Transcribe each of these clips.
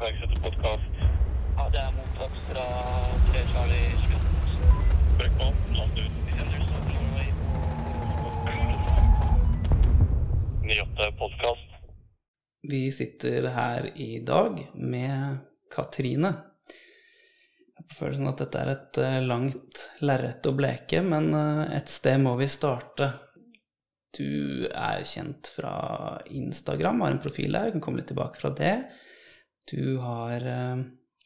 iverksette podkast. Ja, det er mottatt fra 3 Charlie Slutt. Brekkmann, last ut. Vi sender stopp Norway. 98 podkast. Vi sitter her i dag med Katrine. Jeg har følelsen at dette er et eh, langt lerret å bleke, men eh, et sted må vi starte. Du er kjent fra Instagram, har en profil der, kan komme litt tilbake fra det. Du har eh,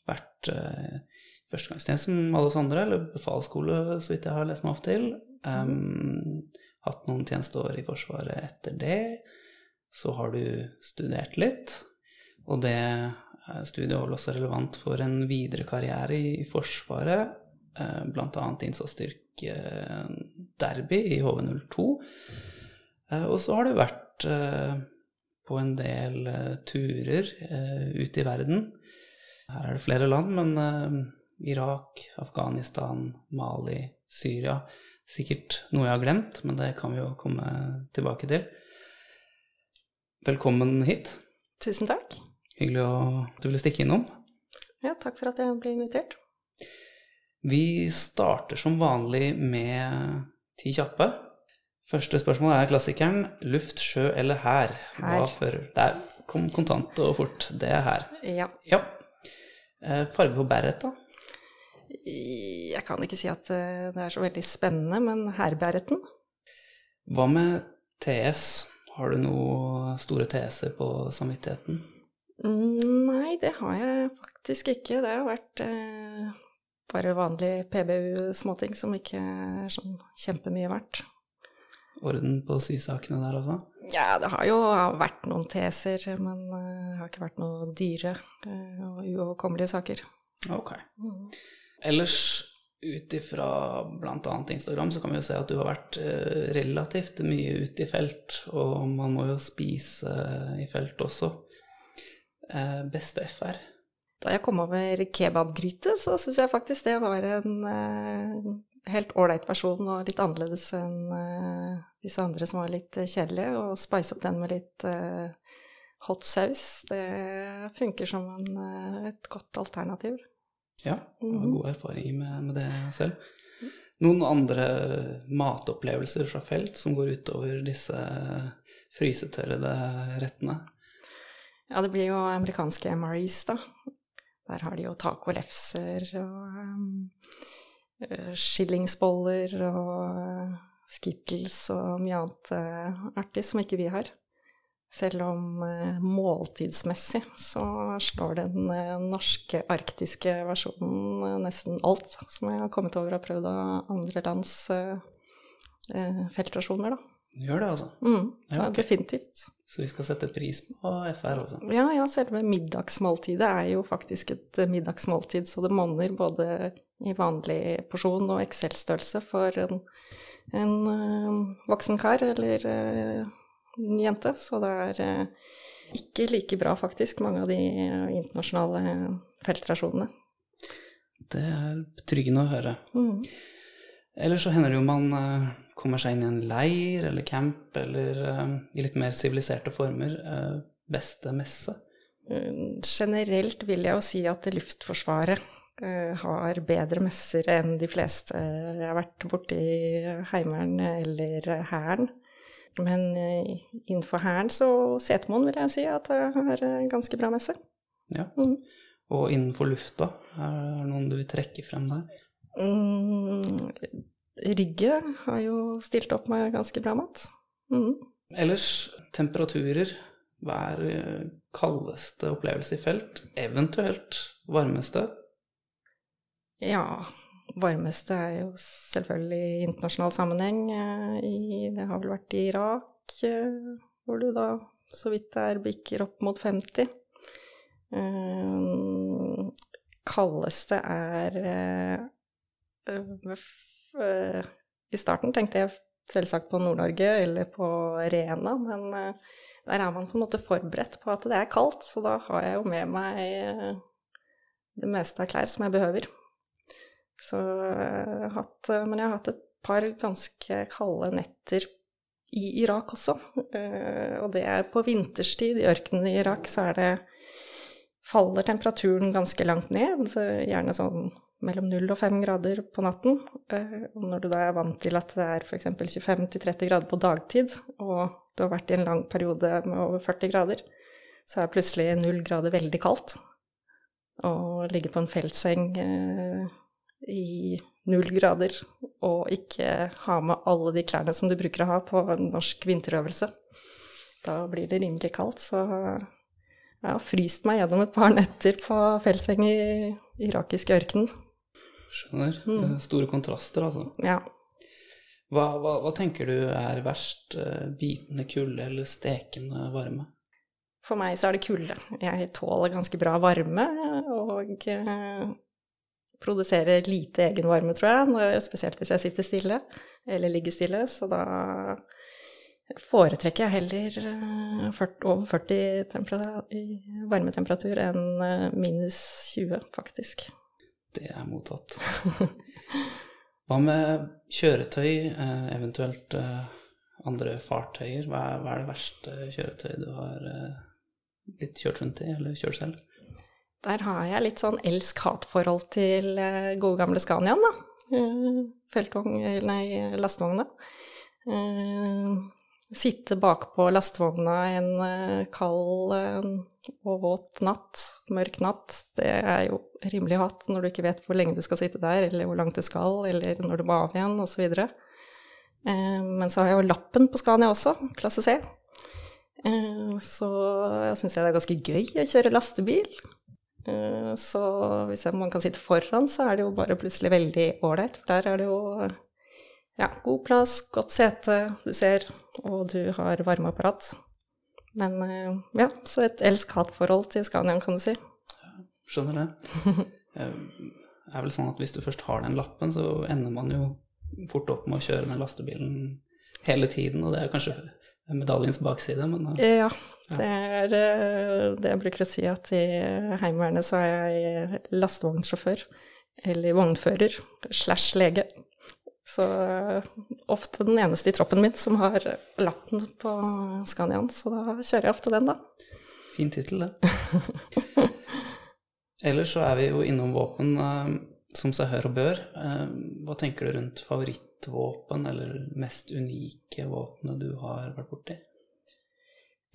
vært uh, førstegangstjeneste som alle oss andre, eller befalsskole, så vidt jeg har lest meg opp til. Um, hatt noen tjenesteår i Forsvaret etter det. Så har du studert litt, og det eh, studiet var vel også relevant for en videre karriere i, i Forsvaret, eh, bl.a. innsatsstyrke Derby i HV02. Eh, og så har du vært på en del eh, turer eh, ute i verden. Her er det flere land, men eh, Irak, Afghanistan, Mali, Syria Sikkert noe jeg har glemt, men det kan vi jo komme tilbake til. Velkommen hit. Tusen takk. Hyggelig at du ville stikke innom. Ja, takk for at jeg ble invitert. Vi starter som vanlig med ti kjappe. Første spørsmål er klassikeren luft, sjø eller hær? Hva Hær. fører Der kom kontant og fort. Det er hær. Ja. Ja. Eh, Farge på bæret, da? Jeg kan ikke si at eh, det er så veldig spennende, men hærbæreten Hva med TS? Har du noen store TS-er på samvittigheten? Mm, Nei, det har jeg faktisk ikke. Det har vært eh, bare vanlig PBU-småting som ikke er sånn kjempemye verdt. Orden på sysakene der også? Ja, det har jo vært noen teser, men eh, det har ikke vært noen dyre eh, og uoverkommelige saker. Ok. Mm. Ellers ut ifra bl.a. Instagram så kan vi jo se at du har vært eh, relativt mye ute i felt, og man må jo spise i felt også. Beste FR? Da jeg kom over kebabgryte, så syns jeg faktisk det var en helt ålreit person og litt annerledes enn uh, disse andre som var litt eh, kjedelige. Og spice opp den med litt uh, hot saus. Det funker som en, uh, et godt alternativ. Ja, jeg har Mhm. gode erfaringer med, med det selv. Noen andre matopplevelser fra felt som går utover disse frysetørrede rettene? Ja, det blir jo amerikanske MREs, da. Der har de jo tacolefser og um, skillingsboller og eh, skittles og mye annet eh, artig som ikke vi har. Selv om eh, måltidsmessig så slår den eh, norske arktiske versjonen eh, nesten alt som jeg har kommet over og prøvd av andre lands eh, eh, feltrasjoner, da. Gjør det, altså. Mm, Ja, okay. definitivt. Så vi skal sette pris på FR, altså. Ja, ja, selve middagsmåltidet er jo faktisk et eh, middagsmåltid, så det monner både i vanlig porsjon og Excel-størrelse for en, en eh, voksen kar eller eh, en jente. Så det er eh, ikke like bra, faktisk, mange av de internasjonale feltrasjonene. Det er betryggende å høre. Mm. Ellers så hender det jo man kommer seg inn i en leir eller camp, eller i litt mer siviliserte former. beste messe. Eh, Generelt vil jeg jo si at Luftforsvaret har bedre messer enn de fleste jeg har vært borti Heimevernet eller Hæren. Men eh, innenfor Hæren så Setermoen vil jeg si at jeg har en ganske bra messe. Ja. Mm. Og innenfor lufta, er det noen du vil trekke frem der? Mm, Rygge har jo stilt opp med ganske bra mat. Mm. Ellers temperaturer. Hva er eh, kaldeste opplevelse i felt? Eventuelt varmeste? Ja, varmeste er jo selvfølgelig i internasjonal sammenheng. eh, I, det har vel vært i Irak, eh, hvor du da så vidt det er bikker opp mot 50. Eh, kaldeste er I starten tenkte jeg selvsagt på Nord-Norge eller på Rena, men der er man på en måte forberedt på at det er kaldt, så da har jeg jo med meg det meste av klær som jeg behøver. Så jeg har hatt, men jeg har hatt et par ganske kalde netter i Irak også. Eh, Og det er på vinterstid. I ørkenen i Irak så er det faller temperaturen ganske langt ned, gjerne sånn mellom 0 og 5 grader på natten. Eh, Og når du da er vant til at det er f.eks. 25-30 grader på dagtid, og du har vært i en lang periode med over 40 grader, så er plutselig 0 grader veldig kaldt. Å ligge på en feltseng eh, i null grader og ikke ha med alle de klærne som du bruker å ha på en norsk vinterøvelse. Da blir det rimelig kaldt, så jeg har fryst meg gjennom et par netter på feltseng i irakisk ørken. Skjønner. Mm. Eh, Store kontraster, altså. Ja. Hva, hva, hva tenker du er verst? eh, Bitende kulde eller stekende varme? For meg så er det kulde. Jeg tåler ganske bra varme, og eh, produserer lite egen varme, tror jeg, spesielt hvis jeg sitter stille, eller ligger stille, så da foretrekker jeg heller eh, 40, over 40 i varmetemperatur enn eh, minus 20, faktisk. Det er mottatt. Hva med kjøretøy, eh, eventuelt eh, andre fartøyer? Hva er, det verste kjøretøyet du har litt kjørt rundt i, eller kjørt selv? Der har jeg litt sånn elsk-hat-forhold til eh, gode gamle Scaniaen, da. Eh, Feltvogn, nei, lastvogna. Eh, Sitte bakpå lastevogna en kald og våt natt, mørk natt, det er jo rimelig hatt når du ikke vet hvor lenge du skal sitte der, eller hvor langt du skal, eller når du må av igjen, osv. Men så har jeg jo lappen på Scania også, klasse C. Så jeg syns det er ganske gøy å kjøre lastebil. Eh, Så hvis man kan sitte foran, så er det jo bare plutselig veldig ålreit. For der er det jo ja, god plass, godt sete, du ser, og du har varmeapparat. Men eh, ja, så et elsk-hat-forhold til Scaniaen, kan du si. Skjønner det. Eh, Det er vel sånn at hvis du først har den lappen, så ender man jo fort opp med å kjøre den lastebilen hele tiden, og det er kanskje medaljens bakside, men eh, Ja, det er eh, det jeg bruker å si, at i Heimevernet så er jeg lastevognsjåfør, eller vognfører, slash lege. Så eh, ofte den eneste i troppen min som har lappen på Scaniaen, så da kjører jeg ofte den, da. fin tittel, det. Ellers så er vi jo innom våpen som seg hør og bør. Eh, Hva tenker du rundt favorittvåpen, eller mest unike våpenet du har vært borti?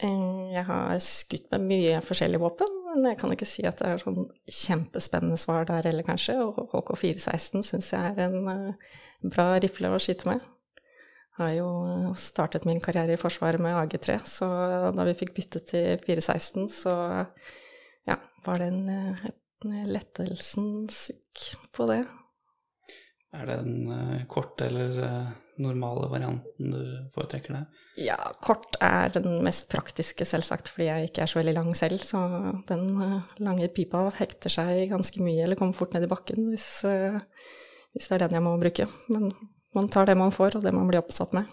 Eh, Jeg har skutt med mye forskjellige våpen, men jeg kan ikke si at det er sånn kjempespennende svar der heller, kanskje. Og HK416 syns jeg er en eh, bra rifle å skyte med. Jeg Har jo startet min karriere i Forsvaret med AG3, så da vi fikk bytte til 416, så ja, var det en lettelsens sukk på det. Er det den uh, korte eller uh, normale varianten du foretrekker der? Ja, kort er den mest praktiske, selvsagt, fordi jeg ikke er så veldig lang selv. Så den uh, lange pipa hekter seg ganske mye, eller kommer fort ned i bakken hvis, eh, hvis det er den jeg må bruke. Men man tar det man får, og det man blir oppsatt med.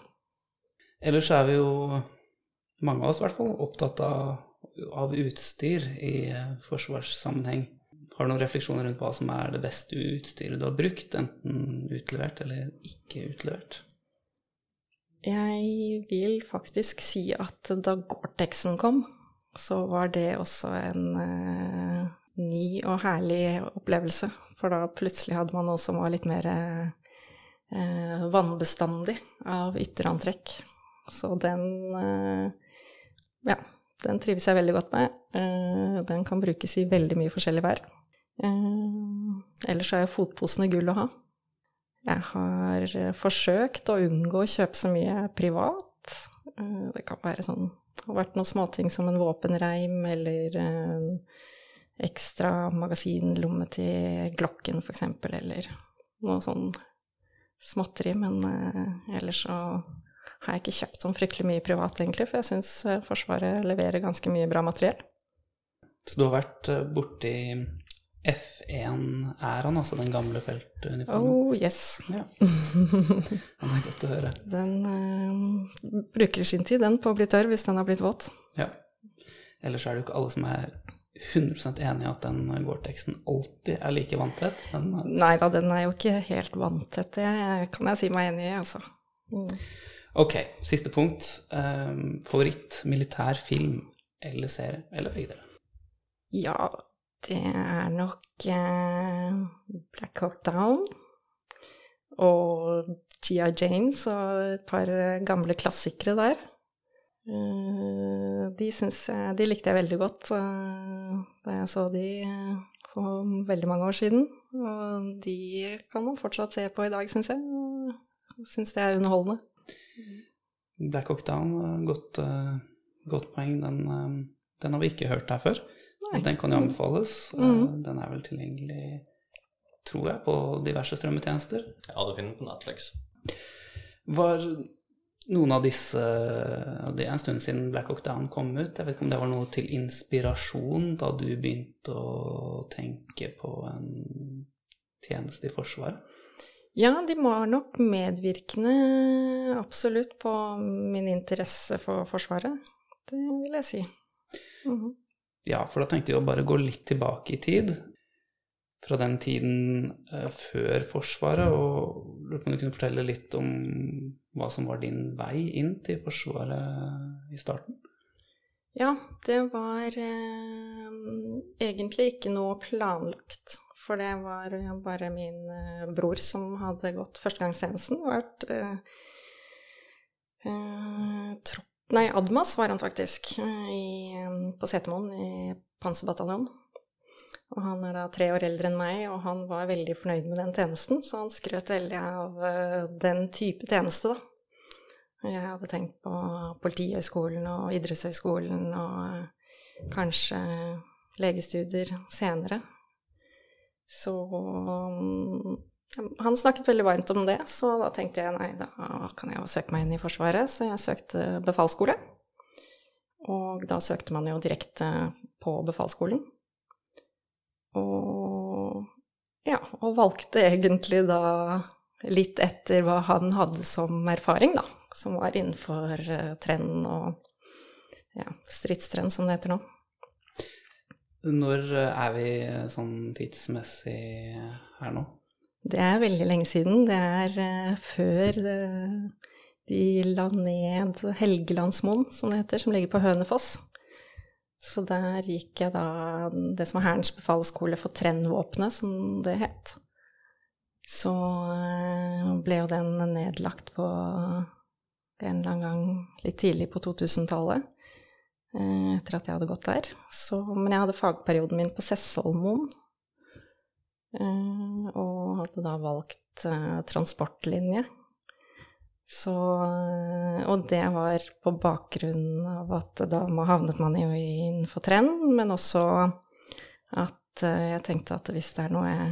Ellers er vi jo, mange av oss i hvert fall, opptatt av, av utstyr i eh, forsvarssammenheng. Har du noen refleksjoner rundt hva som er det beste utstyret du har brukt, enten utlevert eller ikke utlevert? Jeg vil faktisk si at da Gore-Texen kom, så var det også en eh, ny og herlig opplevelse. For da plutselig hadde man noe som var litt mer eh, vannbestandig av ytterantrekk. Så den eh, ja, den trives jeg veldig godt med. Eh, den kan brukes i veldig mye forskjellig vær. Eh, ellers er jo fotposene gull å ha. Jeg har eh, forsøkt å unngå å kjøpe så mye privat. Eh, Det kan være sånn Det har vært noen småting som en våpenreim eller en ekstra magasinlomme til Glokken, for eksempel, eller noe sånn småtteri. Men ellers så har jeg ikke kjøpt sånn fryktelig mye privat, egentlig, for jeg syns Forsvaret leverer ganske mye bra materiell. Så du har vært eh, borti F1-æraen, altså den gamle feltuniformen? Oh yes. Ja. det er godt å høre. Den eh, bruker sin tid, den, på å bli tørr hvis den har blitt våt. Ja. Ellers er det jo ikke alle som er 100 enig i at den Gore-Texen alltid er like vanntett, men eh, Nei da, den er jo ikke helt vanntett, det kan jeg si meg enig i, altså. Mm. Ok, siste punkt. Um, favoritt militær film eller serie, eller begge deler? Ja, det er nok eh, Black Hawk Down og G.I. Janes og et par eh, gamle klassikere der. Eh, de, jeg, de likte jeg veldig godt da jeg så de eh, for veldig mange år siden. Og de kan man fortsatt se på i dag, syns jeg. Syns det er underholdende. Black Hawk Down, godt, godt poeng. Den, den har vi ikke hørt her før. Nei. Den kan jo anbefales. Eh, Mhm. Den er vel tilgjengelig, tror jeg, på diverse strømmetjenester. Ja, du finner den på Netflix. Var noen av disse Det er en stund siden Black Hawk Down kom ut. Jeg vet ikke om det var noe til inspirasjon da du begynte å tenke på en tjeneste i Forsvaret? Ja, de var nok medvirkende absolutt på min interesse for Forsvaret. Det vil jeg si. Mhm. Ja, for da tenkte jeg å bare gå litt tilbake i tid. Fra den tiden eh, før Forsvaret, og lurte på om du kunne fortelle litt om hva som var din vei inn til Forsvaret i starten? Ja, det var eh, egentlig ikke noe planlagt. For det var eh, bare min eh, bror som hadde gått førstegangstjenesten. Vært eh, eh, Nei, Admas var han faktisk, eh, i, på Setermoen i Panserbataljonen. Og han er da tre år eldre enn meg, og han var veldig fornøyd med den tjenesten, så han skrøt veldig av eh, den type tjeneste, da. Jeg hadde tenkt på Politihøgskolen og Idrettshøgskolen og eh, kanskje legestudier senere. Så mm, han snakket veldig varmt om det, så da tenkte jeg nei, da kan jeg jo søke meg inn i Forsvaret. Så jeg søkte befalsskole. Og da søkte man jo direkte på befalsskolen. Og ja, og valgte egentlig da litt etter hva han hadde som erfaring, da. Som var innenfor uh, trend og ja, stridstrend, som det heter nå. Når eh, er vi sånn tidsmessig her nå? Det er veldig lenge siden. Det er uh, før uh, de la ned Helgelandsmoen, som det heter, som ligger på Hønefoss. Så der gikk jeg da det som var Hærens befalsskole for trennvåpenet, som det het. Så uh, ble jo den nedlagt på en eller annen gang litt tidlig på 2000-tallet. Etter at jeg hadde gått der. Så, men jeg hadde fagperioden min på Sessholmoen. Eh, og hadde da valgt eh, transportlinje. Så eh, Og det var på bakgrunn av at da havnet man jo innenfor trend, men også at jeg tenkte at hvis det er noe jeg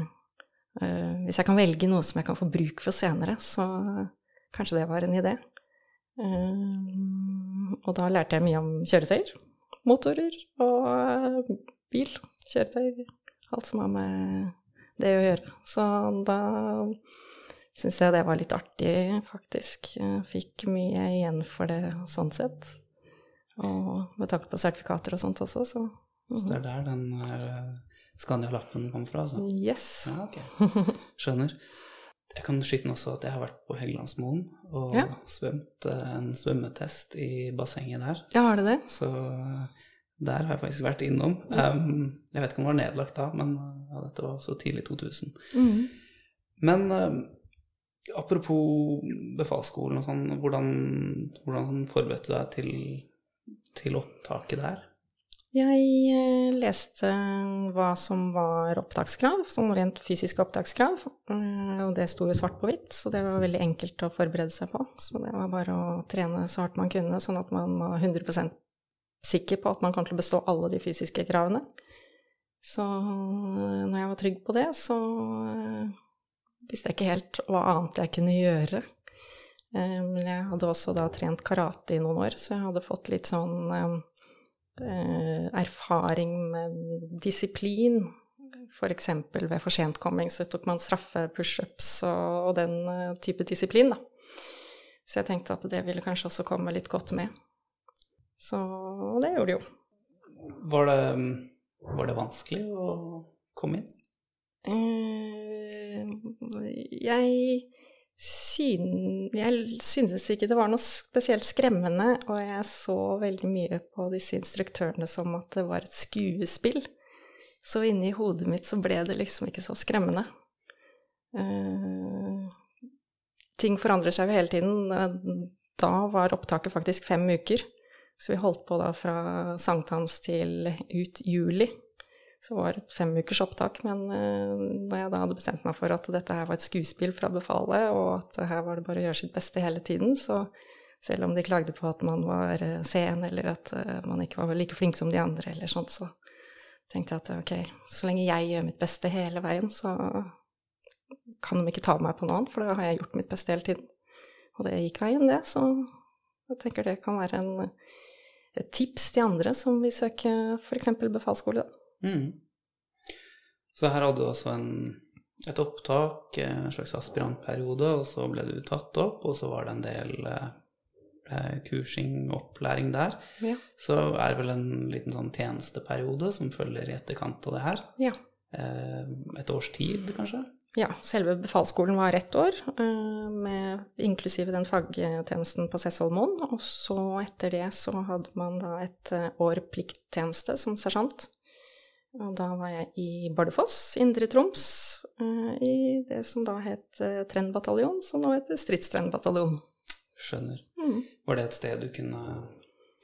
Hvis jeg kan velge noe som jeg kan få bruk for senere, så kanskje det var en idé. Og da lærte jeg mye om kjøretøyer. Motorer og bil. Kjøretøy. Alt som har med det å gjøre. Så da syns jeg det var litt artig, faktisk. Jeg fikk mye igjen for det sånn sett. Og med tanke på sertifikater og sånt også, så Så det er der den eh, Scania-lappen kommer fra, altså? Yes. Ja, ok. Skjønner. Jeg kan skyte inn også at jeg har vært på Helgelandsmoen og Ja. svømt eh, en svømmetest i bassenget der. Ja, har du det? Så der har jeg faktisk vært innom. Um, jeg vet ikke om det var nedlagt da, men eh, ja, dette var så tidlig 2000. Mm. Men um, apropos befalsskolen og sånn, hvordan, hvordan forberedte du deg til, til opptaket der? Jeg eh, leste hva som var opptakskrav, som rent fysiske opptakskrav. eh, Og det sto jo svart på hvitt, så det var veldig enkelt å forberede seg på. Så det var bare å trene så hardt man kunne, sånn at man var 100 sikker på at man kom til å bestå alle de fysiske kravene. Så eh, når jeg var trygg på det, så eh, visste jeg ikke helt hva annet jeg kunne gjøre. Eh, Men jeg hadde også da trent karate i noen år, så jeg hadde fått litt sånn erfaring med disiplin. F.eks. ved forsentkomming så tok man straffe, pushups og, og den type disiplin, da. Så jeg tenkte at det ville kanskje også komme litt godt med. Så det gjorde det jo. Var det, var det vanskelig å komme inn? Eh, jeg, syn, jeg syntes ikke det var noe spesielt skremmende, og jeg så veldig mye på disse instruktørene som at det var et skuespill. Så inni hodet mitt så ble det liksom ikke så skremmende. Uh, ting forandrer seg jo hele tiden. Eh, Da var opptaket faktisk fem uker. Så vi holdt på da fra sankthans til ut juli. Så var det et femukers opptak. Men eh, når jeg da hadde bestemt meg for at dette her var et skuespill fra befalet, og at her var det bare å gjøre sitt beste hele tiden, så selv om de klagde på at man var eh, sen, eller at eh, man ikke var like flink som de andre, eller sånt, så tenkte jeg at ok, så lenge jeg gjør mitt beste hele veien, så kan de ikke ta meg på noe annet, for da har jeg gjort mitt beste hele tiden. Og det gikk veien, det, så jeg tenker det kan være en, et tips til andre som vil søke f.eks. befalsskole. Mm. Så her hadde du også en, et opptak, en slags aspirantperiode, og så ble du tatt opp, og så var det en del eh, eh, kursing, opplæring der. Ja. Så er det vel en liten sånn tjenesteperiode som følger i etterkant av det her. Ja. Eh, et års tid, kanskje? Ja, selve befalsskolen var ett år, eh, med, inklusive den fagtjenesten på Sessholmoen. Og så etter det så hadde man da et eh, år plikttjeneste som sersjant. Og da var jeg i Bardufoss, Indre Troms, eh, i det som da het Trendbataljon, som nå heter Stridstrendbataljon. Skjønner. Mm. Var det et sted du kunne,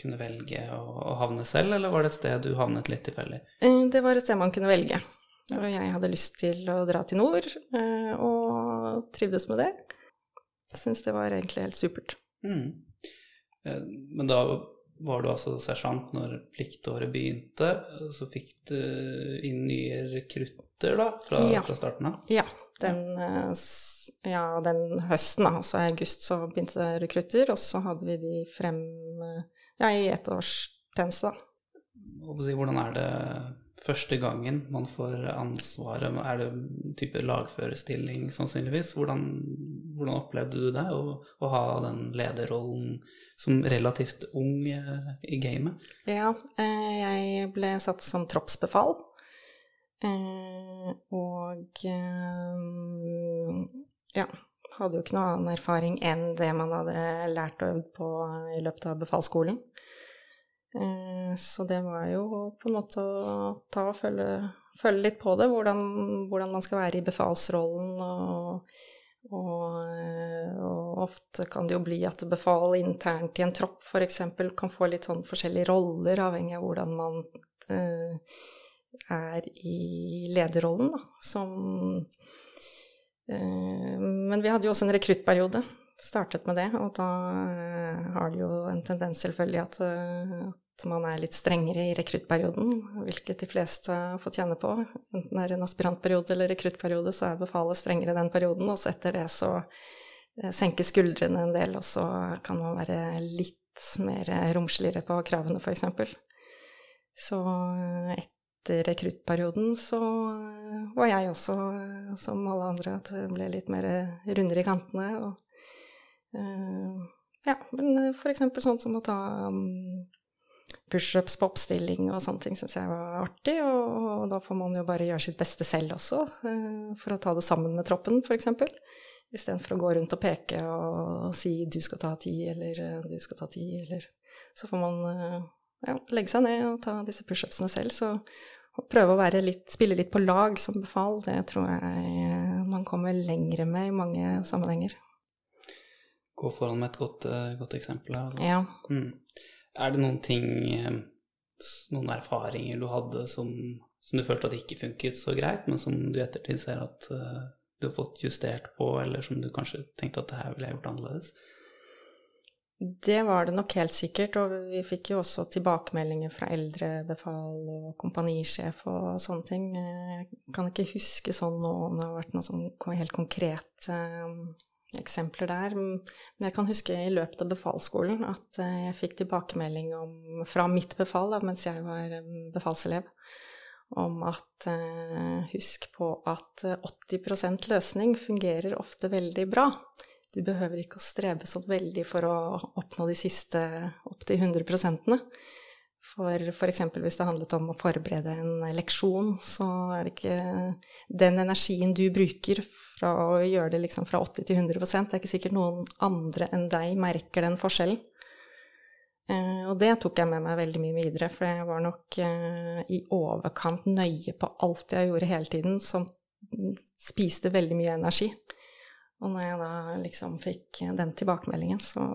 kunne velge å, havne selv, eller var det et sted du havnet litt tilfeldig? Det var et sted man kunne velge. Og jeg hadde lyst til å dra til nord, eh, og trivdes med det. Syns det var egentlig helt supert. Mm. Eh, Men da var du altså sersjant når pliktåret begynte, så fikk du inn nye rekrutter da, fra, Ja. fra starten av? Ja, den, eh, ja, den høsten, da, altså i august, så begynte det rekrutter, og så hadde vi de frem ja, i ettårstjeneste, års tjeneste, da. Hvordan er det første gangen man får ansvaret? Er det type lagførerstilling sannsynligvis? Hvordan, hvordan opplevde du det, å, å ha den lederrollen som relativt ung eh, i gamet? Ja, eh, jeg ble satt som troppsbefal. Eh, og eh, ja, hadde jo ikke noe annen erfaring enn det man hadde lært og øvd på i løpet av befalsskolen. Eh, så det var jo på en måte å ta og følge, følge litt på det, hvordan, hvordan man skal være i befalsrollen og og, eh, og ofte kan det jo bli at befal internt i en tropp f.eks. kan få litt sånn forskjellige roller, avhengig av hvordan man eh, er i lederrollen, da. Som eh, Men vi hadde jo også en rekruttperiode. Startet med det, og da eh, har det jo en tendens selvfølgelig at, at man er litt strengere i rekruttperioden, hvilket de fleste har fått kjenne på. Enten det er en aspirantperiode eller rekruttperiode, så er befalet strengere den perioden, og så etter det så eh, senker skuldrene en del, og så kan man være litt mer romsligere på kravene, f.eks. Så eh, etter rekruttperioden så eh, var jeg også, som alle andre, at det ble litt mer rundere i kantene. Og, ja, men f.eks. sånn som å ta um, pushups på oppstilling og sånne ting syns jeg var artig, og, og da får man jo bare gjøre sitt beste selv også, eh, for å ta det sammen med troppen, f.eks. Istedenfor å gå rundt og peke og si 'du skal ta ti', eller eh, 'du skal ta ti', eller Så får man eh, ja, legge seg ned og ta disse pushupsene selv. Så å prøve å være litt, spille litt på lag som befal, det tror jeg man kommer lengre med i mange sammenhenger. Gå foran med et godt, godt eksempel her. Altså. Ja. Mm. Er det noen ting, eh, noen erfaringer du hadde som, som du følte at ikke funket så greit, men som du i ettertid ser at eh, du har fått justert på, eller som du kanskje tenkte at det her ville jeg gjort annerledes? Det var det nok helt sikkert, og vi fikk jo også tilbakemeldinger fra eldrebefal og kompanisjef og sånne ting. Jeg kan ikke huske sånn nå om det har vært noe sånn helt konkrete eh, eksempler der. Men jeg kan huske i løpet av befalsskolen at eh, jeg fikk tilbakemelding om, fra mitt befal da, mens jeg var eh, befalselev, om at eh, husk på at eh, 80% løsning fungerer ofte veldig bra. Du behøver ikke å strebe så veldig for å oppnå de siste opptil 100 prosentene. For f.eks. hvis det handlet om å forberede en leksjon, så er det ikke den energien du bruker fra å gjøre det liksom fra 80 til 100 det er ikke sikkert noen andre enn deg merker den forskjellen. Eh, og det tok jeg med meg veldig mye videre, for jeg var nok eh, i overkant nøye på alt jeg gjorde hele tiden, som spiste veldig mye energi. Og når jeg da liksom fikk den tilbakemeldingen, så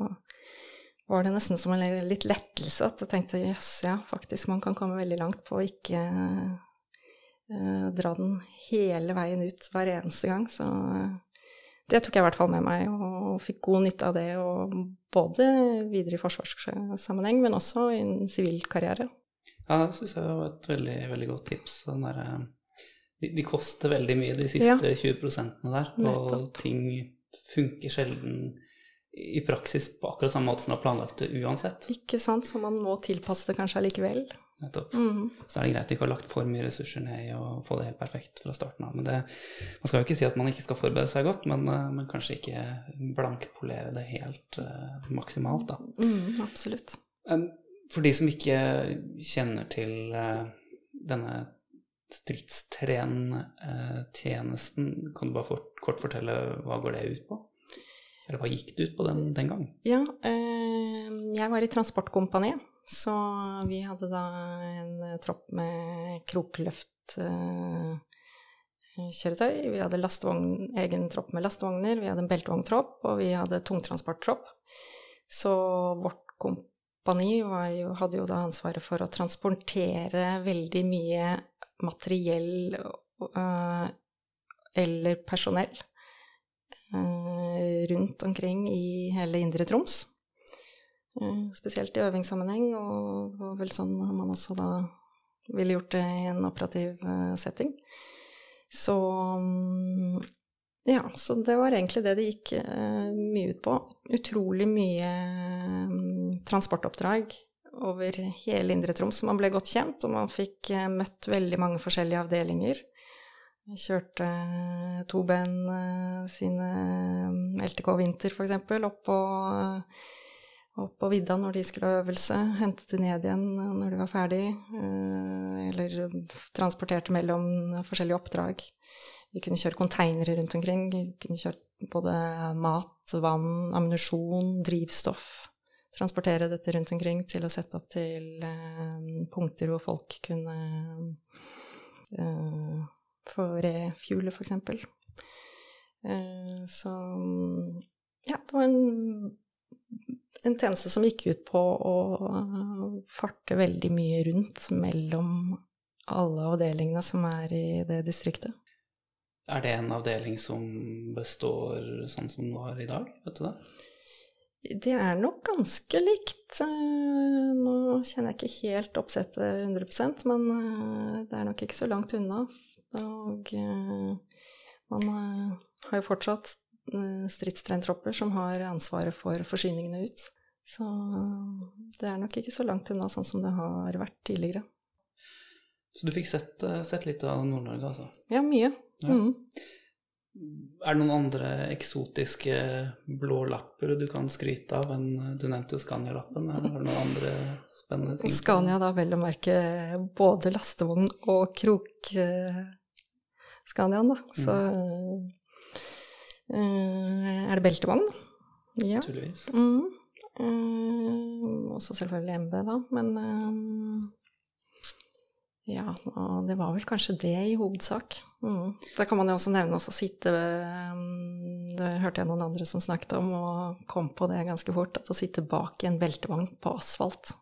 var det nesten som en litt lettelse at jeg tenkte jøss, yes, ja, faktisk man kan komme veldig langt på å ikke eh, dra den hele veien ut hver eneste gang. Så eh, det tok jeg i hvert fall med meg, og fikk god nytte av det. Og både videre i forsvarssammenheng, men også i en sivil karriere. Ja, det syns jeg var et veldig, veldig godt tips. Der, de, de, koster veldig mye, de siste ja. 20 der, og Nettopp. ting funker sjelden i praksis på akkurat samme måte som du har planlagt det uansett. Ikke sant, så man må tilpasse det kanskje allikevel. Nettopp. Mm. Så er det greit å ikke ha lagt for mye ressurser ned i å få det helt perfekt fra starten av. Men det, man skal jo ikke si at man ikke skal forberede seg godt, men, eh, men kanskje ikke blankpolere det helt uh, maksimalt, da. Mm, absolutt. Um, for de som ikke kjenner til uh, denne stridstren-tjenesten, kan du bare fort, kort fortelle hva går det ut på? Eller hva gikk det ut på den, den gang? Ja, eh, jeg var i transportkompaniet. Så vi hadde da en tropp med krokløftkjøretøy. Eh, vi hadde lastvogn, egen tropp med lastvogner, vi hadde en beltevogntropp, og vi hadde tungtransporttropp. Så vårt kompani jo, hadde jo da ansvaret for å transportere veldig mye materiell eh, eller personell rundt omkring i hele Indre Troms. Eh, spesielt i øvingssammenheng, og det var vel sånn man også da ville gjort det i en operativ eh, setting. Så mm, ja, så det var egentlig det det gikk eh, mye ut på. Utrolig mye mm, transportoppdrag over hele Indre Troms. Man ble godt kjent, og man fikk møtt veldig mange forskjellige avdelinger. Jeg kjørte to ben sine mm, LTK Vinter, f.eks., opp på opp på vidda når de skulle ha øvelse, hentet de ned igjen når de var ferdig, eh, eller transporterte mellom forskjellige oppdrag. Vi kunne kjøre konteinere rundt omkring. Vi kunne kjøre både mat, vann, ammunisjon, drivstoff. Transportere dette rundt omkring til å sette opp til eh, punkter hvor folk kunne uh, få refuele, f.eks. Uh, så ja, det var en en tjeneste som gikk ut på å farte veldig mye rundt mellom alle avdelingene som er i det distriktet. Er det en avdeling som består sånn som den var i dag, vet du det? Det er nok ganske likt. Eh, nå kjenner jeg ikke helt oppsettet 100% men eh, det er nok ikke så langt unna. Og eh, man har jo fortsatt stridstrentropper som har ansvaret for forsyningene ut. Så det er nok ikke så langt unna sånn som det har vært tidligere. Så du fikk sett, eh, sett litt av Nord-Norge, altså? Ja, mye. Ja. Mm. Er det noen andre eksotiske blå lapper du kan skryte av enn du nevnte Scania-lappen? Er det noen andre spennende ting? Scania da vel å merke både lastevogn og krok-Scaniaen, da. Så uh, er det beltevogn. Ja. Naturligvis. Mm. Um, også selvfølgelig MB, da. Men uh, ja, det var vel kanskje det i hovedsak. Mm. Da kan man jo også nevne å sitte um, Det hørte jeg noen andre som snakket om, og kom på det ganske fort. At å sitte bak i en beltevogn på asfalt,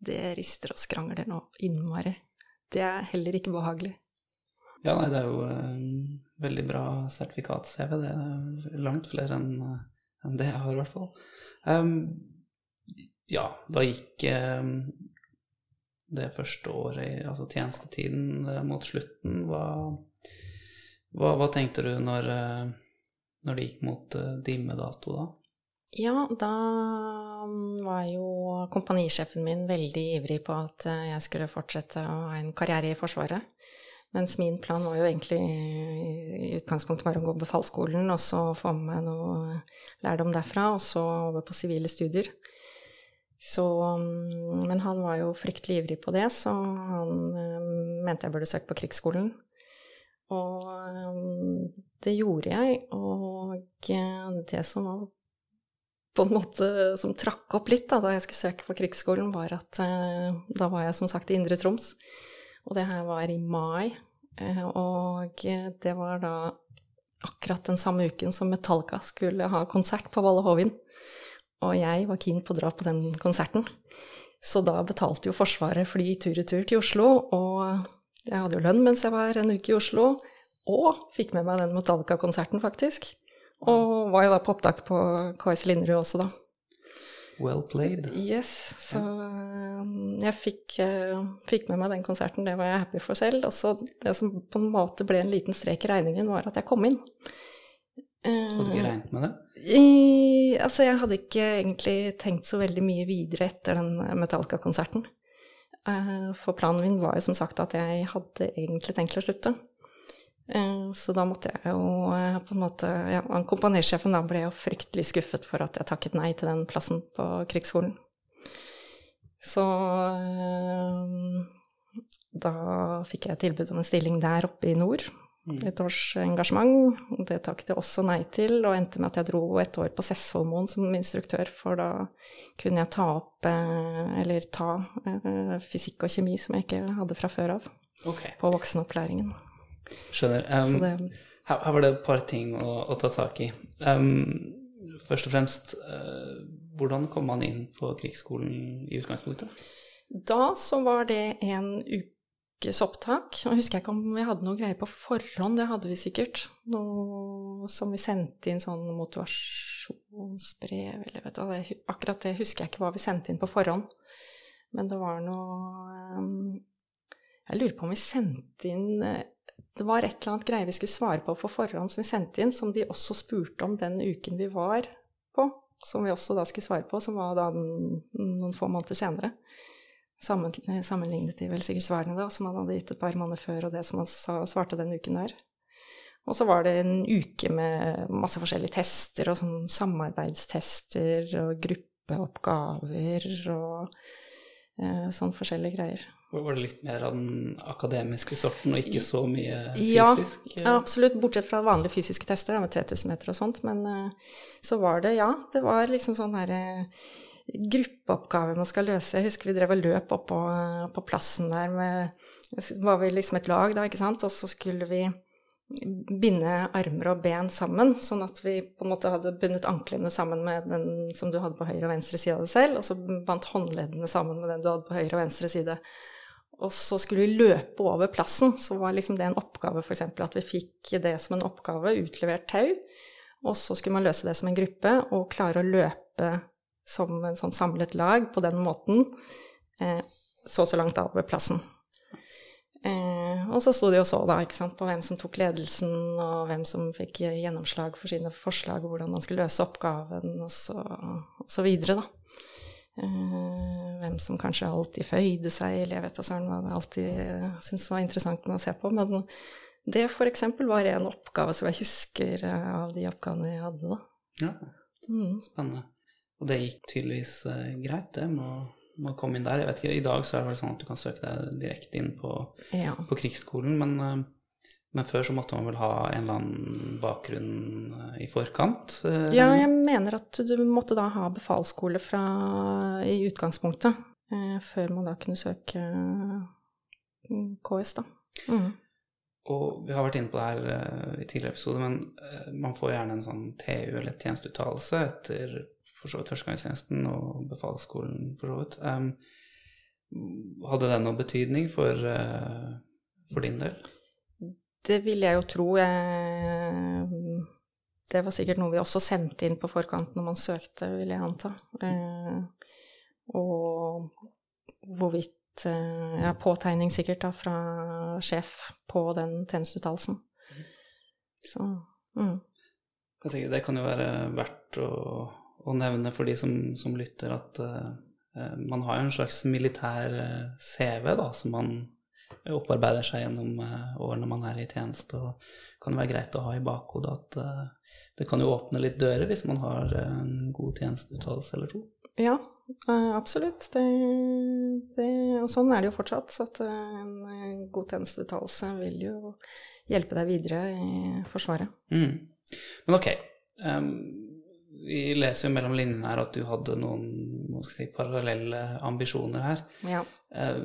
det rister og skrangler noe innmari. Det er heller ikke behagelig. Ja, nei, det er jo en veldig bra sertifikat-CV. Det er langt flere enn en det jeg har, i hvert fall. Um, ja, da gikk um, det første året, altså tjenestetiden, mot slutten. Hva, hva, hva, tenkte du når, når det gikk mot dimmedato, da? Ja, da var jo kompanisjefen min veldig ivrig på at jeg skulle fortsette å ha en karriere i Forsvaret. Mens min plan var jo egentlig i utgangspunktet bare å gå befalsskolen og så få med meg noe lærdom derfra, og så over på sivile studier. Så, men han var jo fryktelig ivrig på det, så han um, mente jeg burde søke på krigsskolen. Og um, det gjorde jeg, og det som var på en måte som trakk opp litt da, da jeg skulle søke på krigsskolen, var at eh, da var jeg som sagt i Indre Troms. Og det her var i mai. Eh, og det var da akkurat den samme uken som Metallica skulle ha konsert på Valle Hovin. Og jeg var keen på å dra på den konserten. Så da betalte jo Forsvaret fly tur-retur til Oslo, og jeg hadde jo lønn mens jeg var en uke i Oslo, og fikk med meg den Metallica-konserten, faktisk. Og var jo da på opptak på KS Linderud også, da. Well played. Yes, så um, jeg fikk, eh, fikk med meg den konserten, det var jeg happy for selv. Og så det som på en måte ble en liten strek i regningen, var at jeg kom inn. Hadde du ikke Eh, regnet med det? i, altså, jeg hadde ikke egentlig tenkt så veldig mye videre etter den Metallica-konserten. Eh, For planen min var jo som sagt at jeg hadde egentlig tenkt å slutte. Eh, Så da måtte jeg jo eh, på en måte ja, Kompanisjefen da ble jo fryktelig skuffet for at jeg takket nei til den plassen på krigsskolen. Så eh, da fikk jeg tilbud om en stilling der oppe i nord. Et års engasjement. Det takket jeg også nei til, og endte med at jeg dro et år på Sessholmoen som instruktør, for da kunne jeg ta opp, eller ta, fysikk og kjemi som jeg ikke hadde fra før av, okay. på voksenopplæringen. Skjønner. Um, det her, var det et par ting å, å ta tak i. Um, først og fremst, uh, hvordan kom man inn på krigsskolen i utgangspunktet? Da så var det en ukes opptak. Nå husker jeg ikke om vi hadde noe greier på forhånd, det hadde vi sikkert. Noe som vi sendte inn sånn motivasjonsbrev, eller vet du hva, akkurat det husker jeg ikke hva vi sendte inn på forhånd. Men det var noe um, Jeg lurer på om vi sendte inn eh, Det var et eller annet greie vi skulle svare på på forhånd som vi sendte inn, som de også spurte om den uken vi var på. Som vi også da skulle svare på, som var da noen få måneder senere. Sammen, sammenlignet de vel sikkert svarene da, som han hadde gitt et par måneder før, og det som han sa, svarte den uken der. Og så var det en uke med masse forskjellige tester, og sånn samarbeidstester og gruppeoppgaver og eh, sånn forskjellige greier. Var det litt mer av den akademiske sorten, og ikke så mye fysisk? Ja, absolutt, bortsett fra vanlige fysiske tester da, med 3000 meter og sånt. Men eh, så var det, ja, det var liksom sånn her gruppeoppgaver gruppeoppgave man skal løse. Jeg husker vi drev og løp oppå eh, på plassen der med var vi liksom et lag, da, ikke sant, og så skulle vi binde armer og ben sammen, sånn at vi på en måte hadde bundet anklene sammen med den som du hadde på høyre og venstre side av deg selv, og så bandt håndleddene sammen med den du hadde på høyre og venstre side. Og så skulle vi løpe over plassen, så var liksom det en oppgave, f.eks. at vi fikk det som en oppgave, utlevert tau, og så skulle man løse det som en gruppe, og klare å løpe som en sånn samlet lag på den måten, eh, så og så langt over plassen. Eh, og så sto de og så da, ikke sant, på hvem som tok ledelsen, og hvem som fikk gjennomslag for sine forslag, og hvordan man skulle løse oppgaven, og så, og så videre, da. Eh, hvem som kanskje alltid føyde seg, eller jeg vet da søren hva jeg alltid uh, syntes var interessant å se på. Men det eksempel var en oppgave som jeg husker eh, av de oppgavene jeg hadde, da. Ja, Mm. spennende. Og det gikk tydeligvis uh, greit, det, med å, med å komme inn der. Jeg vet ikke, I dag så er det vel sånn at du kan søke deg direkte inn på, Ja. på krigsskolen, men, eh, men før så måtte man vel ha en eller annen bakgrunn eh, i forkant? eh, ja, jeg mener at du måtte da ha befalsskole fra, i utgangspunktet, eh, før man da kunne søke KS, da. Mm. Og vi har vært inne på det her i tidligere episode, men man får gjerne en sånn TU eller tjenesteuttalelse etter for så vidt førstegangstjenesten og befalsskolen, for så vidt. Um, hadde det noe betydning for, for din del? Det vil jeg jo tro. Det var sikkert noe vi også sendte inn på forkant når man søkte, vil jeg anta. Eh, og hvorvidt eh, Ja, påtegning sikkert da fra sjef på den tjenesteuttalelsen. Så mm. Jeg tenker Det kan jo være verdt å, å nevne for de som, som lytter, at eh, man har jo en slags militær eh, CV da, som man opparbeider seg gjennom eh, årene man er i tjeneste. og det kan være greit å ha i bakhodet at eh, det kan jo åpne litt dører hvis man har en god tjenesteuttalelse eller to. Ja, eh, absolutt. Det, det, og sånn er det jo fortsatt. Så at eh, en eh, god tjenesteuttalelse vil jo hjelpe deg videre i Forsvaret. Mm. Men ok, Um, vi leser jo mellom linjene her at du hadde noen si, parallelle ambisjoner her. Ja. Eh,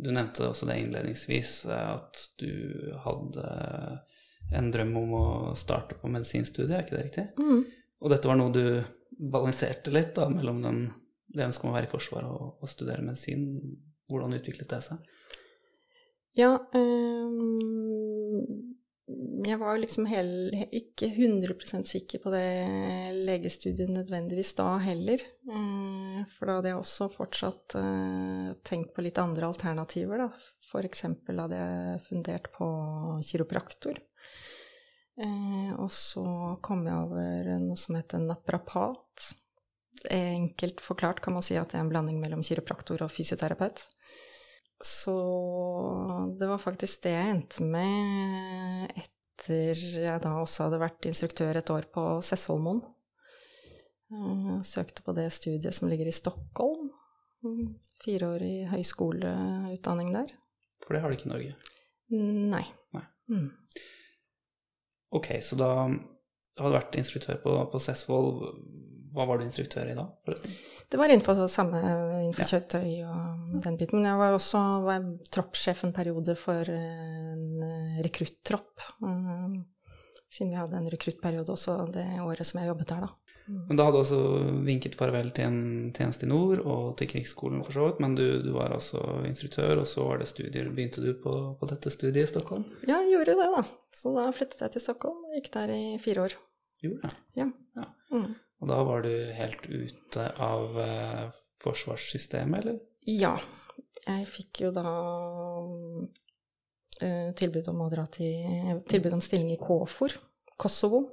Du nevnte også det innledningsvis, eh, at du hadde en drøm om å starte på medisinstudiet, er ikke det riktig? Mm. Og dette var noe du balanserte litt da, mellom den, det ønsket om å være i Forsvaret og, og studere medisin. Hvordan utviklet det seg? Ja, ehm, jeg var liksom hel, ikke 100% sikker på det legestudiet nødvendigvis da heller. Eh, For da hadde jeg også fortsatt eh, tenkt på litt andre alternativer, da. Eksempel hadde jeg fundert på kiropraktor. Eh, Og så kom jeg over noe som heter naprapat. Enkelt forklart kan man si at det er en blanding mellom kiropraktor og fysioterapeut. Så det var faktisk det jeg endte med etter jeg da også hadde vært instruktør et år på Sessvollmoen. Eh, Søkte på det studiet som ligger i Stockholm. Fireårig høyskoleutdanning der. For det har du ikke i Norge. Nei. Nei. Mm. Ok, så da har du vært instruktør på, på Sessvoll. Hva var du instruktør i da, forresten? Det var innenfor samme innenfor kjøretøy og den biten. Men jeg var også var troppssjef en periode for en rekruttropp. rekrutttropp. eh, Siden vi hadde en rekruttperiode også det året som jeg jobbet der, da. Men da hadde du også vinket farvel til en tjeneste i nord og til krigsskolen for så vidt, men du, du var altså instruktør, og så var det studier. Begynte du på, på dette studiet i Stockholm? Ja, jeg gjorde det, da. Så da flyttet jeg til Stockholm og gikk der i fire år. Gjorde det. Ja. Ja. Mm. Og da var du helt ute av eh, forsvarssystemet, eller? Ja. Jeg fikk jo da eh, tilbud om å dra til Tilbud om stilling i KFOR, Kosovo.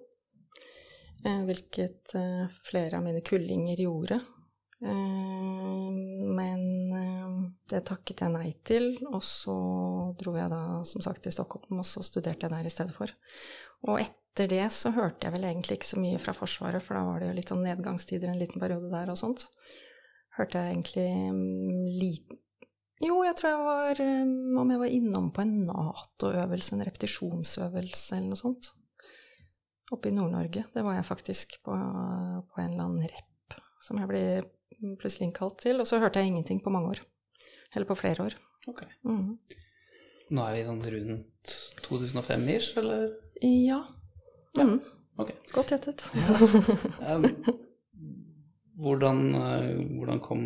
Eh, hvilket eh, flere av mine kullinger gjorde. Eh, men eh, det takket jeg nei til, og så dro jeg da som sagt til Stockholm, og så studerte jeg der i stedet for. Og etter det så hørte jeg vel egentlig ikke så mye fra Forsvaret, for da var det jo litt sånn nedgangstider en liten periode der og sånt. Hørte jeg egentlig mm, liten Jo, jeg tror jeg var mm, Om jeg var innom på en Nato-øvelse, en repetisjonsøvelse eller noe sånt. Oppe i Nord-Norge. Det var jeg faktisk på, på en eller annen rep som jeg ble plutselig innkalt til. Og så hørte jeg ingenting på mange år. Eller på flere år. Ok. Mhm. Nå er vi sånn rundt 2005-ish, eller? Ja. Mhm. Okay. Godt gjettet. Um, hvordan, eh, hvordan kom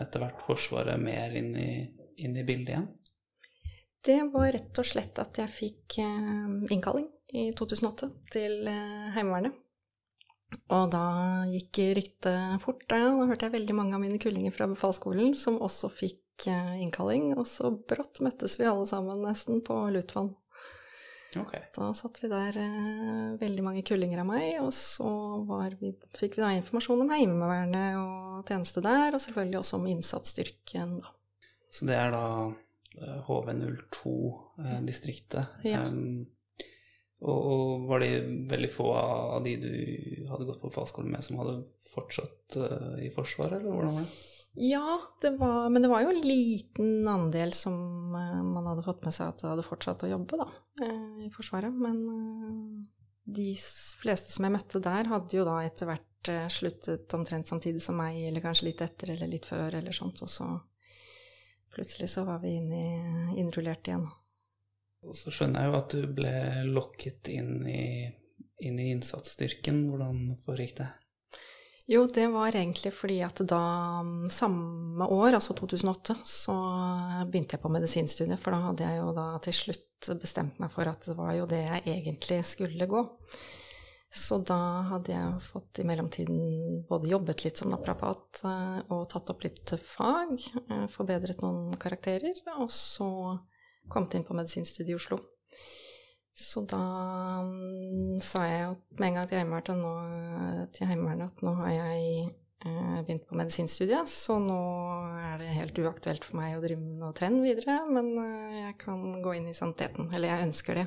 etter hvert Forsvaret mer inn i, inn i bildet igjen? Det var rett og slett at jeg fikk eh, innkalling i 2008 til eh, Heimevernet. Og da gikk ryktet fort. Da, da hørte jeg veldig mange av mine kullinger fra befalsskolen som også fikk innkalling. Og så brått møttes vi alle sammen nesten på Lutvann. Ok. Da satt vi der, eh, veldig mange kullinger av meg, og så var vi, fikk vi da informasjon om Heimevernet og tjeneste der, og selvfølgelig også om innsatsstyrken, da. Så det er da eh, HV02-distriktet. Ja. Um, og, og var det veldig få av de du hadde gått på fagskole med, som hadde fortsatt uh, i Forsvaret, eller hvordan var det? Ja, det var, men det var jo en liten andel som eh, man hadde fått med seg at hadde fortsatt å jobbe da, eh, i Forsvaret. Men eh, de fleste som jeg møtte der, hadde jo da etter hvert sluttet omtrent samtidig som meg, eller kanskje litt etter eller litt før, eller sånt. Og så plutselig så var vi inne innrullert igjen. Og så skjønner jeg jo at du ble lokket inn i, inn i innsatsstyrken. Hvordan foregikk det? Jo, det var egentlig fordi at da mm, samme år, altså 2008, så begynte jeg på medisinstudiet, for da hadde jeg jo da til slutt bestemt meg for at det var jo det jeg egentlig skulle gå. Så da hadde jeg fått i mellomtiden både jobbet litt som naprapat eh, og tatt opp litt fag, eh, forbedret noen karakterer, og så kommet inn på medisinstudiet i Oslo. Så da um, sa jeg med en gang til Heimevernet, nå, til Heimevernet at nå har jeg eh, begynt på medisinstudiet, så nå er det helt uaktuelt for meg å drive med noe trend videre, men eh, jeg kan gå inn i saniteten. Eller jeg ønsker det.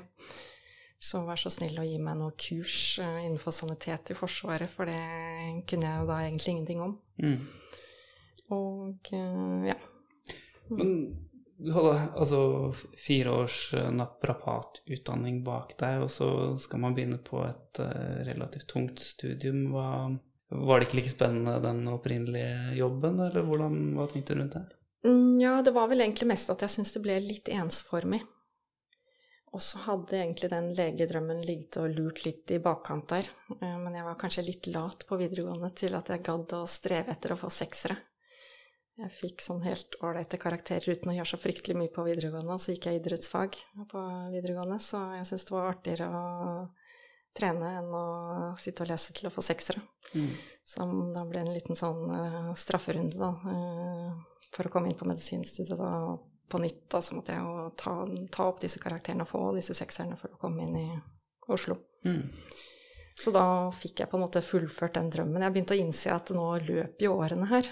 Så vær så snill å gi meg noe kurs eh, innenfor sanitet i Forsvaret, for det kunne jeg jo da egentlig ingenting om. Mm. Og eh, ja. Men du hadde altså fire års eh, naprapatutdanning bak deg, og så skal man begynne på et eh, relativt tungt studium. Hva, Var det ikke like spennende den opprinnelige jobben, eller hvordan, hva tenkte du rundt det? Mm, Ja, det var vel egentlig mest at jeg syntes det ble litt ensformig. Og så hadde egentlig den legedrømmen ligget og lurt litt i bakkant der. Eh, Men jeg var kanskje litt lat på videregående til at jeg gadd å streve etter å få seksere. Jeg fikk sånn helt ålreite karakterer uten å gjøre så fryktelig mye på videregående, og så gikk jeg idrettsfag på videregående, så jeg syns det var artigere å trene enn å sitte og lese til å få seksere. Mm. Som da ble en liten sånn uh, strafferunde, da. Uh, for å komme inn på medisinstudiet da, på nytt. Da, så måtte jeg jo ta, ta opp disse karakterene og få disse sekserne for å komme inn i Oslo. Mm. Så da fikk jeg på en måte fullført den drømmen. Jeg begynte å innse at nå løper jo årene her.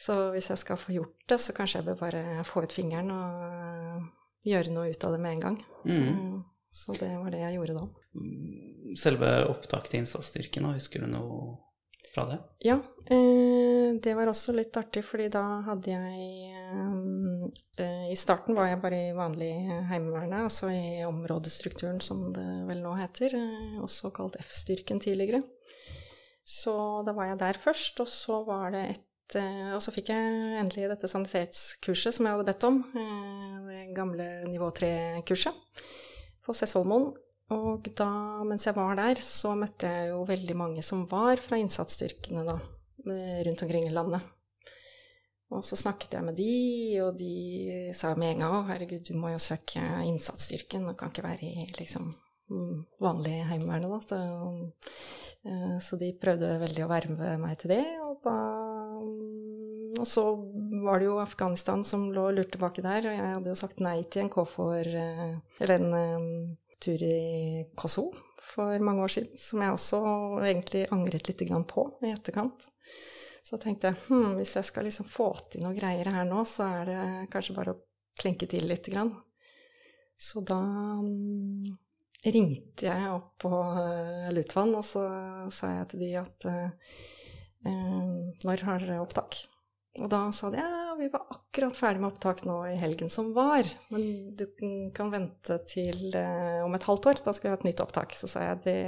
Så hvis jeg skal få gjort det, så kanskje jeg bør bare få ut fingeren og eh, gjøre noe ut av det med en gang. Mm. Eh, Så det var det jeg gjorde da. Selve opptak til innsatsstyrken, husker du noe fra det? Ja, eh, det var også litt artig, fordi da hadde jeg eh, I starten var jeg bare i vanlig Heimevernet, altså i områdestrukturen som det vel nå heter, eh, også kalt F-styrken tidligere. Så da var jeg der først, og så var det et eh, Og så fikk jeg endelig dette sanitetskurset som jeg hadde bedt om, eh, det gamle nivå 3-kurset på Sessholmoen. Og da, mens jeg var der, så møtte jeg jo veldig mange som var fra innsatsstyrkene da, eh, rundt omkring i landet. Og så snakket jeg med de, og de sa med en gang å herregud, du må jo søke innsatsstyrken, du kan ikke være i liksom vanlig heimevernet, da. Så, eh, så de prøvde veldig å verve meg til det, og da Og så var det jo Afghanistan som lå og lurte baki der, og jeg hadde jo sagt nei til en KFOR, eh, eller en eh, tur i Kosovo for mange år siden, som jeg også egentlig angret litt på i etterkant. Så tenkte jeg hm, hvis jeg skal liksom få til noe greier her nå, så er det kanskje bare å klinke til litt. Grann. Så da mm, ringte jeg opp på uh, Lutvann, og så sa jeg til de at eh, eh, når har dere opptak? Og da sa de ja, vi var akkurat ferdig med opptak nå i helgen som var, men du kan vente til eh, om et halvt år, da skal vi ha et nytt opptak. Så sa jeg det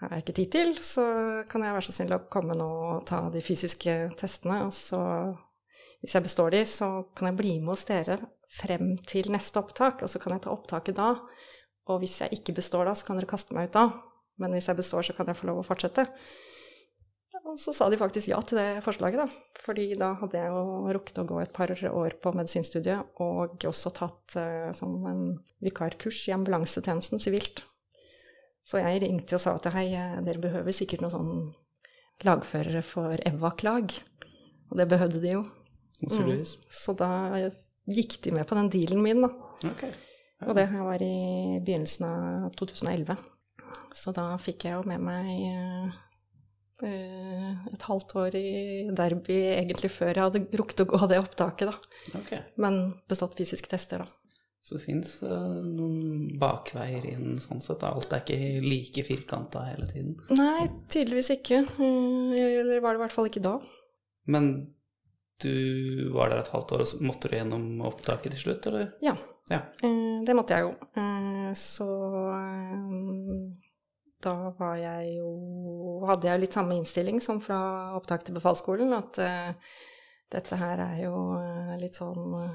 har jeg ikke tid til, så kan jeg være så snill å komme nå og ta de fysiske testene, og så hvis jeg består de, så kan jeg bli med hos dere frem til neste opptak, og så kan jeg ta opptaket da. Og hvis jeg ikke består da, så kan dere kaste meg ut da. Men hvis jeg består, så kan jeg få lov å fortsette. Og så sa de faktisk ja til det forslaget, da. Fordi da hadde jeg jo rukket å gå et par år på medisinstudiet, og også tatt uh, sånn en vikarkurs i ambulansetjenesten sivilt. Så jeg ringte og sa at hei, eh, dere behøver sikkert noen sånn lagførere for EVAK-lag. Og det behøvde de jo. Mm. Så da gikk de med på den dealen min, da. Ok. Og det her var i begynnelsen av 2011. Så da fikk jeg jo med meg eh, et halvt år i derby egentlig før jeg hadde rukket å gå det opptaket, da. Okay. Men bestått fysiske tester, da. Så det fins noen bakveier inn sånn sett. da. Alt er ikke like firkanta hele tiden. Nei, tydeligvis ikke. Eh, Eller var det i hvert fall ikke da. Men du var der et halvt år, og så måtte du gjennom opptaket til slutt, eller? Ja. Ja. Eh, Det måtte jeg jo. Eh, Så eh, da var jeg jo Hadde jeg litt samme innstilling som fra opptak til befalsskolen, at uh, dette her er jo uh, litt sånn uh,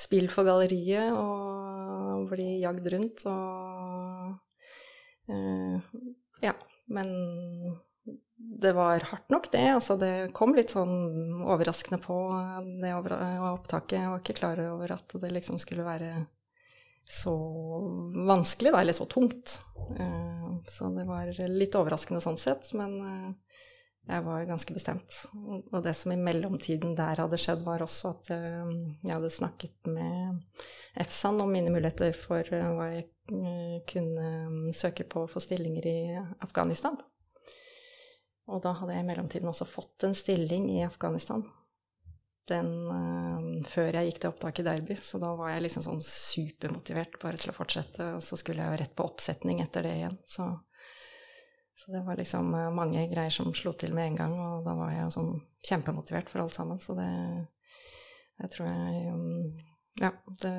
spill for galleriet og bli jagd rundt og Ja. Men det var hardt nok, det. Altså, det kom litt sånn overraskende på det over, opptaket. Jeg var ikke klar over at det liksom skulle være så vanskelig, da, eller så tungt. Eh, Så det var litt overraskende sånn sett, men eh, jeg var ganske bestemt. Og det som i mellomtiden der hadde skjedd, var også at eh, jeg hadde snakket med EFSAN om mine muligheter for hva jeg kunne mm, søke på for stillinger i Afghanistan. Og da hadde jeg i mellomtiden også fått en stilling i Afghanistan. Den uh, før jeg gikk til opptak i Derby, så da var jeg liksom sånn supermotivert bare til å fortsette, og så skulle jeg jo rett på oppsetning etter det igjen. Så, så det var liksom uh, mange greier som slo til med en gang, og da var jeg sånn kjempemotivert for alt sammen. Så det jeg tror jeg um, ja, det,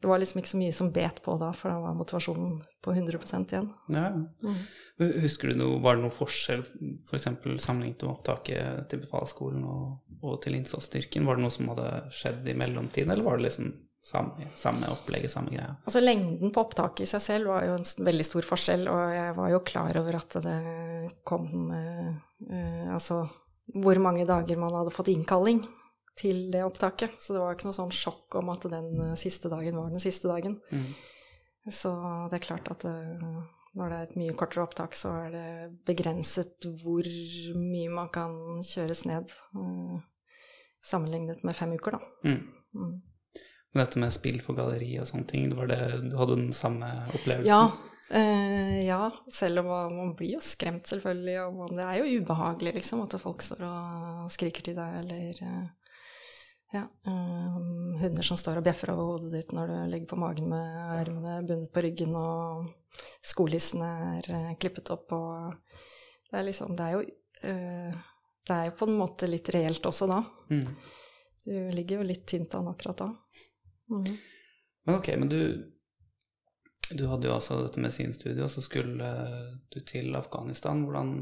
det var liksom ikke så mye som bet på da, for da var motivasjonen på 100 igjen. Ja. Mm. Husker du noe, var det noen forskjell f.eks. For sammenlignet med opptaket til befalsskolen og, og til innsatsstyrken? Var det noe som hadde skjedd i mellomtiden, eller var det liksom samme, samme opplegget, samme greia? Altså Lengden på opptaket i seg selv var jo en veldig stor forskjell, og jeg var jo klar over at det kom eh, eh, Altså hvor mange dager man hadde fått innkalling til det opptaket. Så det var ikke noe sånn sjokk om at den siste dagen var den siste dagen. Mm. Så det er klart at eh, når det er et mye kortere opptak, så er det begrenset hvor mye man kan kjøres ned. eh, Sammenlignet med fem uker, da. Mm. Mm. Men dette med spill for galleri og sånne ting, det var det, du hadde den samme opplevelsen? Ja, eh, ja, selv om man, man blir jo skremt selvfølgelig, og man- det er jo ubehagelig liksom at folk står og skriker til deg, eller eh, ja, eh, hunder som står og bjeffer over hodet ditt når du ligger på magen med armene bundet på ryggen, og skolissene er eh, klippet opp, og det er liksom, det er jo, eh, det er jo på en måte litt reelt også da. Mm. Du ligger jo litt tynt an akkurat da. Mm. Men ok, men du, du hadde jo altså dette medisinstudiet, og så skulle du til Afghanistan. Hvordan,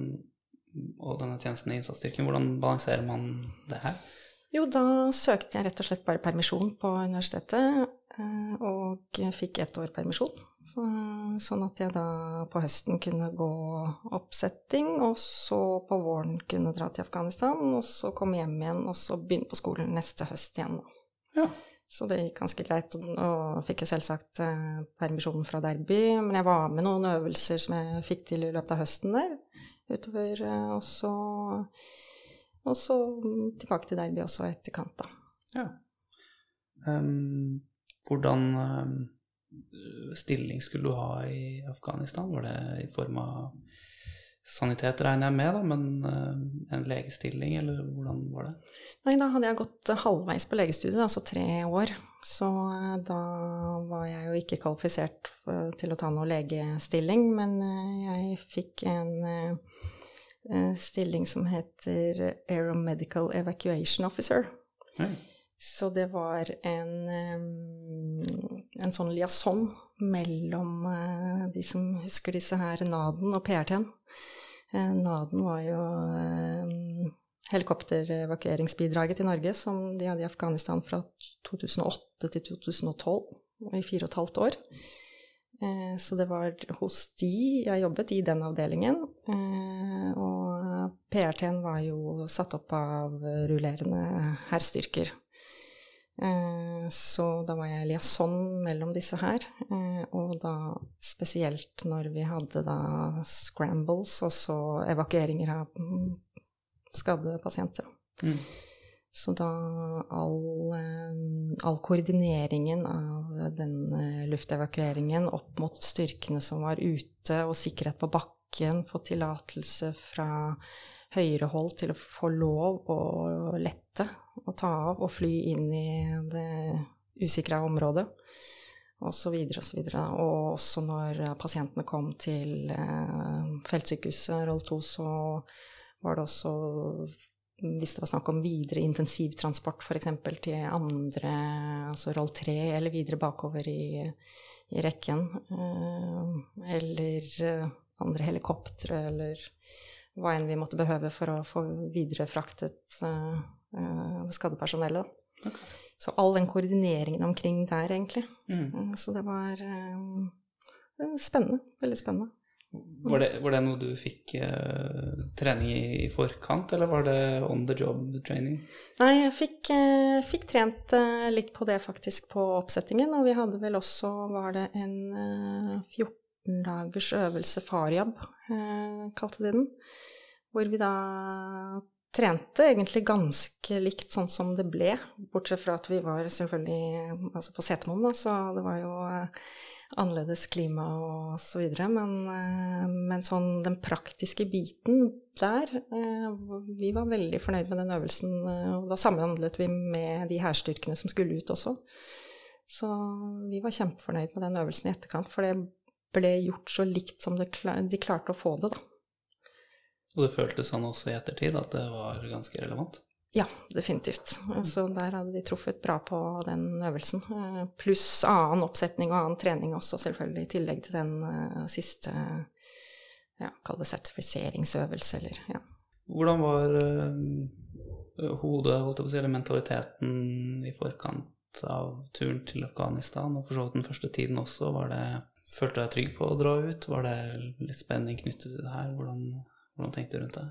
og denne tjenesten i innsatsstyrken, hvordan balanserer man det her? Jo, da søkte jeg rett og slett bare permisjon på universitetet, eh, og fikk ett år permisjon. Eh, Sånn at jeg da på høsten kunne gå oppsetting, og så på våren kunne dra til Afghanistan, og så komme hjem igjen, og så begynne på skolen neste høst igjen. da. Ja. Så det gikk ganske greit, og- og fikk jo selvsagt eh, permisjon fra Derby, men jeg var med noen øvelser som jeg fikk til i løpet av høsten der, utover, eh, og så, og så mm, tilbake til Derby også etterkant, da. Ja. Um, hvordan um, stilling skulle du ha i Afghanistan? Var det i form av sanitet, regner jeg med, da, men uh, en legestilling, eller hvordan var det? Nei, da hadde jeg gått eh, halvveis på legestudiet, altså tre år. Så eh, da var jeg jo ikke kvalifisert for, til å ta noe legestilling, men jeg fikk en eh, stilling som heter Aeromedical Evacuation Officer. Oi. Så det var en, eh, en sånn liaison mellom eh, de som husker disse her Naden og PRT-en. Eh, Naden var jo eh, helikopterevakueringsbidraget til Norge som de hadde i Afghanistan fra 2008 til 2012, i fire og et halvt år. Eh, Så det var hos de jeg jobbet, i den avdelingen. Eh, Og PRT-en var jo satt opp av rullerende hærstyrker. Eh, Så da var jeg liaison mellom disse her, og da spesielt når vi hadde da scrambles, altså evakueringer av mm, skadde pasienter. Mm. Så da all, eh, all koordineringen av den eh, luftevakueringen opp mot styrkene som var ute, og sikkerhet på bakken, få tillatelse fra høyere hold til å få lov å lette og ta av og fly inn i det usikra området, og så og så. Og også når pasientene kom til eh, feltsykehuset Roll 2, så var det også hvis det var snakk om videre intensivtransport f.eks. til andre, altså roll 3 eller videre bakover i, i rekken. eh, Eller eh, andre helikoptre, eller hva enn vi måtte behøve for å få viderefraktet det skadde personellet. Okay. Så all den koordineringen omkring der, egentlig. Mm. Eh, Så det var eh, spennende. Veldig spennende. Var, det, var det noe du fikk eh, trening i i forkant, eller var det on the job training? Nei, jeg fikk, eh, fikk trent eh, litt på det faktisk på oppsettingen, og vi hadde vel også, var det en eh, 14 dagers øvelse farjab, eh, kalte de den, hvor vi da trente egentlig ganske likt sånn som det ble, bortsett fra at vi var selvfølgelig altså på Setermoen, da, så det var jo eh, annerledes klima og så videre, men, eh, men sånn den praktiske biten der eh, Vi var veldig fornøyd med den øvelsen, eh, og da samhandlet vi med de hærstyrkene som skulle ut også. Så vi var kjempefornøyd med den øvelsen i etterkant, for det ble gjort så likt som de klarte å få det, da. Og det føltes sånn også i ettertid at det var ganske relevant? Ja, definitivt. Så der hadde de truffet bra på den øvelsen. Eh, Pluss annen oppsetning og annen trening også, selvfølgelig, i tillegg til den eh, siste ja, kall det sertifiseringsøvelse, eller ja. Hvordan var uh, hodet, holdt jeg på å si, eller mentaliteten i forkant av turen til Afghanistan, og for så vidt den første tiden også? Var det, følte du deg trygg på å dra ut? Var det litt spenning knyttet til det her? Hvordan, hvordan tenkte du rundt det?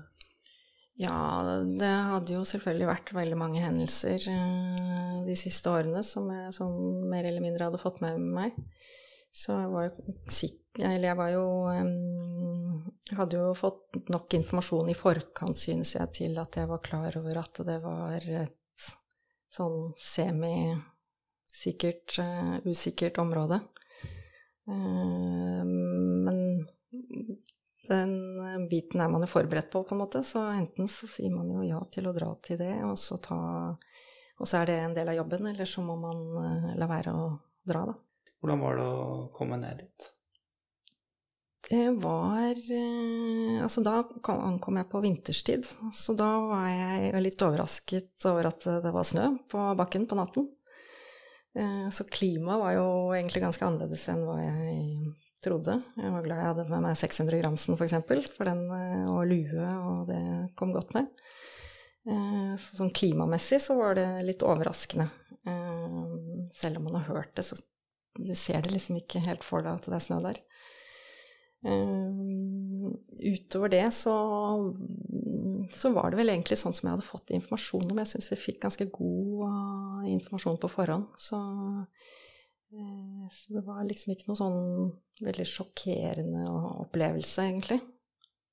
Ja, det hadde jo selvfølgelig vært veldig mange hendelser eh, de siste årene som jeg som mer eller mindre hadde fått med meg. Så jeg var jo sikker Eller jeg var jo Jeg hadde jo fått nok informasjon i forkant, synes jeg, til at jeg var klar over at det var et sånn semi-sikkert, eh, usikkert område. Eh, men den biten er man jo forberedt på, på en måte. Så enten så sier man jo ja til å dra til det, og så, ta, og så er det en del av jobben, eller så må man eh, la være å dra, da. Hvordan var det å komme ned dit? Det var eh, Altså, da kom, ankom jeg på vinterstid, så da var jeg litt overrasket over at det var snø på bakken på natten. Eh, Så klimaet var jo egentlig ganske annerledes enn hva jeg trodde. Jeg var glad jeg hadde med meg 600 gramsen, for eksempel, for den, eh, og lue, og det kom godt med. Eh, Så sånn klimamessig så var det litt overraskende. Eh, Selv om man har hørt det, så du ser det liksom ikke helt for deg at det er snø der. Utover det så, så var det vel egentlig sånn som jeg hadde fått informasjon om. Jeg syns vi fikk ganske god informasjon på forhånd. Så, så det var liksom ikke noe sånn veldig sjokkerende opplevelse, egentlig.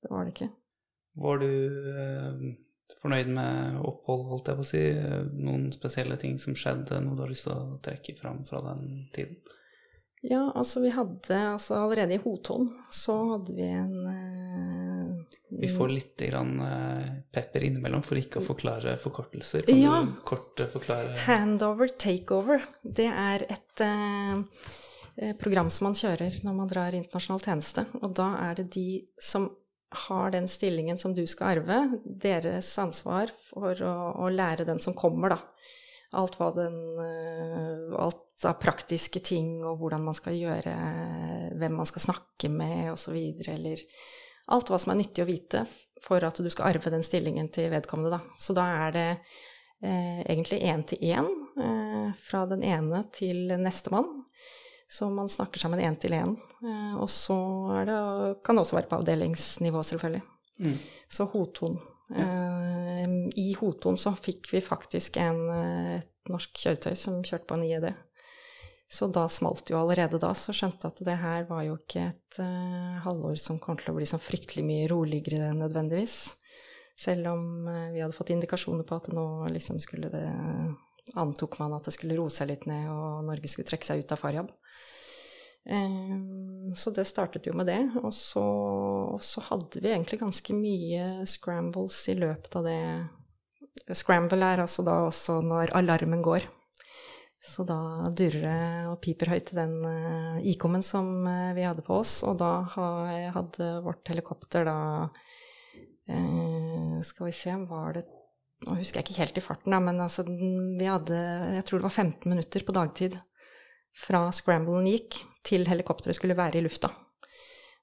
Det var det ikke. Var du eh, fornøyd med opphold, holdt jeg på å si? Eh, Noen spesielle ting som skjedde, noe du har lyst til å trekke fram fra den tiden? Ja, altså vi hadde altså Allerede i Hoton så hadde vi en eh, Vi får litt grann, eh, pepper innimellom for ikke å forklare forkortelser. Kan Ja. du kort eh, forklare Handover takeover. Det er et eh, eh, program som man kjører når man drar internasjonal tjeneste. Og da er det de som har den stillingen som du skal arve, deres ansvar for å, å lære den som kommer, da. Alt den Alt av praktiske ting og hvordan man skal gjøre, hvem man skal snakke med osv. Eller alt hva som er nyttig å vite for at du skal arve den stillingen til vedkommende, da. Så da er det eh, egentlig én til én eh, fra den ene til nestemann. Så man snakker sammen én til én. Eh, og så det, kan det også være på avdelingsnivå, selvfølgelig. Mm. Så Hoton. Eh, I Hoton så fikk vi faktisk en, eh, et norsk kjøretøy som kjørte på en IED. Så da smalt jo allerede da, så skjønte jeg at det her var jo ikke et uh, halvår som kom til å bli sånn fryktelig mye roligere nødvendigvis. Selv om uh, vi hadde fått indikasjoner på at nå liksom skulle det Antok man at det skulle roe seg litt ned, og Norge skulle trekke seg ut av Faryab. Eh, Så det startet jo med det. Og så, og så hadde vi egentlig ganske mye scrambles i løpet av det. Scramble er altså da også når alarmen går. Så da durer det og piper høyt til den uh, ikommen som uh, vi hadde på oss. Og da ha- hadde vårt helikopter da uh, Skal vi se, var det Nå husker jeg ikke helt i farten, da, men altså vi hadde Jeg tror det var 15 minutter på dagtid fra scramblen gikk til helikopteret skulle være i lufta.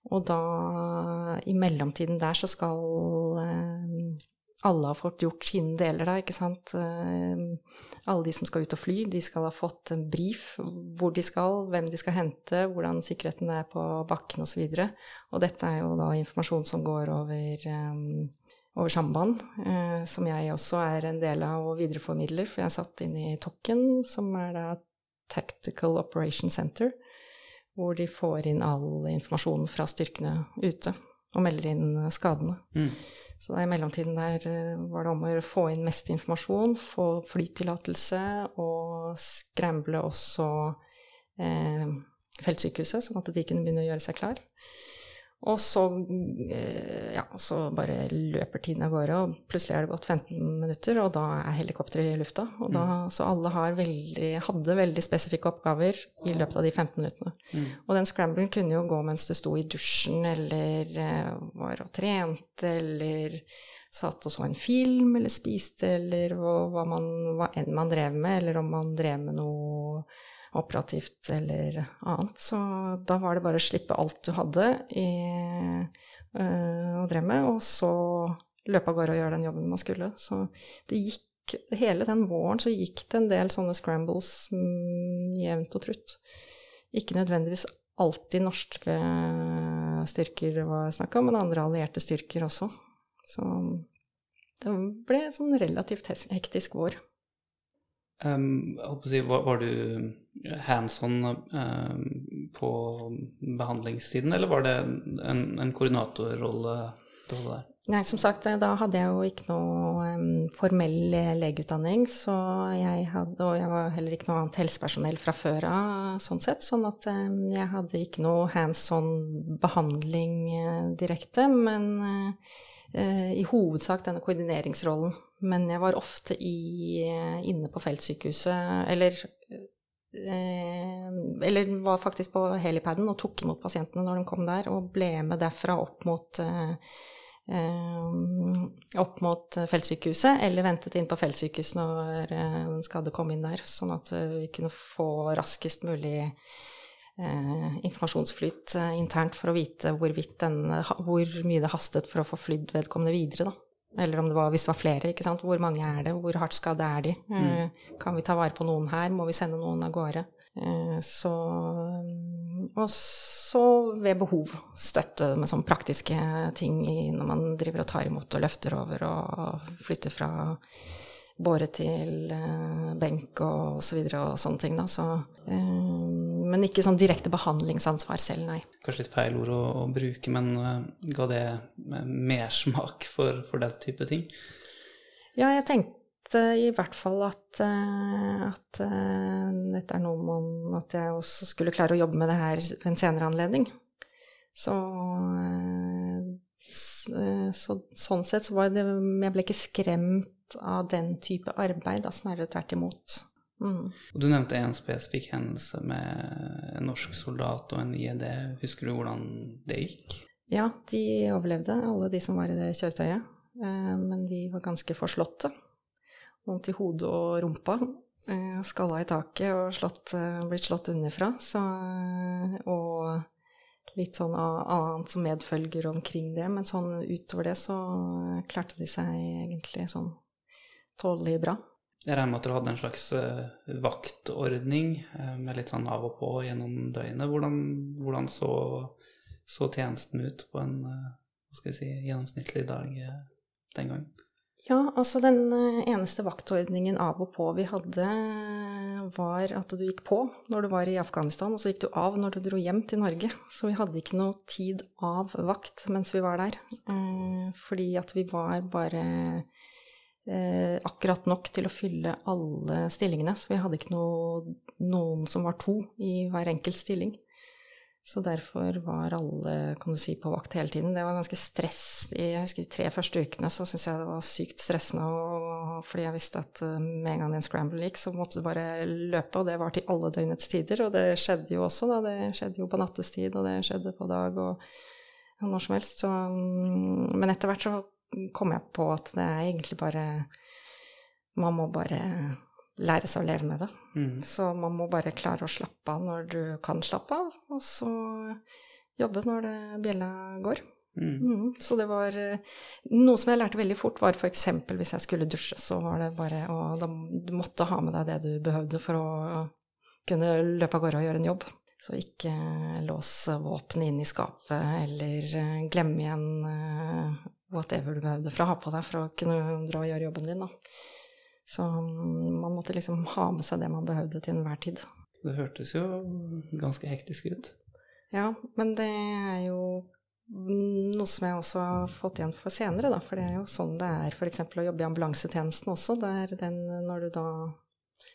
Og da, i mellomtiden der, så skal eh, alle har fått gjort sine deler, da, ikke sant. Eh, alle de som skal ut og fly, de skal ha fått en brief hvor de skal, hvem de skal hente, hvordan sikkerheten er på bakken osv. Og, så og dette er jo da informasjon som går over, eh, over samband, eh, som jeg også er en del av og videreformidler, for jeg er satt inn i Tokken, som er da Tactical Operation Center, hvor de får inn all informasjonen fra styrkene ute og melder inn skadene. Mm. Så i mellomtiden der eh, var det om å få inn mest informasjon, få flytillatelse og scramble også eh, feltsykehuset, sånn at de kunne begynne å gjøre seg klar. Og så, eh, ja, så bare løper tiden av gårde, og plutselig er det gått 15 minutter, og da er helikopteret i lufta. Og da, Så alle har veldig, hadde veldig spesifikke oppgaver i løpet av de 15 minuttene. Mm. Og den scramblen kunne jo gå mens du sto i dusjen, eller eh, var og trente, eller satt og så en film eller spiste, eller hva, hva, man, hva enn man drev med, eller om man drev med noe operativt eller annet. Så da var det bare å slippe alt du hadde i, øh, og drev med, og så løpe av gårde og gjøre den jobben man skulle. Så det gikk Hele den våren så gikk det en del sånne scrambles mm, jevnt og trutt. Ikke nødvendigvis alltid norske styrker var snakk om, men andre allierte styrker også. Så det ble en sånn relativt hektisk vår. Um, si, var, var, du hands on um, på behandlingstiden, eller var det en, en koordinatorrolle? Nei, som sagt, da hadde jeg jo ikke noe um, formell legeutdanning, så jeg hadde, og jeg var heller ikke noe annet helsepersonell fra før av, sånn sett, sånn at jeg hadde ikke noe hands on behandling uh, direkte, men uh, uh, i hovedsak denne koordineringsrollen. Men jeg var ofte i, inne på feltsykehuset, eller eller var faktisk på helipaden og tok imot pasientene når de kom der, og ble med derfra opp mot Eh, opp mot feltsykehuset, eller ventet inn på feltsykehuset når eh, den skadde kom inn der, sånn at eh, vi kunne få raskest mulig informasjonsflyt internt for å vite den, hvor mye det hastet for å få flydd vedkommende videre, da. Eller om det var, hvis det var flere, ikke sant. Hvor mange er det, hvor hardt skadde er de? Mm. Kan vi ta vare på noen her, må vi sende noen av gårde? Eh, så Og så ved behov støtte med sånne praktiske ting når man driver og tar imot og løfter over og flytter fra båre til eh, benk og så videre og sånne ting, da. Så, eh, men ikke sånn direkte behandlingsansvar selv, nei. Kanskje litt feil ord å, å bruke, men ga det mersmak for, for den type ting? Ja, jeg tenkte i hvert fall at, eh, at eh, dette er noe man At jeg også skulle klare å jobbe med det her ved en senere anledning. Så, eh, så sånn sett så var det Jeg ble ikke skremt av den type arbeid, da snarere tvert imot. Mm. Du nevnte en spesifikk hendelse med en norsk soldat og en IED. Husker du hvordan det gikk? Ja, de overlevde, alle de som var i det kjøretøyet. Men de var ganske forslåtte vondt i hodet og rumpa. Eh, skalla i taket og slått, eh, blitt slått underfra. Så, eh, og litt sånn annet som medfølger omkring det. Men sånn utover det så klarte de seg egentlig sånn tålelig bra. Jeg regner med at dere hadde en slags vaktordning med litt sånn av og på gjennom døgnet. Hvordan, hvordan så, så, tjenesten ut på en hva skal si, gjennomsnittlig dag den gangen? Ja, altså den eh, eneste vaktordningen av og på vi hadde, var at du gikk på når du var i Afghanistan, og så gikk du av når du dro hjem til Norge. Så vi hadde ikke noe tid av vakt mens vi var der. Eh, fordi at vi var bare eh, akkurat nok til å fylle alle stillingene. Så vi hadde ikke noe, noen som var to i hver enkelt stilling. Så derfor var alle kan du si, på vakt hele tiden. Det var ganske stress. Jeg husker De tre første ukene så syntes jeg det var sykt stressende, fordi jeg visste at eh, med en gang en scramble gikk, så måtte du bare løpe, og det var til alle døgnets tider. Og det skjedde jo også, da. Det skjedde jo på nattestid, og det skjedde på dag, og når som helst. Så, mm, men etter hvert så kom jeg på at det er egentlig bare Man må bare lære seg å leve med det. Mm. Så man må bare klare å slappe av når du kan slappe av, og så jobbe når det bjella går. Mm. Mm. Så det var Noe som jeg lærte veldig fort, var f.eks. hvis jeg skulle dusje, så var det bare å Du måtte ha med deg det du behøvde for å kunne løpe av gårde og gjøre en jobb. Så ikke lås våpenet inn i skapet, eller eh, glemme igjen eh, whatever du behøvde for å ha på deg for å kunne dra og gjøre jobben din. da. Så man måtte liksom ha med seg det man behøvde til enhver tid. Det hørtes jo ganske hektisk ut. Ja, men det er jo noe som jeg også har fått igjen for senere, da. For det er jo sånn det er f.eks. å jobbe i ambulansetjenesten også. Der den, når du da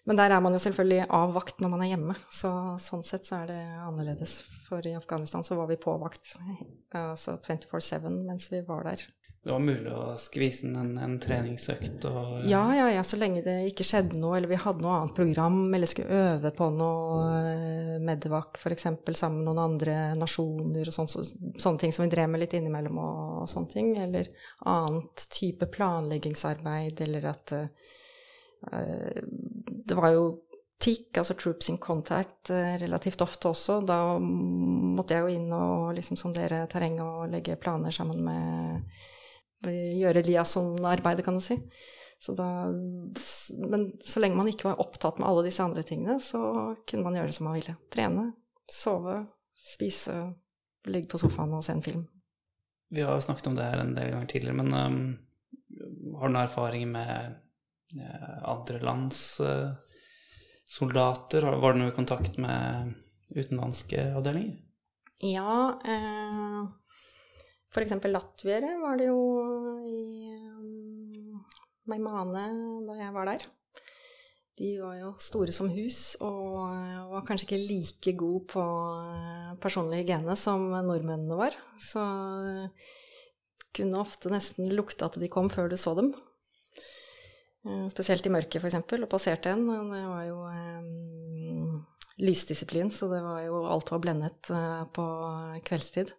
Men der er man jo selvfølgelig av vakt når man er hjemme. Så sånn sett så er det annerledes. For i Afghanistan så var vi på vakt altså 24-7 mens vi var der det var mulig å skvise inn en, en treningsøkt og ja, ja, ja, så lenge det ikke skjedde noe, eller vi hadde noe annet program, eller skulle øve på noe uh, Medevac f.eks. sammen med noen andre nasjoner og sånt, så, sånne ting som vi drev med litt innimellom og, og sånne ting, eller annet type planleggingsarbeid, eller at uh, Det var jo TIC, altså Troops in Contact, eh, relativt ofte også. Da måtte jeg jo inn og liksom sondere terrenget og legge planer sammen med Gjøre liaison-arbeidet, kan du si. Så da, men så lenge man ikke var opptatt med alle disse andre tingene, så kunne man gjøre det som man ville. Trene, sove, spise, ligge på sofaen og se en film. Vi har jo snakket om det her en del ganger tidligere, men um, har du noen erfaringer med uh, andre lands uh, soldater? Var du noe i kontakt med utenlandske avdelinger? Ja, eh, eksempel latviere var det jo i um, Meimane da jeg var der. De var jo store som hus og var kanskje ikke like gode på eh, personlig hygiene som nordmennene var. Så kunne ofte nesten lukte at de kom før du så dem. Eh, spesielt i mørket, f.eks., og passerte en. Det var jo um, lysdisiplin, så det var jo alt var blendet på kveldstid.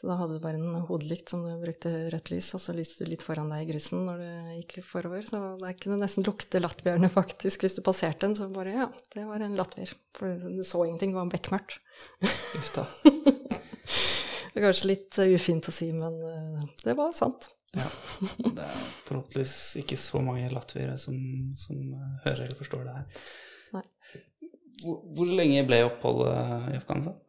Så da hadde du bare en hodelykt som du brukte rødt lys, og så lyste du litt foran deg i grusen når du gikk forover. Så det kunne nesten lukte latvierne, faktisk, hvis du passerte en. Så bare ja, det var en latvier. For du så ingenting, det var bekmørkt. Uff da. det er kanskje litt ufint å si, men eh, det var sant. Ja. Det er forhåpentligvis ikke så mange latviere som, som hører eller forstår det her. Hvor, hvor lenge ble oppholdet i Afghanistan?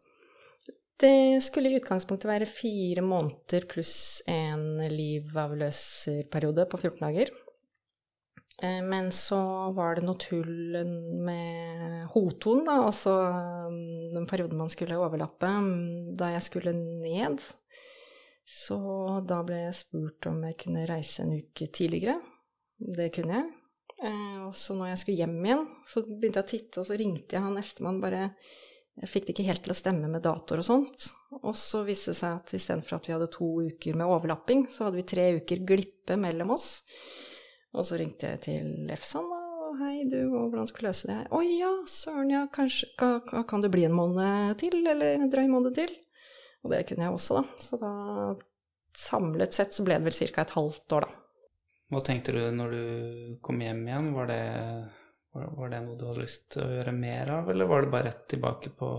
Det skulle i utgangspunktet være fire måneder pluss en livavløserperiode på 14 dager. Eh, men så var det noe tull med hoton, da, altså mm, den perioden man skulle overlappe, mm, da jeg skulle ned. Så da ble jeg spurt om jeg kunne reise en uke tidligere. Det kunne jeg. Eh, og så når jeg skulle hjem igjen, så begynte jeg å titte, og så ringte jeg han nestemann bare jeg fikk det ikke helt til å stemme med datoer og sånt. Og så viste det seg at istedenfor at vi hadde to uker med overlapping, så hadde vi tre uker glippe mellom oss. Og så ringte jeg til EFSAN og hei, du, hvordan skal vi løse det? Å ja, søren, ja, kanskje kan, kan du bli en måned til, eller en drøy måned til? Og det kunne jeg også, da. Så da samlet sett så ble det vel ca. et halvt år, da. Hva tenkte du når du kom hjem igjen? Var det var det noe du hadde lyst til å gjøre mer av, eller var det bare rett tilbake på,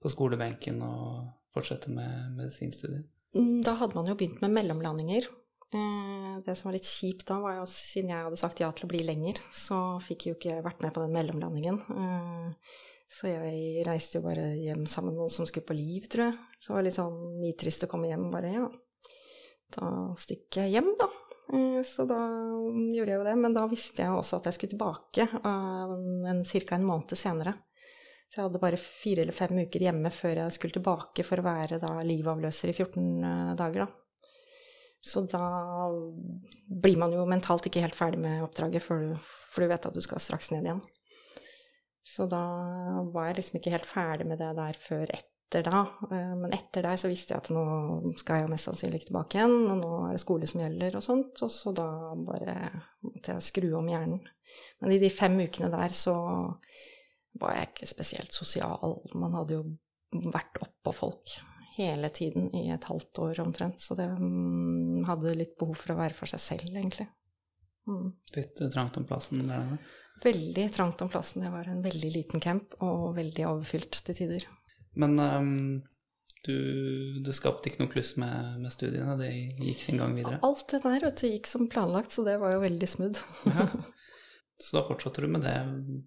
på skolebenken og fortsette med medisinstudiet? Mm, da hadde man jo begynt med mellomlandinger. Eh, det som var litt kjipt da, var jo siden jeg hadde sagt ja til å bli lenger, så fikk jeg jo ikke vært med på den mellomlandingen. Eh, så jeg reiste jo bare hjem sammen med noen som skulle på liv, tror jeg. Så det var litt sånn nitrist å komme hjem bare ja, da stikker jeg hjem, da. Eh, så da gjorde jeg jo det. Men da visste jeg også at jeg skulle tilbake ca. en måned senere. Så jeg hadde bare fire eller fem uker hjemme før jeg skulle tilbake for å være da livavløser i 14 eh, dager, da. Så da blir man jo mentalt ikke helt ferdig med oppdraget, for du, for du vet at du skal straks ned igjen. Så da var jeg liksom ikke helt ferdig med det der før ett etter da. Eh, men etter deg så visste jeg at nå skal jeg mest sannsynlig ikke tilbake igjen, og nå er det skole som gjelder og sånt. Og så da bare måtte jeg skru om hjernen. Men i de fem ukene der så var jeg ikke spesielt sosial. Man hadde jo vært oppå folk hele tiden i et halvt år omtrent, så det um, hadde litt behov for å være for seg selv, egentlig. Mm. Litt trangt om plassen der? Veldig trangt om plassen. Det var en veldig liten camp og veldig overfylt til tider. Men um, du, det skapte ikke noe kluss med, med, studiene? Det gikk sin gang videre? Alt det der vet du, gikk som planlagt, så det var jo veldig smooth. ja. Så da fortsatte du med det?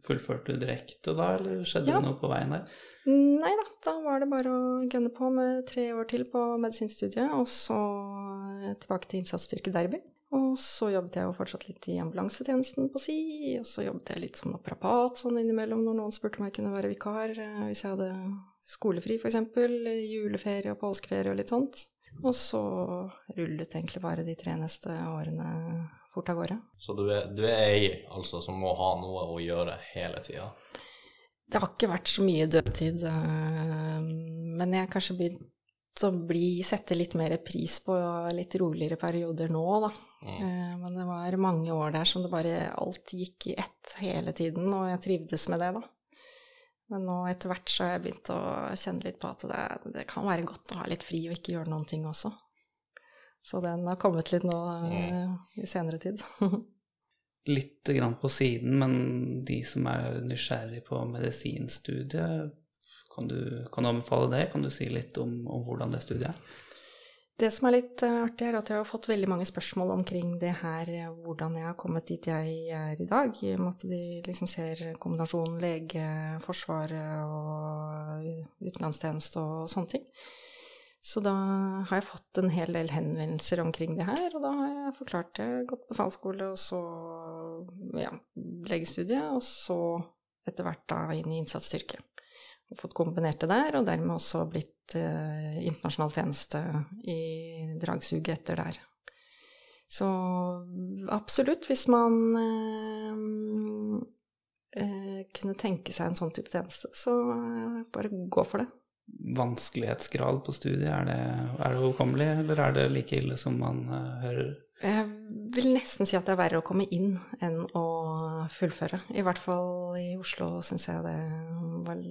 Fullførte du direkte da, eller skjedde ja. det noe på veien der? Nei da, da var det bare å gønne på med tre år til på medisinstudiet, og så tilbake til innsatsstyrke Derby. Og så jobbet jeg jo fortsatt litt i ambulansetjenesten på si, og så jobbet jeg litt som naprapat sånn innimellom når noen spurte om jeg kunne være vikar eh, hvis jeg hadde skolefri, f.eks., juleferie og påskeferie og litt sånt. Og så rullet egentlig bare de tre neste årene fort av gårde. Så du er, du er ei altså som må ha noe å gjøre hele tida? Det har ikke vært så mye dødtid, eh, men jeg har kanskje begynt å bli, sette litt mer pris på litt roligere perioder nå, da. Mm. Eh, men det var mange år der som det bare alt gikk i ett hele tiden, og jeg trivdes med det, da. Men nå etter hvert så har jeg begynt å kjenne litt på at det, det, kan være godt å ha litt fri og ikke gjøre noen ting også. Så den har kommet litt nå mm. i senere tid. Litt grann på siden, men de som er nysgjerrig på medisinstudiet, kan du, kan du anbefale det? Kan du si litt om, om hvordan det studiet er? Det som er litt eh, artig, er at jeg har fått veldig mange spørsmål omkring det her, eh, hvordan jeg har kommet dit jeg er i dag, i og med at de liksom ser kombinasjonen lege, forsvaret og utenlandstjeneste og sånne ting. Så da har jeg fått en hel del henvendelser omkring det her, og da har jeg forklart det. Gått befalsskole, og så ja, legestudie, og så etter hvert da inn i innsatsstyrke. Fått kombinert det der, og dermed også blitt eh, internasjonal tjeneste i dragsuget etter der. Så absolutt, hvis man eh, eh, kunne tenke seg en sånn type tjeneste, så eh, bare gå for det vanskelighetsgrad på studiet? Er det, er det overkommelig, eller er det like ille som man uh, hører? Jeg vil nesten si at det er verre å komme inn enn å fullføre. I hvert fall i Oslo syns jeg det var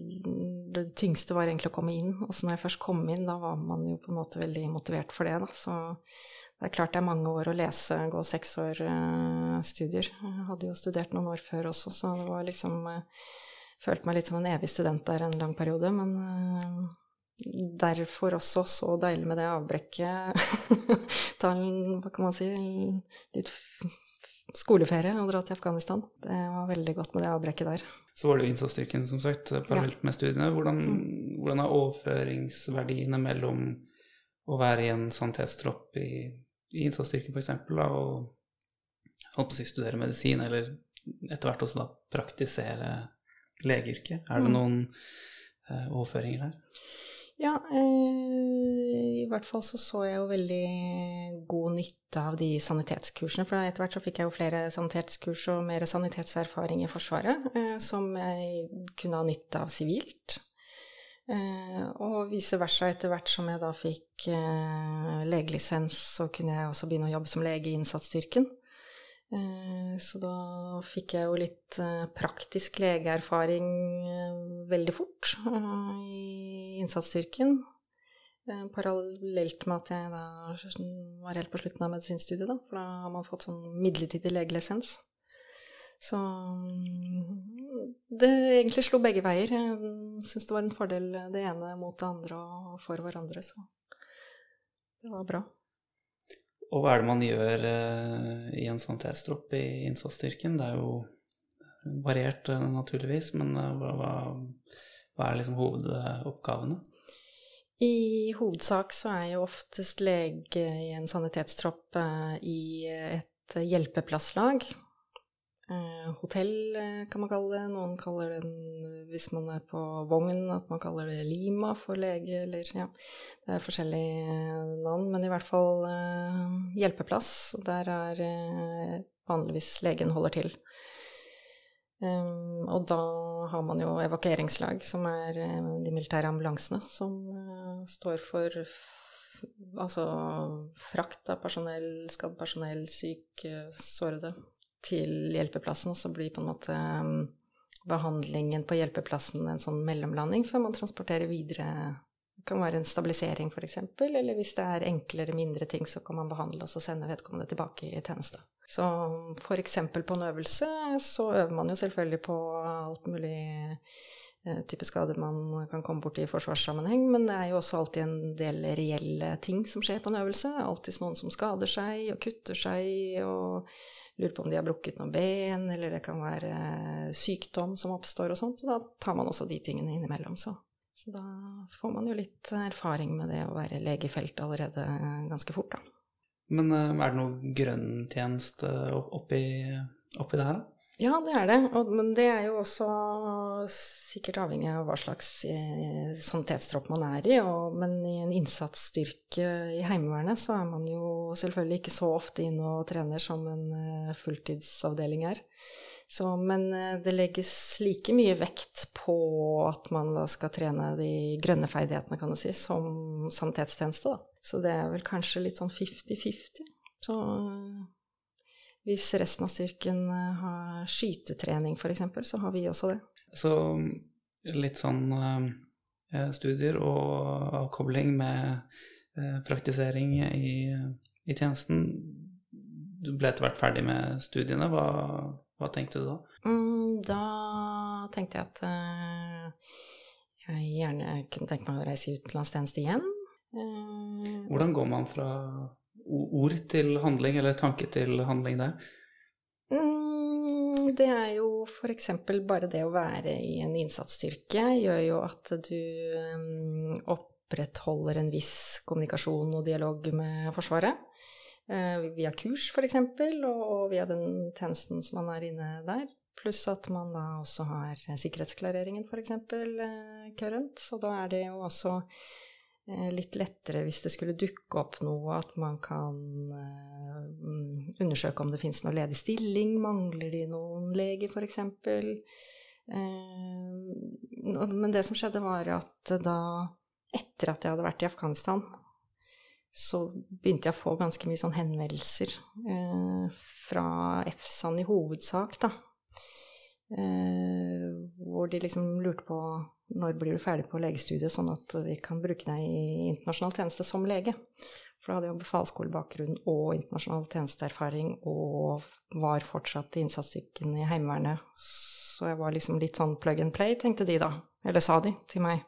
Det tyngste var egentlig å komme inn. Og så når jeg først kom inn, da var man jo på en måte veldig motivert for det, da. Så det er klart det er mange år å lese, gå seks år eh, studier. Jeg hadde jo studert noen år før også, så det var liksom eh, følte meg litt som en evig student der en lang periode, men uh, derfor også så deilig med det avbrekket. Ta en, hva kan man si, litt skoleferie og dra til Afghanistan. Det var veldig godt med det avbrekket der. Så var det jo innsatsstyrken, som sagt, parallelt ja. med studiene. Hvordan, mm. hvordan, er overføringsverdiene mellom å være i en sanitetstropp i, i innsatsstyrken f.eks., og holdt på å si studere medisin, eller etter hvert også da praktisere legeyrket? Er det mm. noen eh, overføringer her? Ja, eh, i hvert fall så så jeg jo veldig god nytte av de sanitetskursene. For etter hvert så fikk jeg jo flere sanitetskurs og mer sanitetserfaring i Forsvaret eh, som jeg kunne ha nytte av sivilt. Eh, og vice versa, etter hvert som jeg da fikk eh, legelisens, så kunne jeg også begynne å jobbe som lege i innsatsstyrken. Eh, så da fikk jeg jo litt eh, praktisk legeerfaring eh, veldig fort i innsatsstyrken. Parallelt med at jeg da var helt på slutten av medisinstudiet, da. For da har man fått sånn midlertidig legelisens. Så mm, det egentlig slo begge veier. Jeg syns det var en fordel det ene mot det andre og for hverandre, så det var bra. Og hva er det man gjør uh, i en sanitetstropp i innsatsstyrken? Det er jo variert, uh, naturligvis, men uh, hva, hva, er liksom hovedoppgavene? I hovedsak så er jo oftest lege i en sanitetstropp i et hjelpeplasslag. Eh, hotell eh, kan man kalle det. Noen kaller det, hvis man er på vogn, at man kaller det Lima for lege, eller ja. Det er forskjellige eh, navn, men i hvert fall hjelpeplass. Der er vanligvis legen holder til. Og da har man jo evakueringslag, som er de militære ambulansene, som står for altså frakt av personell, skadd personell, syk, sårede til hjelpeplassen, og så blir på en måte um, behandlingen på hjelpeplassen en sånn mellomlanding før man transporterer videre. Det kan være en stabilisering, f.eks., eller hvis det er enklere, mindre ting, så kan man behandle og så sende vedkommende tilbake i tjeneste. Så f.eks. på en øvelse så øver man jo selvfølgelig på alt mulig eh, type skader man kan komme borti i forsvarssammenheng, men det er jo også alltid en del reelle ting som skjer på en øvelse. Alltid noen som skader seg og kutter seg og lurer på om de har brukket noen ben, eller det kan være eh, sykdom som oppstår og sånt. Og da tar man også de tingene innimellom, så. Så da får man jo litt erfaring med det å være lege i feltet allerede ganske fort, da. Men eh, er det noe grønntjeneste oppi, oppi det her, da? Ja, det er det. Og, men det er jo også sikkert avhengig av hva slags eh, sanitetstropp man er i. Og, men i en innsatsstyrke i Heimevernet så er man jo selvfølgelig ikke så ofte inne og trener som en eh, fulltidsavdeling er. Så, men eh, det legges like mye vekt på at man da skal trene de grønne ferdighetene, kan du si, som sanitetstjeneste, da. Så det er vel kanskje litt sånn fifty-fifty. Så hvis resten av styrken eh, har skytetrening f.eks., så har vi også det. Så litt sånn eh, studier og avkobling med eh, praktisering i, i tjenesten. Du ble etter hvert ferdig med studiene. Hva, hva tenkte du da? Mm, da tenkte jeg at eh, jeg gjerne kunne tenke meg å reise i utenlandstjeneste igjen. Eh, Hvordan går man fra ord til handling, eller tanke til handling der? Mm, det er jo f.eks. bare det å være i en innsatsstyrke gjør jo at du mm, opprettholder en viss kommunikasjon og dialog med Forsvaret. Eh, via kurs, f.eks., og, og via den tjenesten som man er inne der. Pluss at man da også har sikkerhetsklareringen, f.eks., eh, current. Så da er det jo også litt lettere hvis det skulle dukke opp noe, at man kan eh, mm, undersøke om det finnes noe ledig stilling. Mangler de noen leger f.eks.? Eh, men det som skjedde, var at da, etter at jeg hadde vært i Afghanistan, så begynte jeg å få ganske mye sånn henvendelser eh, fra EFSAN i hovedsak, da. Eh, hvor de liksom lurte på når blir du ferdig på legestudiet, sånn at vi kan bruke deg i internasjonal tjeneste som lege. For da hadde jeg jo befalsskolebakgrunn og internasjonal tjenesteerfaring og var fortsatt i innsatsstyrken i Heimevernet. Så jeg var liksom litt sånn plug and play, tenkte de da. Eller sa de til meg.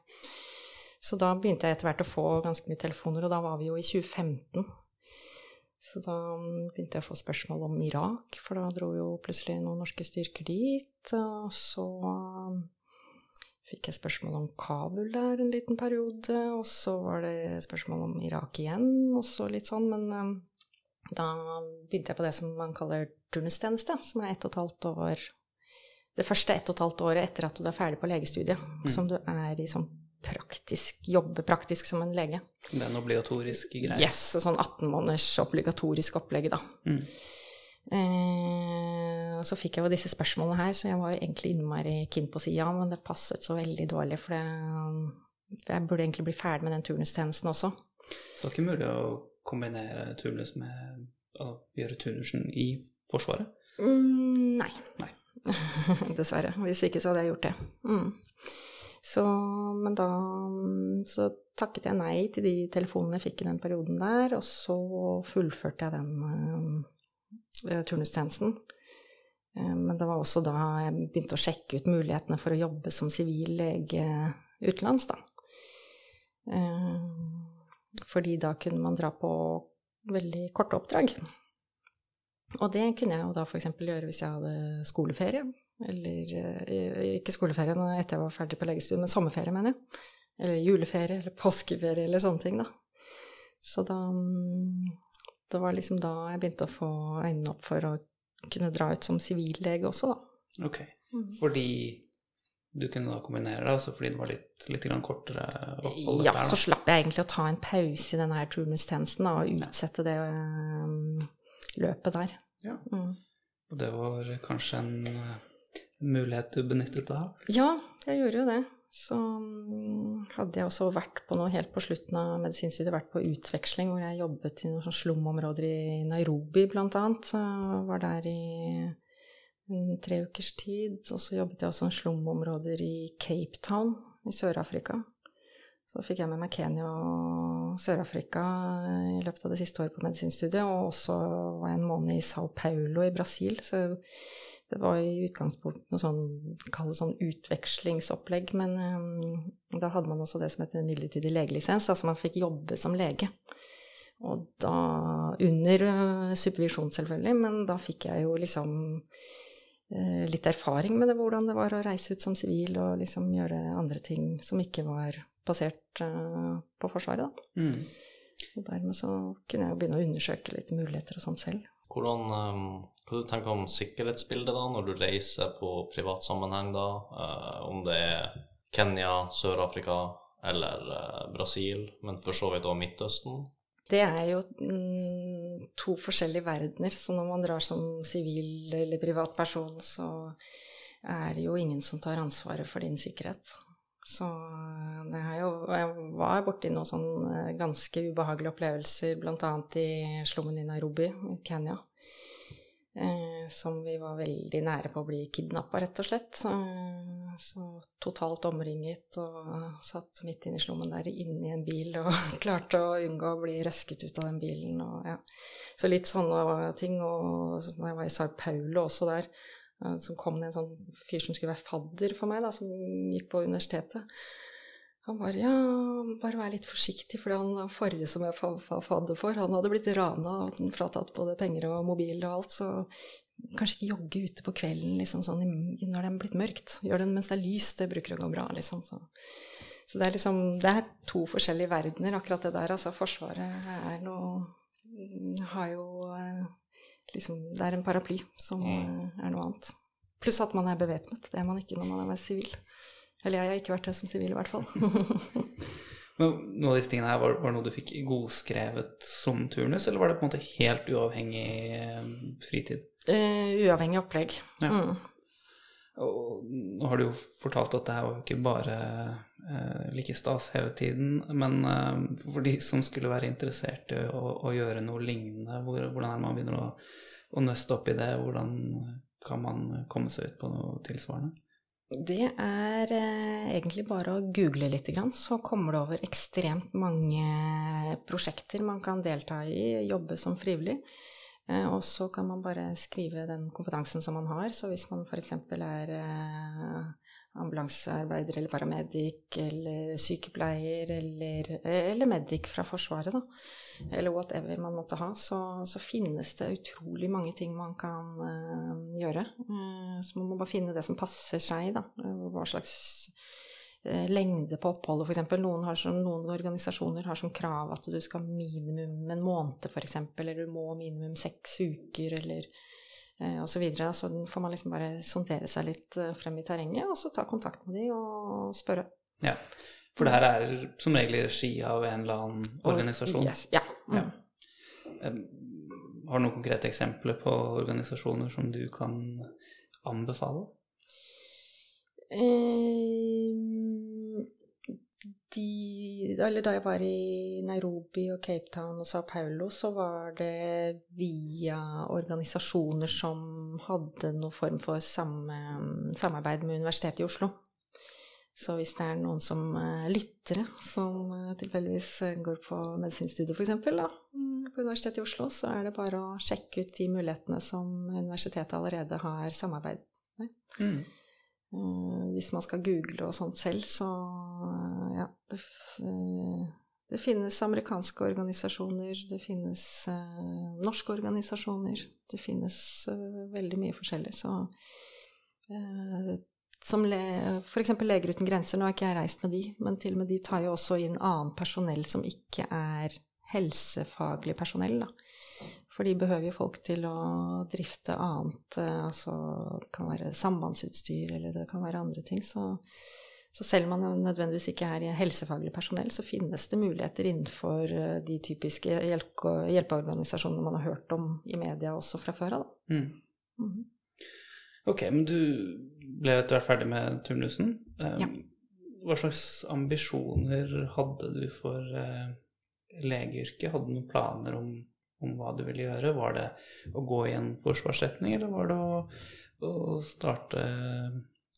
Så da begynte jeg etter hvert å få ganske mye telefoner, og da var vi jo i 2015. Så da begynte jeg å få spørsmål om Irak, for da dro jo plutselig noen norske styrker dit. Og så fikk jeg spørsmål om Kabul der en liten periode, og så var det spørsmål om Irak igjen, og så litt sånn, men um, da begynte jeg på det som man kaller turnustjeneste, som er ett og et halvt år Det første ett og et halvt året etter at du er ferdig på legestudiet, som du er i sånn praktisk, jobber praktisk som en lege. Det er en obligatorisk greie. Yes, sånn 18 måneders obligatorisk opplegg, da. Mm. Eh, og så fikk jeg jo disse spørsmålene her, så jeg var egentlig innmari keen på å si ja, men det passet så veldig dårlig, for det, jeg burde egentlig bli ferdig med den turnustjenesten også. Så det var ikke mulig å kombinere turnus med å gjøre turnusen i Forsvaret? Mm, nei. Nei. Dessverre. Hvis ikke så hadde jeg gjort det. Mm. Så, men da så takket jeg nei til de telefonene jeg fikk i den perioden der, og så fullførte jeg den uh, turnustjenesten. Uh, men det var også da jeg begynte å sjekke ut mulighetene for å jobbe som sivil lege utenlands, da. Uh, fordi da kunne man dra på veldig korte oppdrag. Og det kunne jeg jo da f.eks. gjøre hvis jeg hadde skoleferie. Eller eh, ikke skoleferie men etter jeg var ferdig på legestudiet, men sommerferie, mener jeg. Eller juleferie eller påskeferie eller sånne ting, da. Så da mm, Det var liksom da jeg begynte å få øynene opp for å kunne dra ut som sivillege også, da. Ok. Fordi du kunne da kombinere det, altså fordi det var litt, litt grann kortere opphold? Ja, der, så slapp jeg egentlig å ta en pause i denne her turnustjenesten og utsette det um, løpet der. Ja. Mm. Og det var kanskje en eh, mulighet du benyttet deg av? Ja, jeg gjorde jo det. Så mm, hadde jeg også vært på noe helt på slutten av medisinstudiet, vært på utveksling, hvor jeg jobbet i noen slumområder i Nairobi, blant annet. Jeg var der i tre ukers tid. Og så jobbet jeg også i slumområder i Cape Town i Sør-Afrika. Så fikk jeg med meg Kenya og Sør-Afrika i løpet av det siste året på medisinstudiet. Og også var jeg en måned i Sao Paulo i Brasil. Så det var i utgangspunktet noe sånn, kall det sånn utvekslingsopplegg. Men um, da hadde man også det som heter midlertidig legelisens. Altså man fikk jobbe som lege. Og da Under uh, supervisjon, selvfølgelig, men da fikk jeg jo liksom uh, litt erfaring med det, hvordan det var å reise ut som sivil og liksom gjøre andre ting som ikke var basert uh, på Forsvaret, da. Mm. Og dermed så kunne jeg jo begynne å undersøke litt muligheter og sånn selv. Hvordan, um, hva du tenker om sikkerhetsbildet da, når du reiser på privat sammenheng da? Eh, om det er Kenya, Sør-Afrika eller eh, Brasil, men for så vidt også Midtøsten? Det er jo mm, to forskjellige verdener, så når man drar som sivil eller privatperson, så er det jo ingen som tar ansvaret for din sikkerhet. Så det er jo Jeg var borti noen sånn ganske ubehagelige opplevelser, bl.a. i slummen i Nairobi i Kenya. Eh, som vi var veldig nære på å bli kidnappa, rett og slett. Så, så totalt omringet og satt midt inne i slummen der inni en bil og klarte å unngå å bli røsket ut av den bilen. Og, ja. Så litt sånne ting. Og når jeg var i Sao Paulo også der, eh, så kom det en sånn fyr som skulle være fadder for meg, da, som gikk på universitetet. Han bare ja, bare vær litt forsiktig, for han forrige som jeg var fadder for, han hadde blitt rana og fratatt både penger og mobil og alt, så kanskje ikke jogge ute på kvelden liksom sånn når det er blitt mørkt. Gjør det mens det er lyst, det bruker å gå bra, liksom. Så, så det er liksom Det er to forskjellige verdener, akkurat det der. Altså, Forsvaret er noe Har jo liksom Det er en paraply som mm. er noe annet. Pluss at man er bevæpnet. Det er man ikke når man er sivil. Eller jeg har ikke vært det som sivil, i hvert fall. Men noen av disse tingene her, var, var det noe du fikk godskrevet som turnus, eller var det på en måte helt uavhengig eh, fritid? Uh, uavhengig opplegg. Ja. Mm. Og nå har du jo fortalt at det her var jo ikke bare eh, like stas hele tiden, men eh, for de som skulle være interessert i å, å gjøre noe lignende, hvor, hvordan er det man begynner å, å nøste opp i det? Hvordan kan man komme seg ut på noe tilsvarende? Det er eh, egentlig bare å google litt, så kommer det over ekstremt mange prosjekter man kan delta i, jobbe som frivillig. Eh, og så kan man bare skrive den kompetansen som man har. Så hvis man f.eks. er eh, ambulansearbeider eller paramedic eller sykepleier eller, eller medic fra Forsvaret, da, eller whatever man måtte ha, så, så, finnes det utrolig mange ting man kan uh, gjøre. Uh, så man må bare finne det som passer seg, da. Hva slags uh, lengde på oppholdet, f.eks. Noen, noen organisasjoner har som krav at du skal minimum en måned, f.eks., eller du må minimum seks uker, eller eh, osv. Så, videre. så får man liksom bare sondere seg litt eh, frem i terrenget, og så ta kontakt med de og spørre. Ja, For det her er som regel i regi av en eller annen organisasjon? Yes, ja. Mm. ja. Har du noen konkrete eksempler på organisasjoner som du kan anbefale? Eh, de, eller da jeg var i Nairobi og Cape Town og Sao Paulo, så var det via organisasjoner som hadde noen form for samme, samarbeid med Universitetet i Oslo. Så hvis det er noen som uh, lyttere som uh, tilfeldigvis går på medisinstudiet f.eks. Mm, på Universitetet i Oslo, så er det bare å sjekke ut de mulighetene som universitetet allerede har samarbeid med. Mm. Uh, hvis man skal google og sånt selv, så uh, ja det, uh, det, finnes amerikanske organisasjoner, det finnes norske organisasjoner, det finnes veldig mye forskjellig. Så som le, f.eks. Leger uten grenser, nå har ikke jeg reist med de, men til og med de tar jo også inn annet personell som ikke er helsefaglig personell, da. For de behøver jo folk til å drifte annet, eh, altså det kan være sambandsutstyr eller det kan være andre ting. Så, så selv om man nødvendigvis ikke er helsefaglig personell, så finnes det muligheter innenfor eh, de typiske hjelpeorganisasjonene man har hørt om i media også fra før av. Mm. Mm -hmm. Ok, men du ble etter hvert ferdig med turnusen. Eh, ja. Hva slags ambisjoner hadde du for legeyrket? Hadde du noen planer om om hva du ville gjøre. Var det å gå i en forsvarsretning, eller var det å, å starte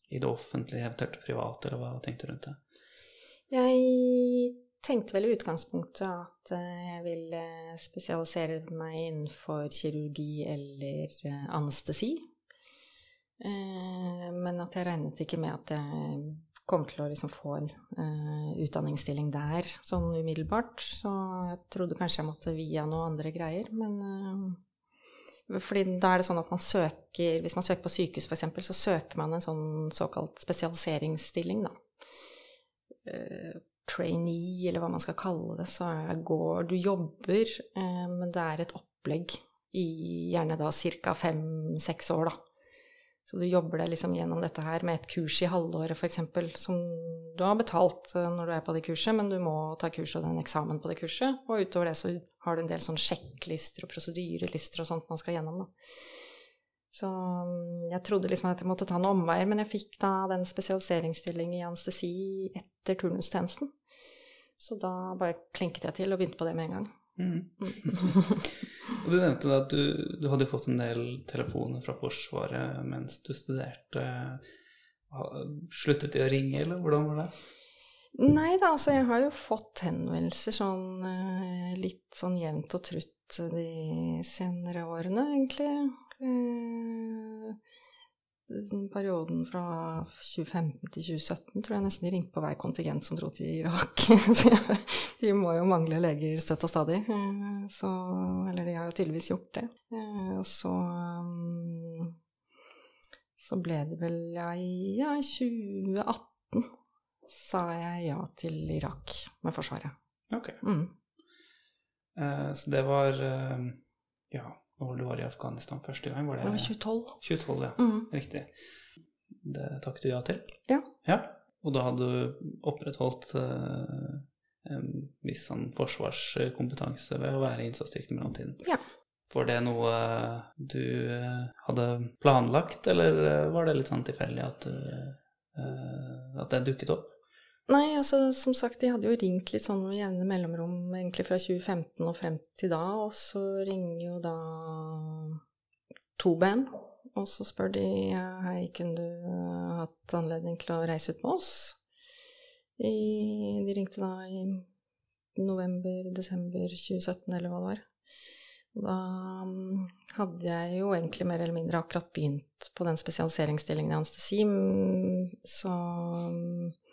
i det offentlige, eventuelt privat, eller hva tenkte du rundt det? Jeg tenkte vel i utgangspunktet at eh, jeg ville spesialisere meg innenfor kirurgi eller eh, anestesi. Eh, men at jeg regnet ikke med at jeg kom til å liksom få en uh, utdanningsstilling der sånn umiddelbart. Så jeg trodde kanskje jeg måtte via noen andre greier, men uh, fordi da er det sånn at man søker Hvis man søker på sykehus, f.eks., så søker man en sånn såkalt spesialiseringsstilling, da. Uh, trainee, eller hva man skal kalle det. Så går Du jobber, men det er et opplegg i gjerne da ca. fem-seks år, da så du jobber deg liksom gjennom dette her med et kurs i halvåret f.eks., som du har betalt eh, når du er på det kurset, men du må ta kurs og den eksamen på det kurset. Og utover det så har du en del sånn sjekklister og prosedyrelister og sånt man skal gjennom, da. Så mm, jeg trodde liksom at jeg måtte ta noen omveier, men jeg fikk da den spesialiseringsstillingen i anestesi etter turnustjenesten. Så da bare klinket jeg til og begynte på det med en gang. Mm. Og du nevnte da at du, du hadde fått en del telefoner fra Forsvaret mens du studerte. Sluttet de å ringe, eller hvordan var det? Nei da, altså jeg har jo fått henvendelser sånn eh, litt sånn jevnt og trutt de senere årene, egentlig. Den perioden fra 2015 til 2017 tror jeg nesten de ringte på hver kontingent som dro til Irak. Så de må jo mangle leger støtt og stadig. eh, Så, eller de har jo tydeligvis gjort det. Eh, Og så mm, så ble det vel ja, i ja, 2018 sa jeg ja til Irak med Forsvaret. Ok. Mm. Uh, så det var uh, Ja, når du var i Afghanistan første gang, var det Det var 2012. 2012, ja. Mm. Riktig. Det takket du ja til? Ja. ja. Og da hadde du opprettholdt uh, en viss sånn forsvarskompetanse ved å være i innsatsstyrken i mellomtiden? Ja. Var det noe du eh, hadde planlagt, eller eh, var det litt sånn tilfeldig at, du, at det dukket opp? Nei, altså som sagt, de hadde jo ringt litt sånn med jevne mellomrom egentlig fra 2015 og frem til da, og så ringer jo da to band, og så spør de hei, kunne du uh, hatt anledning til å reise ut med oss? I, de ringte da i november-desember 2017, eller hva det var. Da mm, hadde jeg jo egentlig mer eller mindre akkurat begynt på den spesialiseringsstillingen i anestesi, så mm, Eh,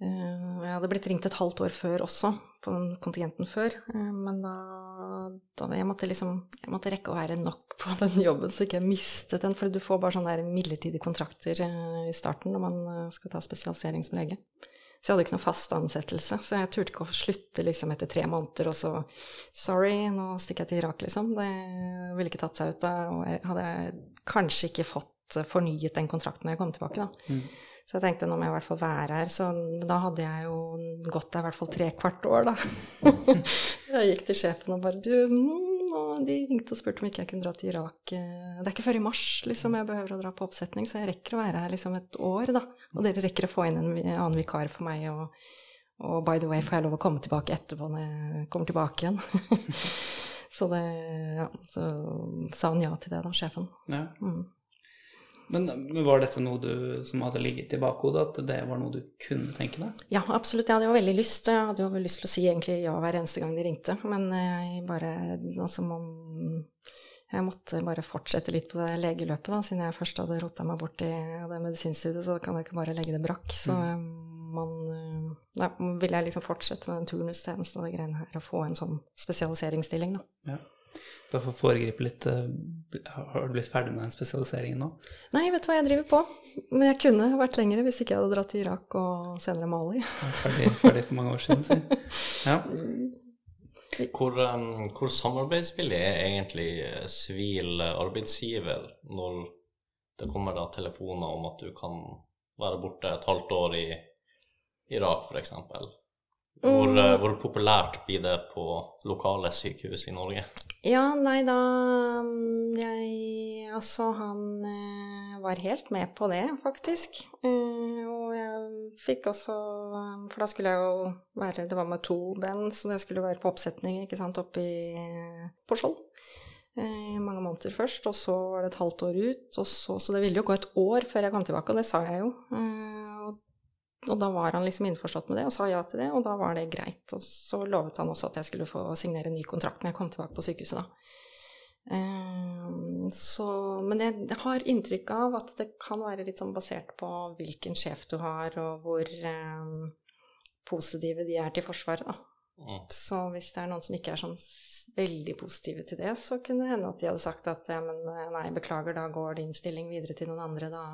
Jeg hadde blitt ringt et halvt år før også, på den kontingenten før. eh, Men da, da jeg måtte liksom Jeg måtte rekke å være nok på den jobben, så ikke jeg mistet den. For du får bare sånne midlertidige kontrakter eh, i starten når man eh, skal ta spesialisering som lege. Så jeg hadde ikke noe fast ansettelse, så jeg turte ikke å slutte liksom etter tre måneder og så Sorry, nå stikker jeg til Irak, liksom. Det ville ikke tatt seg ut da. Og jeg hadde kanskje ikke fått eh, fornyet den kontrakten når jeg kom tilbake, da. Mm. Så jeg tenkte nå må jeg i hvert fall være her. Så da hadde jeg jo gått der i hvert fall tre kvart år, da. jeg gikk til sjefen og bare Du, mm, nå, de ringte og spurte om ikke jeg kunne dra til Irak. Eh, Det er ikke før i mars liksom, jeg behøver å dra på oppsetning, så jeg rekker å være her liksom et år, da. Og dere rekker å få inn en annen vikar for meg, og, og by the way, får jeg lov å komme tilbake etterpå når jeg kommer tilbake igjen. så det Ja, så sa han ja til det, da, sjefen. Ja. Mm. Men, men var dette noe du, som hadde ligget i bakhodet, at det var noe du kunne tenke deg? Ja, absolutt. Jeg hadde jo veldig lyst. Jeg hadde jo lyst til å si egentlig ja hver eneste gang de ringte. Men jeg bare Altså, man Jeg måtte bare fortsette litt på det legeløpet, da, siden jeg først hadde rota meg bort i det medisinstudiet, så kan jeg ikke bare legge det brakk. Så man Da ville jeg liksom fortsette med den turnustjenesten og de greiene her, og få en sånn spesialiseringsstilling, da. Ja. Bare for å foregripe litt, eh, har du blitt ferdig med den spesialiseringen nå? Nei, vet du hva jeg driver på? Men jeg kunne vært lengre hvis ikke jeg hadde dratt til Irak og senere Mali. Er Ferdig, ferdig for mange år siden, si. Ja. Hvor, um, hvor samarbeidsvillig er egentlig eh, sivil arbeidsgiver når det kommer da telefoner om at du kan være borte et halvt år i Irak, f.eks.? Hvor, mm. hvor populært blir det på lokale sykehus i Norge? Ja, nei da mm, Jeg Altså, han eh, var helt med på det, faktisk. Eh, og jeg fikk også For da skulle jeg jo være Det var med to band, så det skulle være på oppsetning, ikke sant, oppe i på Skjold. eh, I mange måneder først, og så var det et halvt år ut. Så, så det ville jo gå et år før jeg kom tilbake, og det sa jeg jo. Og, da var han liksom innforstått med det, og sa ja til det, og da var det greit. Og så lovet han også at jeg skulle få signere en ny kontrakt når jeg kom tilbake på sykehuset, da. Eh, så, men jeg har inntrykk av at det kan være litt sånn basert på hvilken sjef du har, og hvor eh, positive de er til Forsvaret, da. Mm. Så hvis det er noen som ikke er sånn veldig positive til det, så kunne det hende at de hadde sagt at ja, men eh, nei, beklager, da går din stilling videre til noen andre, da.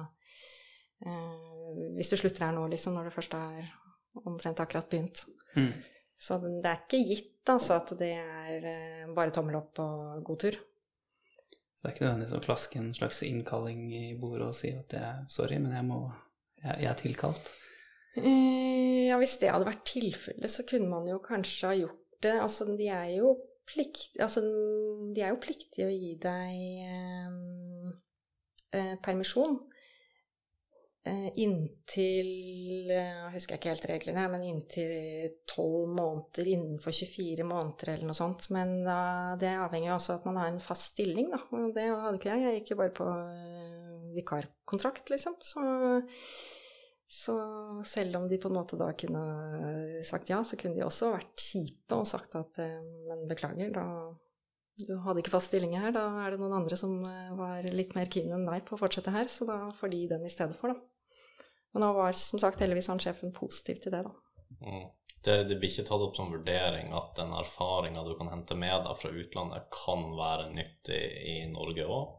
Eh, hvis du slutter her nå, liksom, når du først er omtrent akkurat begynt. Mm. Så det er ikke gitt, altså, at det er eh, bare tommel opp og god tur. Så det er ikke nødvendigvis å klaske en slags innkalling i bordet og si at jeg, sorry, men jeg må jeg, jeg er tilkalt. Eh, ja, hvis det hadde vært tilfellet, så kunne man jo kanskje ha gjort det. Altså, de er jo plikt, altså, de er jo pliktige å gi deg eh, eh, permisjon. Eh, inntil eh, Jeg husker ikke helt reglene, men inntil 12 måneder innenfor 24 måneder eller noe sånt. Men da, det avhenger jo også av at man har en fast stilling, da. Og det hadde ikke jeg. Jeg gikk jo bare på eh, vikarkontrakt, liksom. Så, så selv om de på en måte da kunne sagt ja, så kunne de også vært kjipe og sagt at men beklager, da du hadde ikke fast stilling her, da er det noen andre som var litt mer keen enn deg på å fortsette her, så da får de den i stedet for, da. Men nå var som sagt heldigvis han sjefen positiv til det, da. Mm. Det, det blir ikke tatt opp som vurdering at den erfaringa du kan hente med deg fra utlandet, kan være nyttig i Norge òg?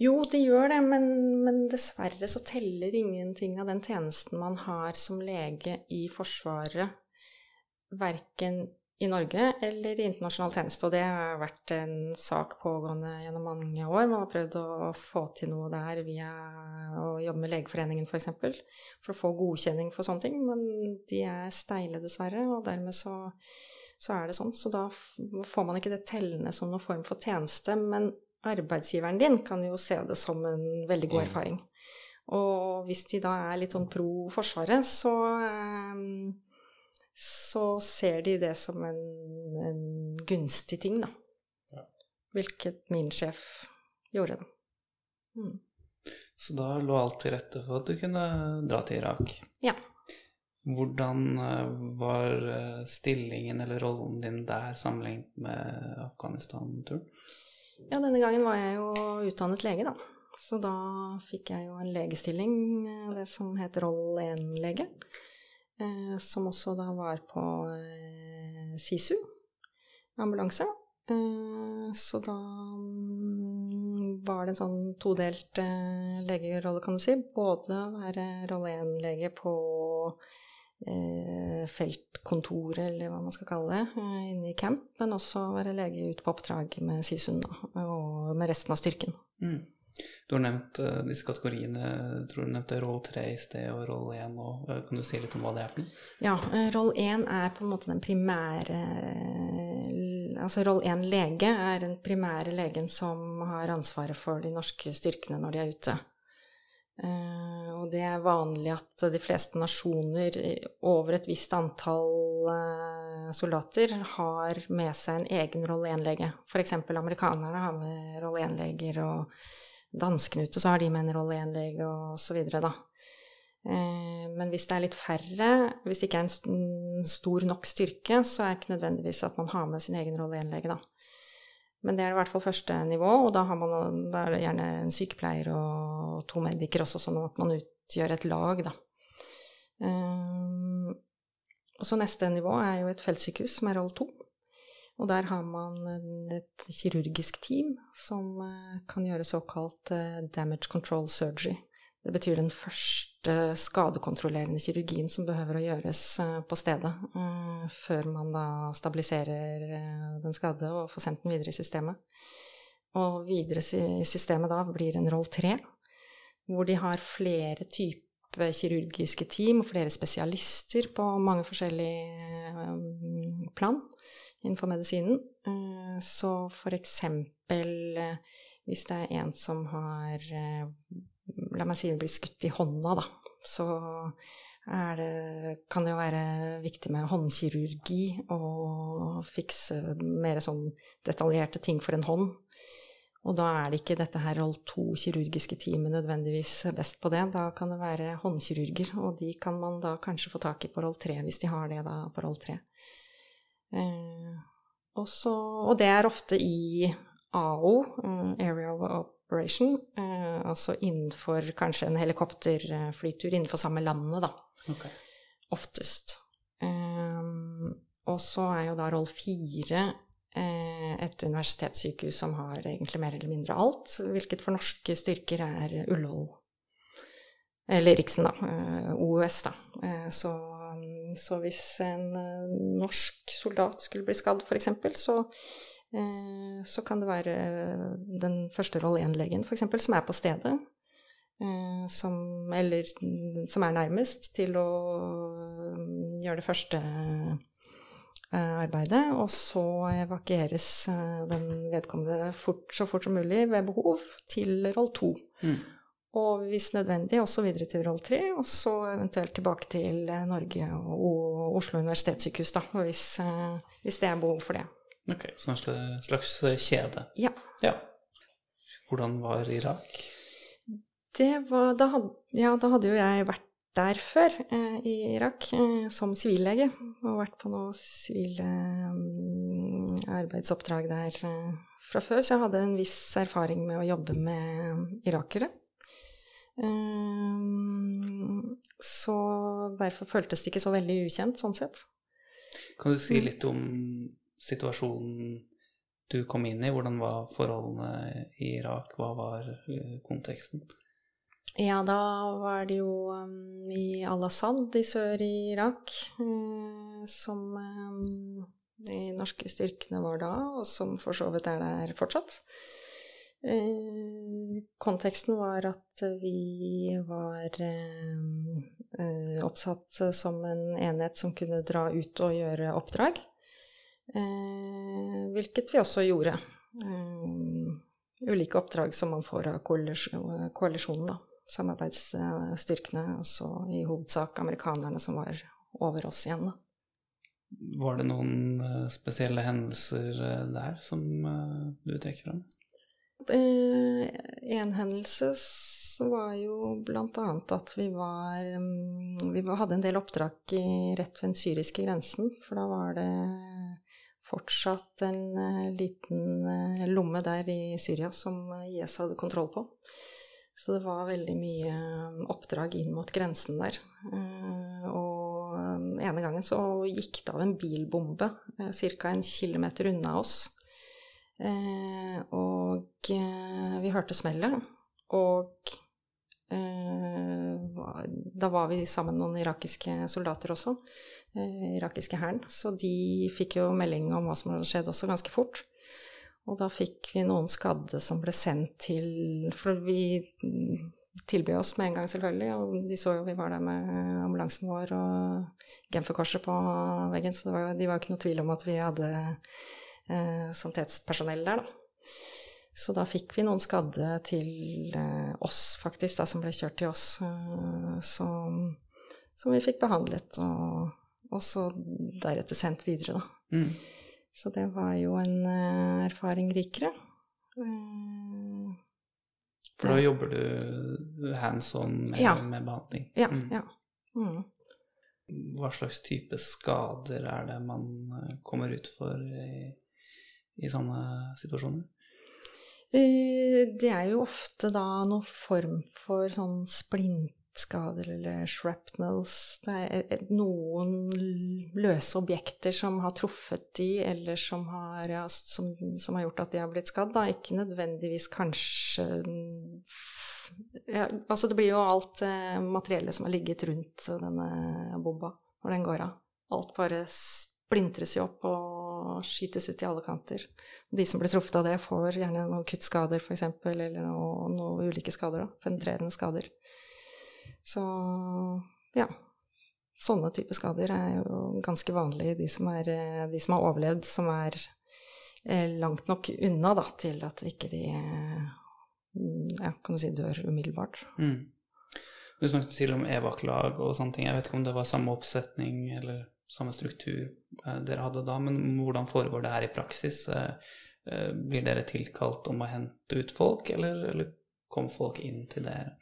Jo, det gjør det, men, men, dessverre så teller ingenting av den tjenesten man har som lege i Forsvaret, verken i Norge eller i internasjonal tjeneste. Og det har vært en sak pågående gjennom mange år. Man har prøvd å få til noe der via å jobbe med Legeforeningen f.eks. For, eksempel, for å få godkjenning for sånne ting. Men de er steile, dessverre, og dermed så, så er det sånn. Så da får man ikke det tellende som noen form for tjeneste. Men arbeidsgiveren din kan jo se det som en veldig god mm. erfaring. Og hvis de da er litt sånn pro Forsvaret, så um, så ser de det som en, en gunstig ting, da. Ja. Hvilket min sjef gjorde, da. Mm. Så da lå alt til rette for at du kunne dra til Irak? Ja. Hvordan eh, var eh, stillingen eller rollen din der sammenlignet med Afghanistan-turen? Ja, denne gangen var jeg jo utdannet lege, da. Så da fikk jeg jo en legestilling, eh, det som heter roll 1-lege. Eh, som også da var på eh, SISU, ambulanse. Eh, så da mm, var det en sånn todelt legerolle, kan du si. Både å være rolle 1-lege på feltkontoret, eller hva man skal kalle det, inne i camp, men også være lege ute på oppdrag med SISU-en og med resten av styrken. Mm. Du har nevnt uh, disse kategoriene. Tror du nevnte roll 3 i sted og roll 1. Og, uh, kan du si litt om hva det er? Ja, uh, roll 1 er på en måte den primære Altså roll 1 lege er den primære legen som har ansvaret for de norske styrkene når de er ute. og det er vanlig at de fleste nasjoner over et visst antall soldater har med seg en egen roll 1-lege. F.eks. amerikanerne har med roll 1-leger. og danskene ute, så har de med en rolle 1-lege og så videre, da. Eh, men hvis det er litt færre, hvis det ikke er en stor nok styrke, så er det ikke nødvendigvis at man har med sin egen rolle 1-lege, da. Men det er i hvert fall første nivå, og da, man, da er det gjerne en sykepleier og to medikere også, sånn at man utgjør et lag, da. Eh, og så neste nivå er jo et feltsykehus, som er rolle 2. Og der har man et kirurgisk team som eh, kan gjøre såkalt eh, damage control surgery. Det betyr den første skadekontrollerende kirurgien som behøver å gjøres eh, på stedet, før man da stabiliserer den skadde og får sendt den videre i systemet. Og videre i systemet da blir en roll tre, hvor de har flere typer kirurgiske team og flere spesialister på mange forskjellige plan innenfor medisinen. Eh, så for eksempel eh, hvis det er en som har eh, La meg si blitt skutt i hånda, da. Så det, kan det jo være viktig med håndkirurgi og fikse mer sånn detaljerte ting for en hånd. Og da er det ikke dette her roll 2 kirurgiske teamet nødvendigvis best på det. Da kan det være håndkirurger, og de kan man da kanskje få tak i på roll 3 hvis de har det da på roll 3. Eh, også, og det er ofte i AO, eh, Area of Operation, uh, altså innenfor kanskje en helikopterflytur innenfor samme landet, da. Okay. Oftest. Og så er jo da roll fire et universitetssykehus som har egentlig mer eller mindre alt, hvilket for norske styrker er Ullevål. Eller Riksen, da. OUS, da. så så hvis en eh, norsk soldat skulle bli skadd, f.eks., så, eh, så kan det være den første rolle 1-legen, f.eks., som er på stedet. Eh, som, eller som er nærmest til å gjøre det første arbeidet. Og så evakueres den vedkommende fort, så fort som mulig ved behov til roll 2. Mm. Og hvis nødvendig også videre til roll 3, og så eventuelt tilbake til eh, Norge og Oslo universitetssykehus, da, hvis, eh, hvis det er behov for det. Ok, Så en slags kjede. Ja. Ja. Hvordan var Irak? Det var, da, had, ja, da hadde jo jeg vært der før, eh, i Irak, eh, som sivillege. Og vært på noen sivile mm, arbeidsoppdrag der eh, fra før, så jeg hadde en viss erfaring med å jobbe med irakere. Eh, så derfor føltes det ikke så veldig ukjent, sånn sett. Kan du si Mm. litt om situasjonen du kom inn i? Hvordan var forholdene i Irak? Hva var eh, konteksten? Ja, da var det jo um, i Al-Assad i sør i Irak eh, som um, de norske styrkene var da, og som for så vidt er der fortsatt. Eh, konteksten var at vi var eh, eh, oppsatt som en enhet som kunne dra ut og gjøre oppdrag. Hvilket vi også gjorde. Ulike oppdrag som man får av koalis- koalisjonen, da. Samarbeidsstyrkene, altså i hovedsak amerikanerne som var over oss igjen, da. Var det noen spesielle hendelser der som du trekker fram? Eh, en hendelse var jo annet at vi var mm, Vi hadde en del oppdrag rett ved den syriske grensen, for da var det fortsatt en eh, liten eh, lomme der i Syria som IS hadde kontroll på. Så det var veldig mye eh, oppdrag inn mot grensen der. Og den ene gangen så gikk det av en bilbombe ca. en kilometer unna oss. Eh, og eh, vi hørte smellet, og eh, da var vi sammen med noen irakiske soldater også, irakiske hæren, så de fikk jo melding om hva som hadde skjedd også ganske fort. Og da fikk vi noen skadde som ble sendt til For vi tilbød oss med en gang, selvfølgelig, og de så jo vi var der med ambulansen vår og Genferkorset på veggen, så var, de var jo ikke noe tvil om at vi hadde eh, sanitetspersonell der, da. Så da fikk vi noen skadde til eh, oss, faktisk, da, som ble kjørt til oss, eh, som, som vi fikk behandlet, og, og så deretter sendt videre, da. Mm. Så det var jo en eh, erfaring rikere. Eh, For da jobber du hands on med, Ja. med behandling? Ja, Mm. ja. Mm. Hva slags type skader er det man eh, kommer ut for i, i sånne situasjoner? Eh, Det er jo ofte da noen form for sånn splintskader eller shrapnels. Det er eh, noen løse objekter som har truffet de, eller som har, ja, som, som har gjort at de har blitt skadd. Da. Ikke nødvendigvis kanskje ja, Altså det blir jo alt eh, materiellet som har ligget rundt denne bomba når den går av. Alt bare splintres jo opp og skytes ut i alle kanter. De som blir truffet av det, får gjerne noen kuttskader, f.eks., eller noen noe ulike skader. Da. Penetrerende skader. Så ja. Sånne typer skader er jo ganske vanlige. De som, er, eh, de som har overlevd, som er eh, langt nok unna da, til at ikke de ja, kan du si dør umiddelbart. Mm. Du snakket til om EVAK-lag og sånne ting. Jeg vet ikke om det var samme oppsetning eller samme struktur eh, dere hadde da, men hvordan foregår det her i praksis? Eh, eh, Blir dere tilkalt om å hente ut folk, eller, eller kom folk inn til dere?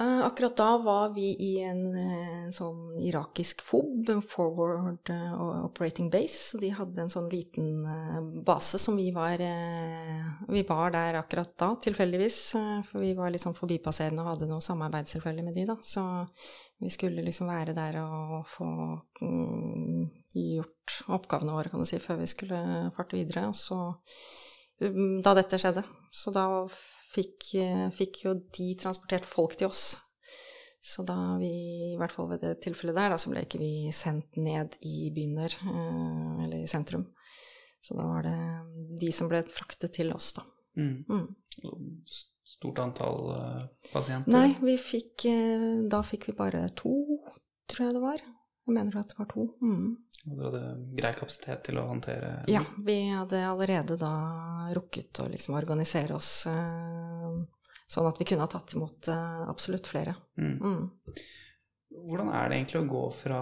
Eh, Akkurat da var vi i en, eh, en sånn irakisk FOB, Forward eh, Operating Base. og De hadde en sånn liten base som vi var Vi var der akkurat da, tilfeldigvis. For vi var liksom forbipasserende og hadde noe samarbeid selvfølgelig med de, da. Så vi skulle liksom være der og få mm, gjort oppgavene våre, kan du si, før vi skulle farte videre. Og så Da dette skjedde. Så da fikk, eh, fikk jo de transportert folk til oss. Så da vi, i hvert fall ved det tilfellet der, da, så ble ikke vi sendt ned i byen der, eh, eller i sentrum. Så da var det de som ble fraktet til oss, da. Mm. Mm. Stort antall eh, pasienter? Nei, vi fikk Da fikk vi bare to, tror jeg det var. Jeg mener at det var to. Mm. Og dere hadde grei kapasitet til å håndtere Ja, vi hadde allerede da rukket å liksom organisere oss eh, Sånn at vi kunne ha tatt imot eh, absolutt flere. Mm. Mm. Hvordan er det egentlig å gå fra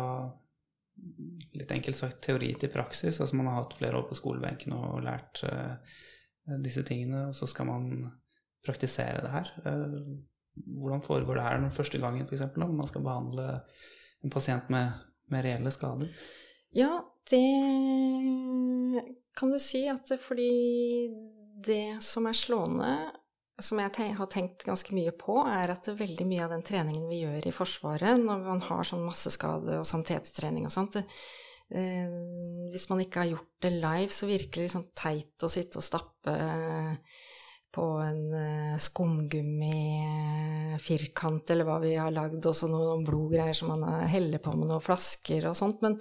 litt enkelt sagt teori til praksis? Altså man har hatt flere år på skolebenken og lært eh, disse tingene, og så skal man praktisere det her. Eh, hvordan foregår det her den første gangen, f.eks., når man skal behandle en pasient med, med reelle skader? Ja, det kan du si at det, fordi det som er slående, som jeg har tenkt ganske mye på, er at veldig mye av den treningen vi gjør i Forsvaret, når man har sånn masseskade og sanitetstrening og sånt eh, Hvis man ikke har gjort det live, så virker det liksom teit å sitte og stappe på en uh, skumgummifirkant eller hva vi har lagd, og så noen blodgreier som man heller på med noen flasker og sånt. Men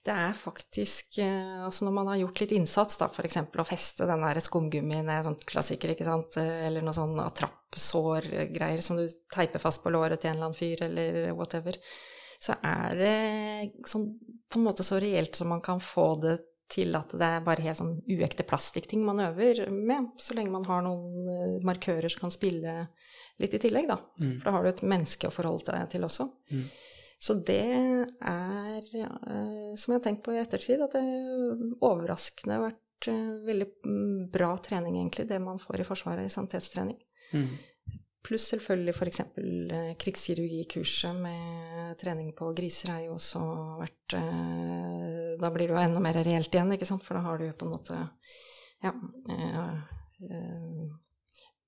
det er faktisk uh, Altså når man har gjort litt innsats, da, f.eks. å feste den der skumgummien, det er sånn klassiker, ikke sant, eller noe sånn attrappsårgreier som du teiper fast på låret til en eller annen fyr, eller whatever, så er det sånn på en måte så reelt som man kan få det til at det er bare helt sånn uekte plastikkting man øver med, så lenge man har noen eh, markører som kan spille litt i tillegg, da. Mm. For da har du et menneske å forholde deg til også. Mm. Så det er, eh, som jeg har tenkt på i ettertid, at det er overraskende har vært eh, veldig mm, bra trening, egentlig, det man får i Forsvaret i sanitetstrening. Mm. Pluss selvfølgelig f.eks. Eh, krigskirurgikurset med trening på griser har jo også vært eh, Da blir det jo enda mer reelt igjen, ikke sant, for da har du jo på en måte ja, eh,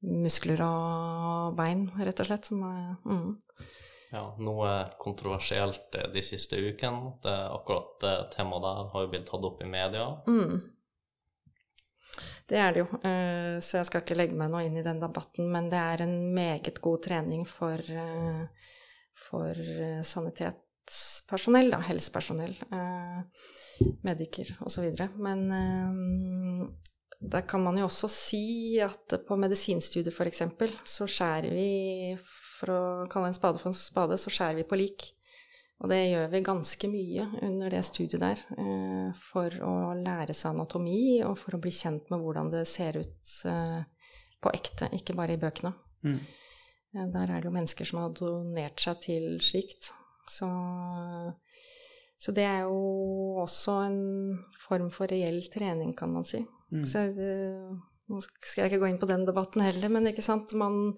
muskler og bein, rett og slett, som er mm. Ja, noe kontroversielt de siste ukene. Det, akkurat det temaet der har jo blitt tatt opp i media. Mm. Det er det jo, eh, så jeg skal ikke legge meg noe inn i den debatten, men det er en meget god trening for, eh, for eh, sanitetspersonell, da, helsepersonell, mediker osv. Men der kan man jo også si at på medisinstudiet f.eks. så skjærer vi, for å kalle en spade for en spade, så skjærer vi på lik. Og det gjør vi ganske mye under det studiet der, eh, for å lære seg anatomi, og for å bli kjent med hvordan det ser ut eh, på ekte, ikke bare i bøkene. Mm. Eh, der er det jo mennesker som har donert seg til slikt. Så, så det er jo også en form for reell trening, kan man si. Mm. Så eh, nå skal jeg ikke gå inn på den debatten heller, men ikke sant? Man,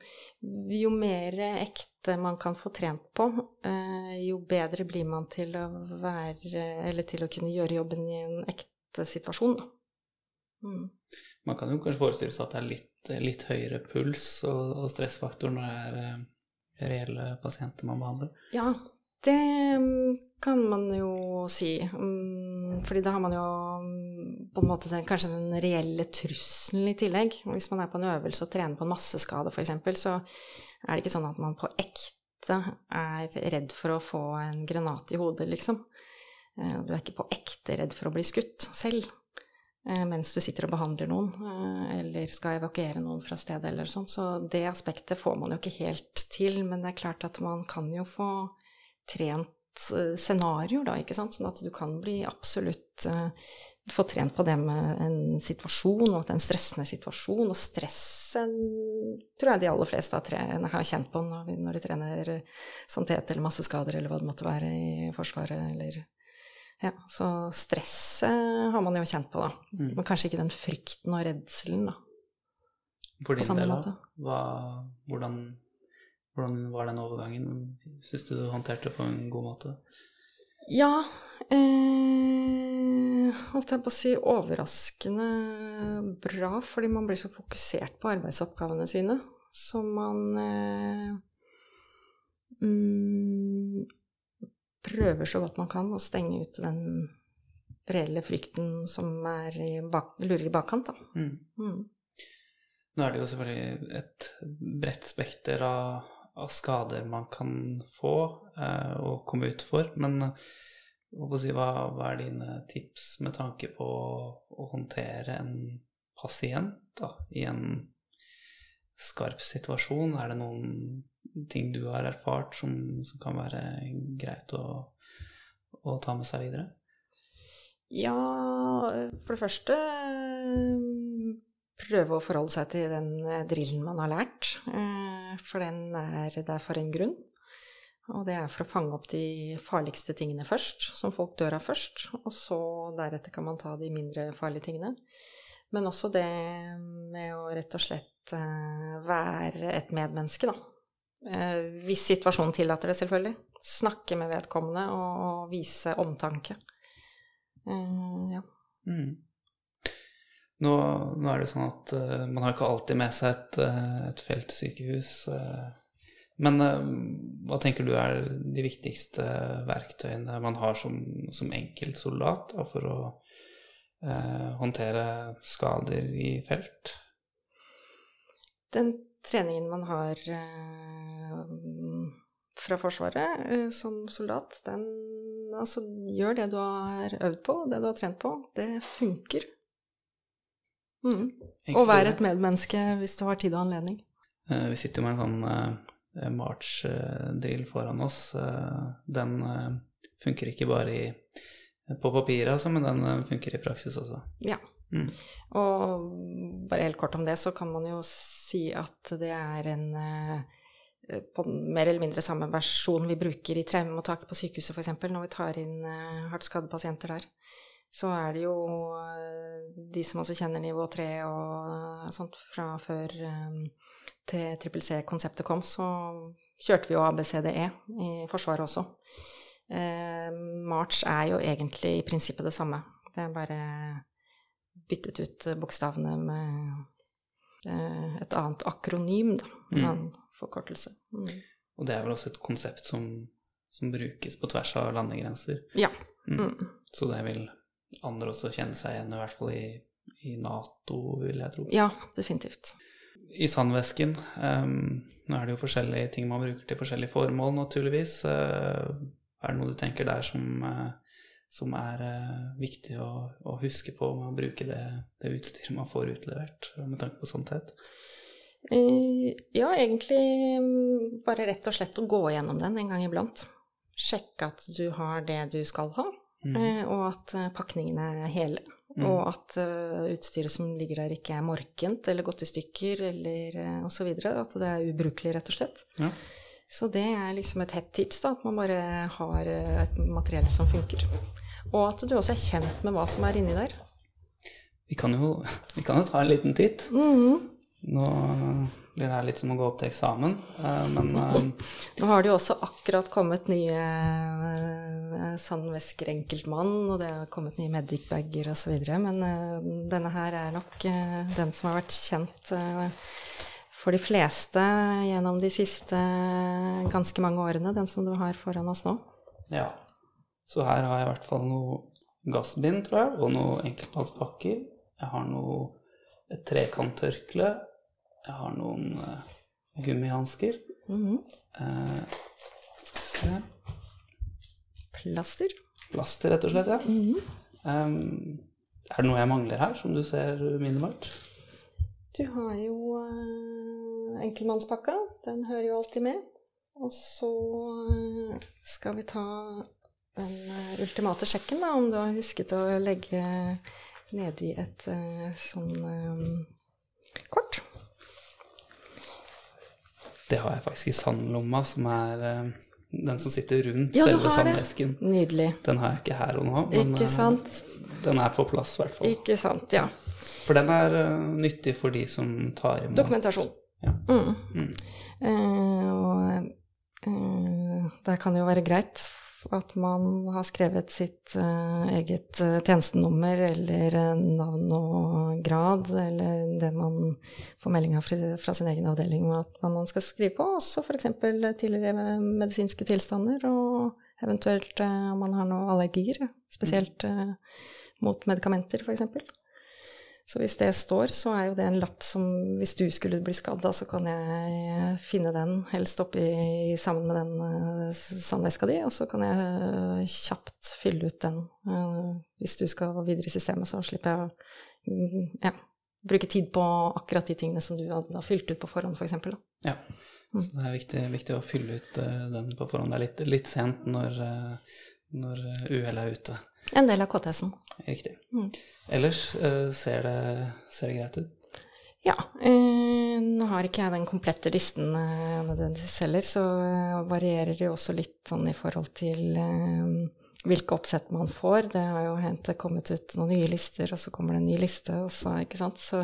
jo mer ekte man kan få trent på, eh, jo bedre blir man til å være Eller til å kunne gjøre jobben i en ekte situasjon, da. Mm. Man kan jo kanskje forestille seg at det er litt, litt høyere puls og, og stressfaktor når det er eh, reelle pasienter man behandler. Ja, det mm, kan man jo si. Mm, fordi da har man jo mm, på en måte den, kanskje den reelle trusselen i tillegg. Hvis man er på en øvelse og trener på en masseskade f.eks., så er det ikke sånn at man på ekte er redd for å få en granat i hodet, liksom. Eh, Du er ikke på ekte redd for å bli skutt selv eh, mens du sitter og behandler noen, eh, eller skal evakuere noen fra stedet eller sånn. Så det aspektet får man jo ikke helt til, men det er klart at man kan jo få trent scenario scenarioer, da, ikke sant, sånn at du kan bli absolutt eh, få trent på det med en situasjon, og at det er en stressende situasjon. Og stress eh, tror jeg de aller fleste har, kjent på når, de trener sanitet eller masseskader eller hva det måtte være i Forsvaret eller ja, så stresset har man jo kjent på, da. Mm. Men kanskje ikke den frykten og redselen, da. For din del, da? Hva, hvordan, hvordan var den overgangen? Syns du du håndterte det på en god måte? Ja eh, Holdt jeg på å si overraskende bra, fordi man blir så fokusert på arbeidsoppgavene sine. Så man eh, mm, prøver så godt man kan å stenge ut den reelle frykten som er i bak, lurer i bakkant, da. Mm. Mm. Nå er det jo selvfølgelig et bredt spekter av, av skader man kan få eh, og komme ut for, men eh, si, hva, hva er dine tips med tanke på å håndtere en pasient da, i en skarp situasjon? Er det noen ting du har erfart som, som kan være greit å, å ta med seg videre? Ja, for det første prøve å forholde seg til den eh, drillen man har lært. For den er der for en grunn. Og det er for å fange opp de farligste tingene først, som folk dør av først. Og så deretter kan man ta de mindre farlige tingene. Men også det med å rett og slett eh, være et medmenneske, da. Eh, hvis situasjonen tillater det, selvfølgelig. Snakke med vedkommende og vise omtanke. Eh, ja. Mm. Nå, nå er det sånn at uh, man har ikke alltid med seg et, eh, et feltsykehus. Uh, men uh, hva tenker du er de viktigste verktøyene man har som, som enkeltsoldat da, for å håndtere skader i felt? Den treningen man har fra Forsvaret som soldat, den altså gjør det du har øvd på, det du har trent på, det funker. Mm. Og være et medmenneske hvis du har tid og anledning. Eh, Vi sitter jo med en sånn uh, march-drill foran oss. Eh, Den eh, funker ikke bare i, på papiret, altså, men den eh, funker i praksis også. Ja. Mm. Og bare helt kort om det, så kan man jo si at det er en eh, på mer eller mindre samme versjon vi bruker i traumemottaket på sykehuset, f.eks. Når vi tar inn eh, hardt skadde pasienter der. Så er det jo eh, de som også kjenner nivå 3 og sånt fra før eh, til trippel C-konseptet kom, så kjørte vi jo ABCDE i Forsvaret også. Eh, March er jo egentlig i prinsippet det samme. Det er bare byttet ut bokstavene med et annet akronym, da. En Mm. annen forkortelse. Mm. Og det er vel også et konsept som, som brukes på tvers av landegrenser. Ja. Mm. Mm. Så det vil andre også kjenne seg igjen, i hvert fall i, i Nato, vil jeg tro. ja, definitivt. I sandvesken um, Nå er det jo forskjellige ting man bruker til forskjellige formål, naturligvis. Uh, er det noe du tenker der som, uh, som er uh, viktig å, å huske på med å bruke det, det utstyret man får utlevert, med tanke på sannhet? Ja, egentlig mm, bare rett og slett å gå gjennom den en gang iblant. Sjekke at du har det du skal ha, Mm. eh, og at eh, pakningene er hele. Mm. Og at eh, utstyret som ligger der, ikke er morkent eller gått i stykker eller uh, osv. At det er ubrukelig, rett og slett. Ja. Så det er liksom et hett tips, da. At man bare har eh, et materiell som funker. Og at du også er kjent med hva som er inni der. Vi, kan jo, vi kan jo ta en liten titt. Mhm. Nå blir det her litt som å gå opp til eksamen, eh, men eh, Nå har det jo også akkurat kommet nye uh, sandvesker enkeltmann, og det har kommet nye Medic-bager osv., men eh, denne her er nok eh, den som har vært kjent eh, for de fleste gjennom de siste ganske mange årene, den som du har foran oss nå. ja. Så her har jeg i hvert fall noe gassbind, tror jeg, og noe enkeltmannspakker. Jeg har noe et trekanttørkle. Jeg har noen uh, gummihansker. Eh, skal vi se Plaster. Plaster, rett og slett, ja. Mhm. Um, er det noe jeg mangler her, som du ser minimalt? Du har jo uh, enkeltmannspakka, den hører jo alltid med. Og så eh, skal vi ta den eh, ultimate sjekken, da, om du har husket å legge nedi et eh, sånn um, kort. Det har jeg faktisk i sandlomma, som er eh, den som sitter rundt Ja, selve det. Nydelig. Den har jeg ikke her og nå, men Ikke eh, sant? den er på plass, i hvert fall. Ikke sant, ja. For den er eh, nyttig for de som tar imot. Dokumentasjon. Ja. Mm. Mm. Uh, og uh, det kan jo være greit at man har skrevet sitt eh, eget eh, tjenestenummer eller eh, navn og grad, eller det man får melding av fra, sin egen avdeling at man skal skrive på, også f.eks. tidligere medisinske tilstander, og eventuelt om man har noen allergier, spesielt mot medikamenter f.eks. Så hvis det står, så er jo det en lapp som hvis du skulle bli skadd, så kan jeg finne den, helst oppi sammen med den uh, sandveska di, og så kan jeg eh, kjapt fylle ut den. Eh, hvis du skal videre i systemet, så slipper jeg å mm, ja, bruke tid på akkurat de tingene som du hadde fylt ut på forhånd, f.eks. For. Ja. Så det er viktig, viktig å fylle ut eh, den på forhånd. Det er litt, litt sent når, når eh, uhellet er ute. En del av KTS-en. Riktig. Mm. Ellers eh, ser, det, ser det greit ut? Ja. Eh, nå har ikke jeg den komplette listen eh, nødvendigvis heller, så eh, varierer det jo også litt sånn i forhold til eh, hvilke oppsett man får. Det har jo hendt det kommet ut noen nye lister, og så kommer det en ny liste, og ikke sant. Så,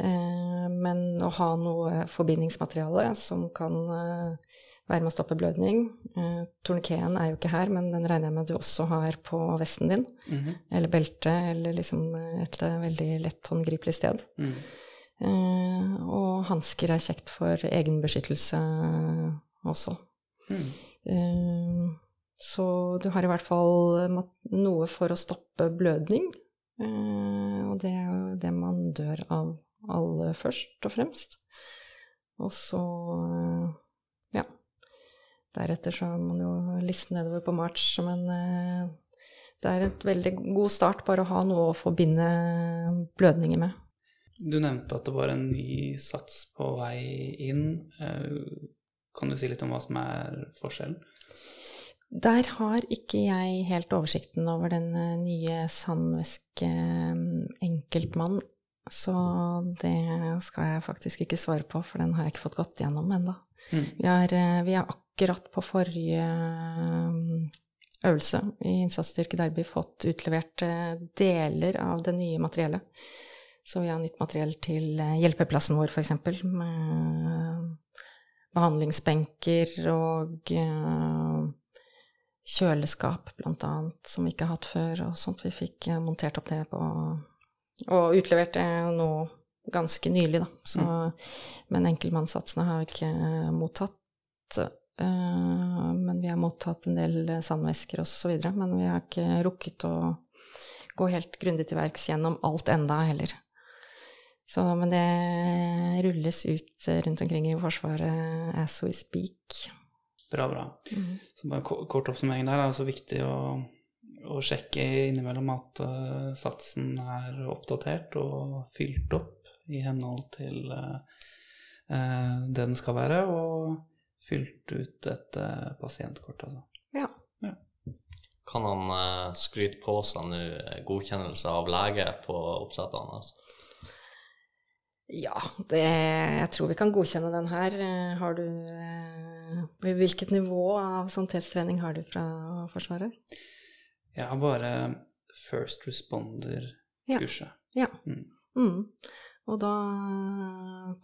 eh, men å ha noe forbindingsmateriale som kan eh, være med å stoppe blødning eh, Tornikeen er jo ikke her, men den regner jeg med du også har på vesten din. Mhm. Eller belte, eller liksom et eh, veldig lett håndgripelig sted. Mm. Eh, og hansker er kjekt for egenbeskyttelse også. Mm. Eh, så du har i hvert fall noe for å stoppe blødning. Eh, og det er jo det man dør av aller først og fremst. Og så, eh, Deretter så har man jo liste nedover på March, men eh, det er et veldig god start bare å ha noe å forbinde blødninger med. Du nevnte at det var en ny sats på vei inn. Eh, Kan du si litt om hva som er forskjellen? Der har ikke jeg helt oversikten over den eh, nye sandvæske eh, enkeltmann, så det skal jeg faktisk ikke svare på, for den har jeg ikke fått gått gjennom ennå. Mm. Vi, vi er akkurat på forrige eh, øvelse i innsatsstyrke Derby fått utlevert eh, deler av det nye materiellet. Så vi har nytt materiell til eh, hjelpeplassen vår, f.eks. Med behandlingsbenker og kjøleskap, annet, som vi ikke har hatt før, og sånt. Vi fikk montert opp det på Og utlevert det nå ganske nylig, da. Så, Men enkeltmannssatsene har vi ikke mottatt. Eh, men vi har mottatt en del sandvesker og så videre. Men vi har ikke rukket å gå helt grundig til verks gjennom alt enda heller. Så, men det rulles ut rundt omkring i Forsvaret as we speak. Bra, bra. Så bare kort oppsummering der. Det er altså viktig å, å sjekke innimellom at uh, satsen er oppdatert og fylt opp i henhold til uh, eh, det den skal være, og fylt ut et eh, pasientkort, altså. Ja. Kan han eh, skryte på seg nå eh, godkjennelse av lege på oppsettene? Altså? Ja, det, jeg tror vi kan godkjenne den her. Eh, Har du eh, Hvilket nivå av sanitetstrening har du fra Forsvaret? Jeg har bare first responder-kurset. Ja. Mm. Mm. Og da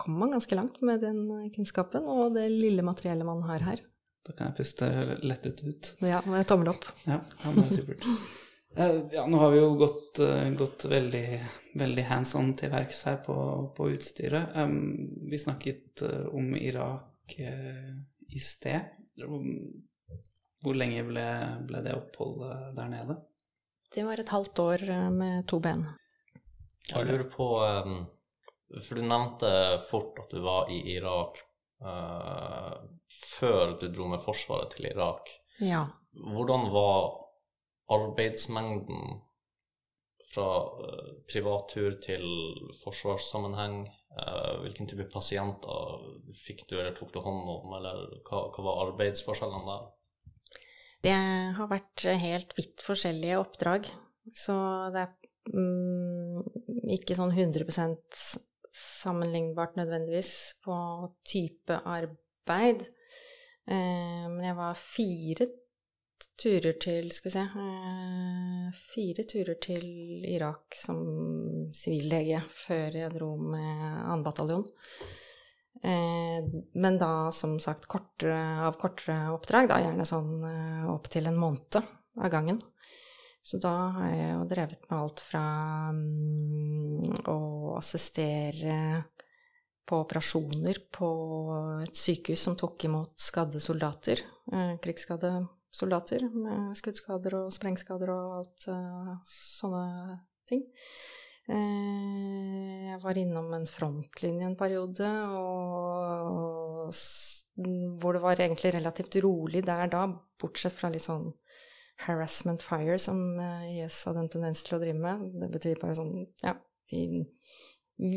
kommer man ganske langt med den kunnskapen og det lille materiellet man har her. Da kan jeg puste lettet ut. Ja, med tommel opp. Ja, ja det er supert. Eh, ja, nå har vi jo gått, eh, gått veldig, veldig hands on til verks her på, på utstyret. Um, vi snakket eh, om Irak eh, i sted. Hvor, lenge ble, ble det oppholdet der nede? Det var et halvt år eh, med to ben. Jeg lurer på eh, For du nevnte fort at du var i Irak uh, før du dro med Forsvaret til Irak. Ja. Hvordan var arbeidsmengden fra eh, privattur til forsvarssammenheng? Uh, hvilken type pasienter fikk du eller tok du hånd om, eller hva, hva var arbeidsforskjellene der? Det har vært helt vidt forskjellige oppdrag, så det er mm, ikke sånn 100 sammenlignbart nødvendigvis på type arbeid. Eh, men jeg var fire turer til Skal vi se eh, Fire turer til Irak som sivillege før jeg dro med 2. bataljon. Eh, men da som sagt kortere, av kortere oppdrag, da gjerne sånn opptil en måned av gangen. Så da har jeg jo drevet med alt fra mm, å assistere på operasjoner på et sykehus som tok imot skadde soldater, eh, krigsskadde soldater med skuddskader og sprengskader og alt eh, sånne ting. Eh, Jeg var innom en frontlinje en periode, og hvor det var egentlig relativt rolig der da, bortsett fra litt sånn harassment fire som eh, IS hadde en tendens til å drive med. Det betyr bare sånn, ja, de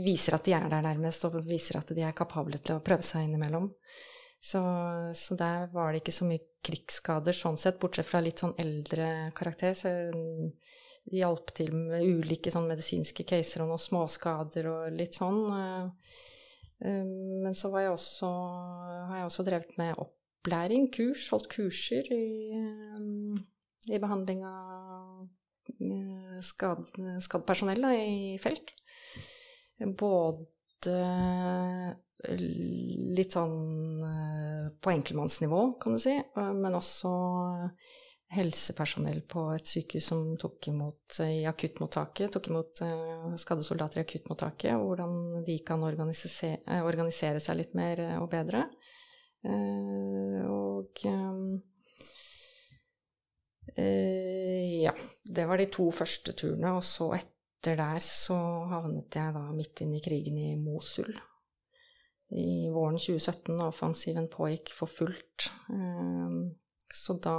viser at de er der nærmest, og viser at de er kapable til å prøve seg innimellom. Så, så der var det ikke så mye krigsskader sånn sett, bortsett fra litt sånn eldre karakter. Så de hjalp til med ulike sånn medisinske caser og noen småskader og litt sånn. Eh, eh, men så jeg også, har jeg også drevet med opplæring, kurs, holdt kurser i, i behandling av skadd, skadd personell i felt. Både litt sånn på enkeltmannsnivå, kan du si, men også helsepersonell på et sykehus som tok imot i akuttmottaket, tok imot skadde soldater i akuttmottaket, og hvordan de kan organisere, organisere seg litt mer og bedre. Og ja, det var de to første turene, og så etter der så havnet jeg da midt inn i krigen i Mosul. I våren 2017, da offensiven pågikk for fullt. Så da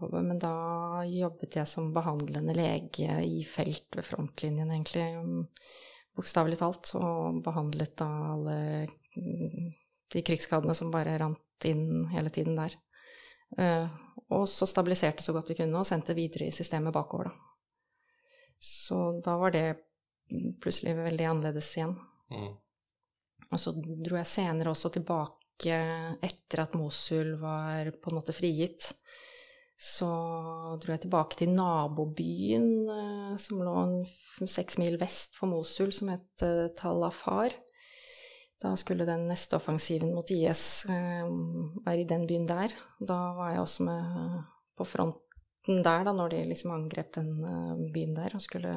Men da jobbet jeg som behandlende lege i felt ved frontlinjen, egentlig. Bokstavelig talt. Og behandlet da alle de krigsskadene som bare rant inn hele tiden der. Og så stabiliserte så godt vi kunne, og sendte videre i systemet bakover, da. Så da var det plutselig veldig annerledes igjen. Mm. Og så dro jeg senere også tilbake etter at Mosul var på en måte frigitt. Så dro jeg tilbake til nabobyen som lå seks mil vest for Mosul, som het Talafar. Da skulle den neste offensiven mot IS eh, være i den byen der. Da var jeg også med på fronten der, da, når de liksom angrep den uh, byen der og skulle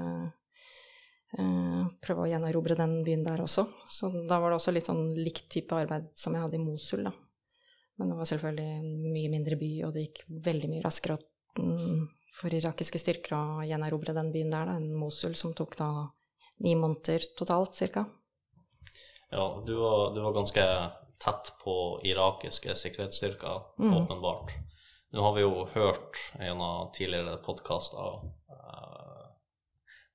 prøve å gjenerobre den byen der også. Så da var det også litt sånn likt type arbeid som jeg hadde i Mosul, da. Men det var selvfølgelig en mye mindre by, og det gikk veldig mye raskere um, for irakiske styrker å gjenerobre den byen der da, enn Mosul, som tok da ni måneder totalt, cirka. Ja, du var, du var, ganske tett på irakiske sikkerhetsstyrker, mm. åpenbart. Nå har vi jo hørt av tidligere podkaster uh,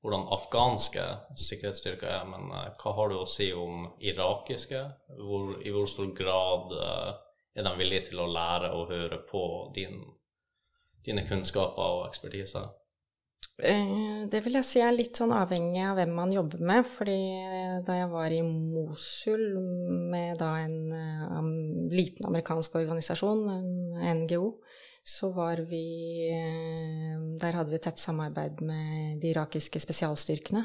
hvordan afghanske sikkerhetsstyrker er, men uh, hva har du å si om irakiske? Hvor, I hvor stor grad uh, er de villige til å lære og høre på din, dine kunnskaper og ekspertise? Eh, det vil jeg si er litt sånn avhengig av hvem man jobber med. fordi da jeg var i Mosul med da en um, liten amerikansk organisasjon, en NGO, så var vi eh, Der hadde vi tett samarbeid med de irakiske spesialstyrkene.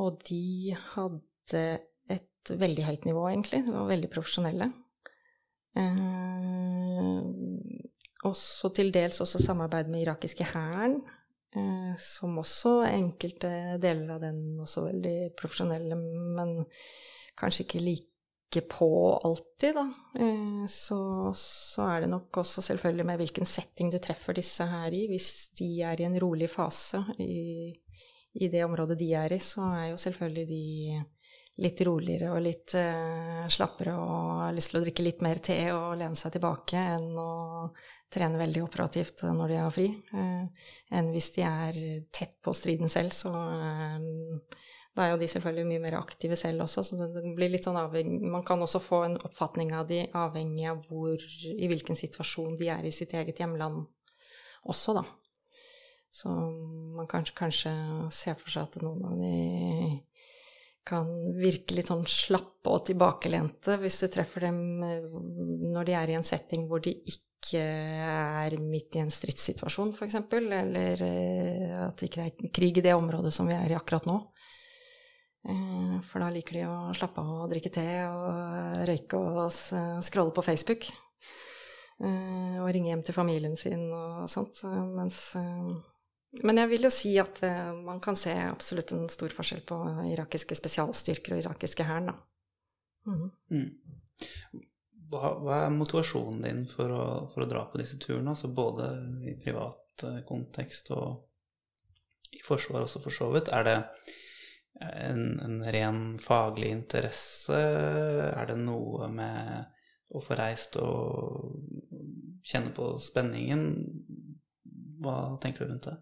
Og de hadde et veldig høyt nivå, egentlig. De var veldig profesjonelle. Eh, også til dels også samarbeid med irakiske hæren Eh, som også enkelte deler av den også veldig profesjonelle, men kanskje ikke like på alltid, da. Eh, så, så, er det nok også selvfølgelig med hvilken setting du treffer disse her i. Hvis de er i en rolig fase i, i det området de er i, så er jo selvfølgelig de litt roligere og litt uh, slappere og har lyst til å drikke litt mer te og lene seg tilbake enn å trene veldig operativt når de har fri, eh, enn hvis de er tett på striden selv. Så eh, da er jo de selvfølgelig mye mer aktive selv også, så det, blir litt sånn avhengig Man kan også få en oppfatning av de avhengig av hvor, i hvilken situasjon de er i sitt eget hjemland også, da. Så man kanskje, kanskje ser for seg at noen av de kan virke litt sånn slappe og tilbakelente hvis du treffer dem eh, når de er i en setting hvor de ikke ikke er midt i en stridssituasjon, f.eks., eller eh, at det ikke er krig i det området som vi er i akkurat nå. Eh, for da liker de å slappe av og drikke te og røyke og scrolle på Facebook. Eh, og ringe hjem til familien sin og sånt. Mens Men jeg vil jo si at man kan se absolutt en stor forskjell på irakiske spesialstyrker og irakiske hæren, da. Mm. Mm hva, er motivasjonen din for å, for å, dra på disse turene? Altså både i privat eh, kontekst og i forsvar også, for så vidt. Er det en, en, ren faglig interesse? Er det noe med å få reist og kjenne på spenningen? Hva tenker du rundt det?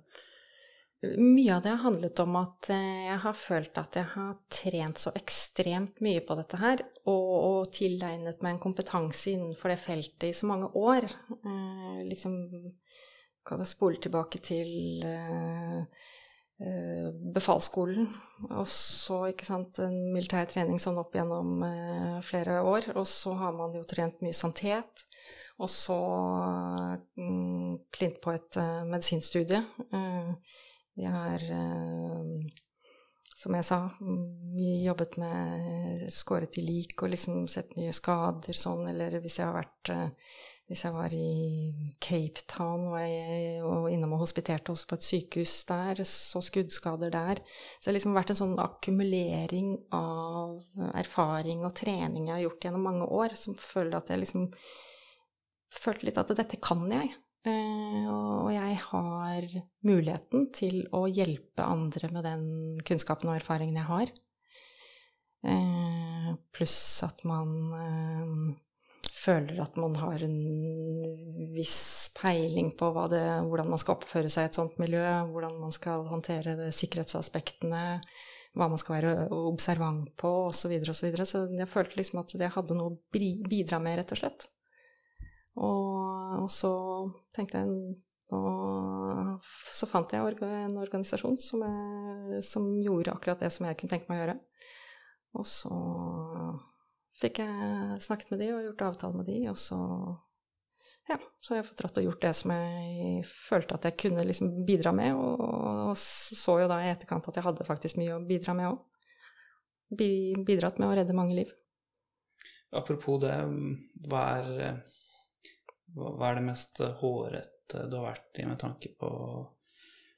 Mye av det har handlet om at eh, jeg har følt at jeg har trent så ekstremt mye på dette her, og, og tilegnet meg en kompetanse innenfor det feltet i så mange år. Eh, liksom kan jeg spole tilbake til eh, eh, befalsskolen. Og så, ikke sant, en militær trening sånn opp gjennom eh, flere år. Og så har man jo trent mye santet. Og så mm, klint på et uh, medisinstudie. Uh, vi har, uh, som jeg sa, vi jobbet med skåret i lik og liksom sett mye skader sånn, eller hvis jeg har vært hvis jeg var i Cape Town og, jeg, og innom og hospiterte også på et sykehus der, så skuddskader der. Så det har liksom vært en sånn akkumulering av erfaring og trening jeg har gjort gjennom mange år, som føler at jeg liksom følte litt at dette kan jeg. Eh, og jeg har muligheten til å hjelpe andre med den kunnskapen og erfaringen jeg har. Eh, pluss at man eh, føler at man har en viss peiling på det, hvordan man skal oppføre seg i et sånt miljø, hvordan man skal håndtere det, sikkerhetsaspektene, hva man skal være observant på, osv. Så, videre, og så, så jeg følte liksom at jeg hadde noe å bidra med, rett og slett. Og, og så tenkte jeg og så fant jeg en organisasjon som, jeg, som gjorde akkurat det som jeg kunne tenke meg å gjøre. Og så fikk jeg snakket med de og gjort avtale med de, og så ja, så har jeg fått dratt og gjort det som jeg følte at jeg kunne liksom bidra med, og, og så jo da i etterkant at jeg hadde faktisk mye å bidra med òg. Bidratt med å redde mange liv. Apropos det, hva er, hva er det mest hårete du har vært i med tanke på,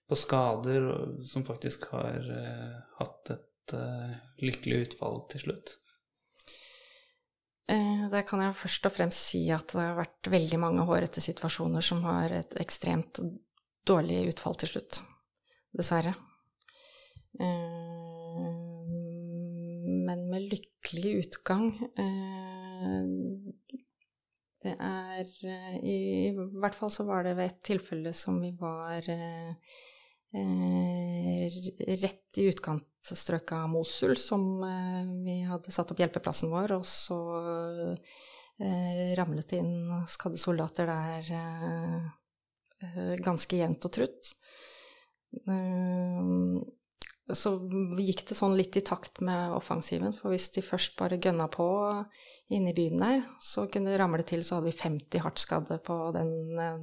på skader som faktisk har uh, hatt et uh, lykkelig utfall til slutt? Eh, det kan jeg først og fremst si at det har vært veldig mange hårete situasjoner som har et ekstremt dårlig utfall til slutt. Dessverre. Eh, men med lykkelig utgang eh, Det er I hvert fall så var det ved et tilfelle som vi var rett i utkantstrøket av Mosul som eh, vi hadde satt opp hjelpeplassen vår, og så eh, ramlet det inn skadde soldater der eh, ganske jevnt og trutt. Så gikk det sånn litt i takt med offensiven, for hvis de først bare gønna på inne i byen der, så kunne det ramle til, så hadde vi 50 hardt skadde på den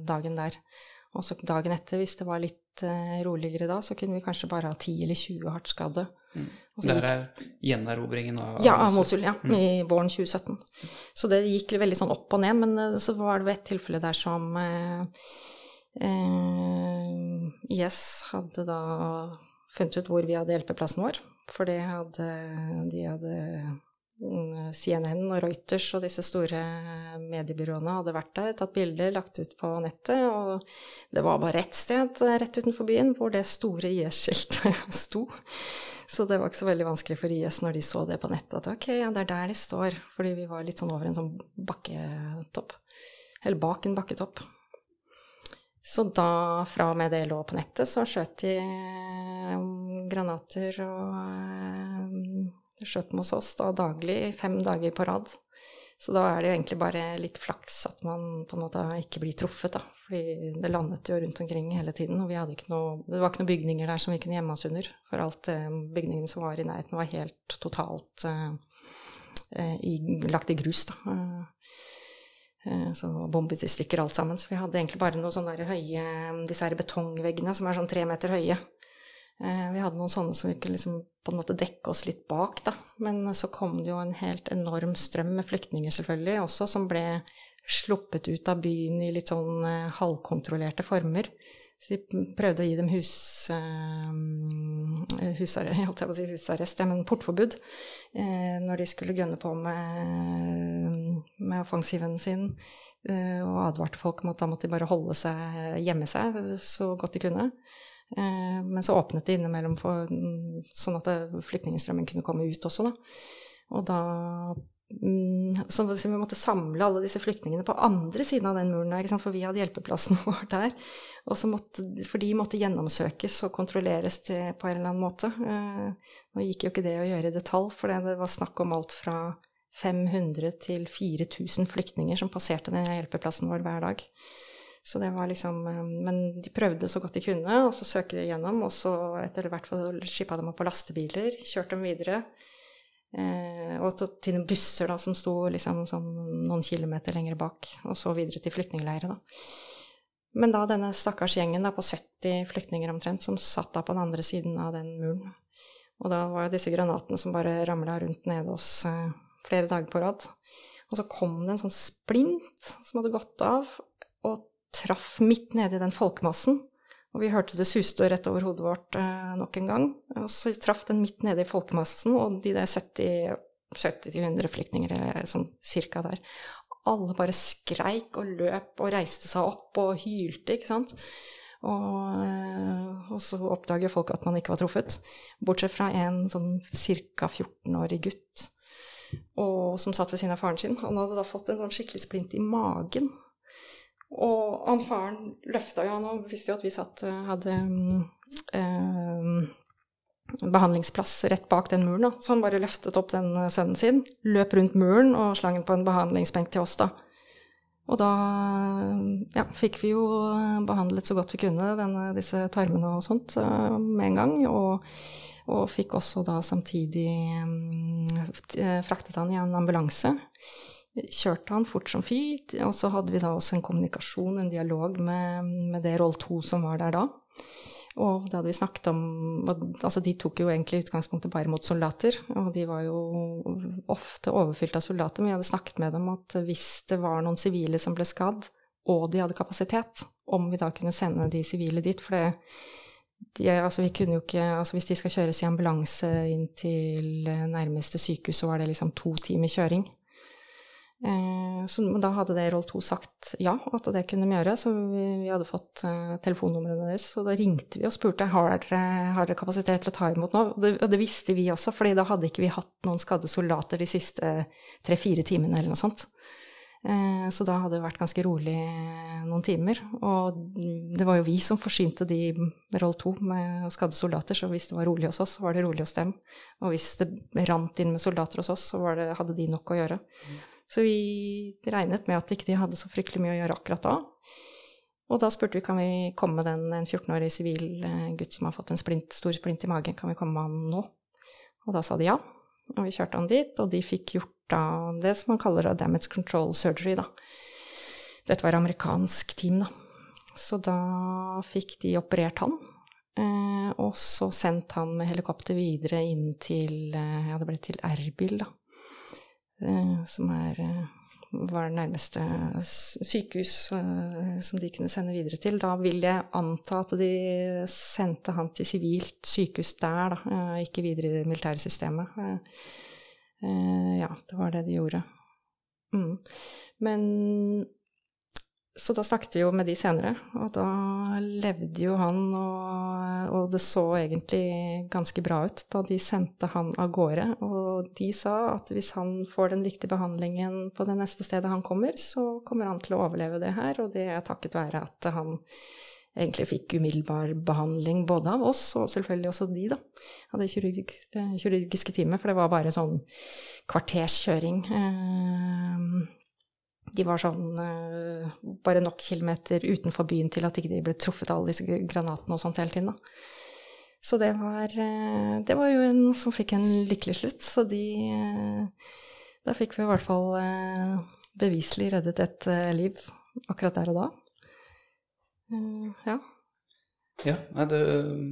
dagen der. Og så dagen etter, hvis det var litt uh, roligere da, så kunne vi kanskje bare ha 10 eller 20 hardt skadde. Mm. Der er gjenerobringen av Ja, av Mosul, ja. Mm. I våren 2017. Så det gikk veldig sånn opp og ned, men uh, så var det et tilfelle der som uh, IS hadde da funnet ut hvor vi hadde hjelpeplassen vår, for det hadde de hadde Mm, CNN og Reuters og disse store mediebyråene hadde vært der, tatt bilder, lagt ut på nettet, og det var bare ett sted rett utenfor byen hvor det store IS-skiltet sto. Så det var ikke så veldig vanskelig for IS når de så det på nettet, at ok, ja, det er der de står, fordi vi var litt sånn over en sånn bakketopp. Eller bak en bakketopp. Så da, fra og med det lå på nettet, så skjøt de eh, granater og eh, skjøt den hos oss da daglig, fem dager på rad. Så da er det jo egentlig bare litt flaks at man på en måte ikke blir truffet, da. Fordi det landet jo rundt omkring hele tiden, og vi hadde ikke noe, det var ikke noen bygninger der som vi kunne gjemme oss under. For alt eh, bygningene som var i nærheten, var helt totalt eh i, lagt i grus, da. Eh, så bombet i stykker alt sammen. Så vi hadde egentlig bare noen sånne høye Disse her betongveggene som er sånn tre meter høye. Eh, vi hadde noen sånne som vi kunne liksom på en måte dekke oss litt bak, da. Men så kom det jo en helt enorm strøm med flyktninger, selvfølgelig, også, som ble sluppet ut av byen i litt sånn eh, halvkontrollerte former. Så de prøvde å gi dem hus, uh, husarrest, si husarrest men portforbud uh, når de skulle gønne på med, med offensiven sin, uh, og advarte folk om at da måtte de bare holde seg, gjemme seg så godt de kunne. Eh, men så åpnet det innimellom for, mm, sånn at flyktningstrømmen kunne komme ut også, da. Og da så vi måtte samle alle disse flyktningene på andre siden av den muren, for vi hadde hjelpeplassen vår der. Måtte, for de måtte gjennomsøkes og kontrolleres til, på en eller annen måte. Eh, nå gikk jo ikke det å gjøre i detalj, for det var snakk om alt fra 500 til 4000 flyktninger som passerte den hjelpeplassen vår hver dag. Så det var liksom eh, Men de prøvde så godt de kunne, og så søkte de gjennom, og så etter hvert skippa dem opp på lastebiler, kjørte dem videre. Eh, og til, noen busser da, som sto liksom sånn noen kilometer lenger bak, og så videre til flyktningleirer. Men da denne stakkars gjengen da, på 70 flyktninger omtrent, som satt da på den andre siden av den muren. Og da var jo disse granatene som bare ramla rundt nede oss eh, flere dager på rad. Og så kom det en sånn splint som hadde gått av, og traff midt nede i den folkemassen. Og vi hørte det suste rett over hodet vårt eh, nok en gang. Og så traff den midt nede i folkemassen, og de der 70 70-100 flyktninger, sånn cirka der. Alle bare skreik og løp og reiste seg opp og hylte, ikke sant. Og, eh, og så oppdager folk at man ikke var truffet. Bortsett fra en sånn ca. 14-årig gutt og, som satt ved siden av faren sin. Han hadde da fått en sånn skikkelig splint i magen. Og han faren løfta jo han og visste jo at vi satt hadde eh, behandlingsplass rett bak den muren. Da. Så han bare løftet opp den sønnen sin, løp rundt muren og slang den på en behandlingsbenk til oss, da. Og da ja, fikk vi jo behandlet så godt vi kunne denne, disse tarmene og sånt med en gang. Og, og fikk også da samtidig um, fraktet han i en ambulanse. Kjørte han fort som fy, og så hadde vi da også en kommunikasjon, en dialog med, med det Roll 2 som var der da. Og det hadde vi snakket om Altså, de tok jo egentlig utgangspunktet bare mot soldater, og de var jo ofte overfylt av soldater, men vi hadde snakket med dem at hvis det var noen sivile som ble skadd, og de hadde kapasitet, om vi da kunne sende de sivile dit, for det de, altså vi kunne jo ikke, altså Hvis de skal kjøres i ambulanse inn til nærmeste sykehus, så var det liksom to timer kjøring. Eh, så da hadde det Roll 2 sagt ja, at det kunne de gjøre. Så vi, vi hadde fått eh, telefonnumrene deres. Så da ringte vi og spurte har dere har dere kapasitet til å ta imot nå. Og det, og det visste vi også, fordi da hadde ikke vi hatt noen skadde soldater de siste tre-fire timene eller noe sånt. Eh, så da hadde det vært ganske rolig noen timer. Og det var jo vi som forsynte de Roll 2 med skadde soldater, så hvis det var rolig hos oss, så var det rolig hos dem. Og hvis det rant inn med soldater hos oss, så det, hadde de nok å gjøre. Så vi regnet med at ikke de hadde så fryktelig mye å gjøre akkurat da. Og da spurte vi kan vi komme med den, en 14-årig sivil eh, gutt som har fått en splint, stor splint i magen, kan vi komme med han nå? Og da sa de ja. Og vi kjørte han dit, og de fikk gjort da det som man kaller damage control surgery, da. Dette var amerikansk team, da. Så da fikk de operert han. Eh, og så sendt han med helikopter videre inn til eh, Ja, det ble til Erbil, da. Eh, som er, var det nærmeste sykehus eh, som de kunne sende videre til. Da vil jeg anta at de sendte han til sivilt sykehus der, da, ikke videre i det militære systemet. Ja, det var det de gjorde. Mm. Men så da snakket vi jo med de senere, og da levde jo han, og, og, det så egentlig ganske bra ut da de sendte han av gårde. Og de sa at hvis han får den riktige behandlingen på det neste stedet han kommer, så kommer han til å overleve det her, og det er takket være at han egentlig fikk umiddelbar behandling både av oss og selvfølgelig også de, da, av det eh, kirurgiske teamet, for det var bare sånn kvarterskjøring. Eh, de var sånn uh, bare nok kilometer utenfor byen til at ikke de ble truffet av alle disse granatene og sånt hele tiden. Da. Så det var, uh, det var jo en som fikk en lykkelig slutt. Så de uh, Da fikk vi i hvert fall beviselig reddet et liv akkurat der og da. ja. Ja, nei, det,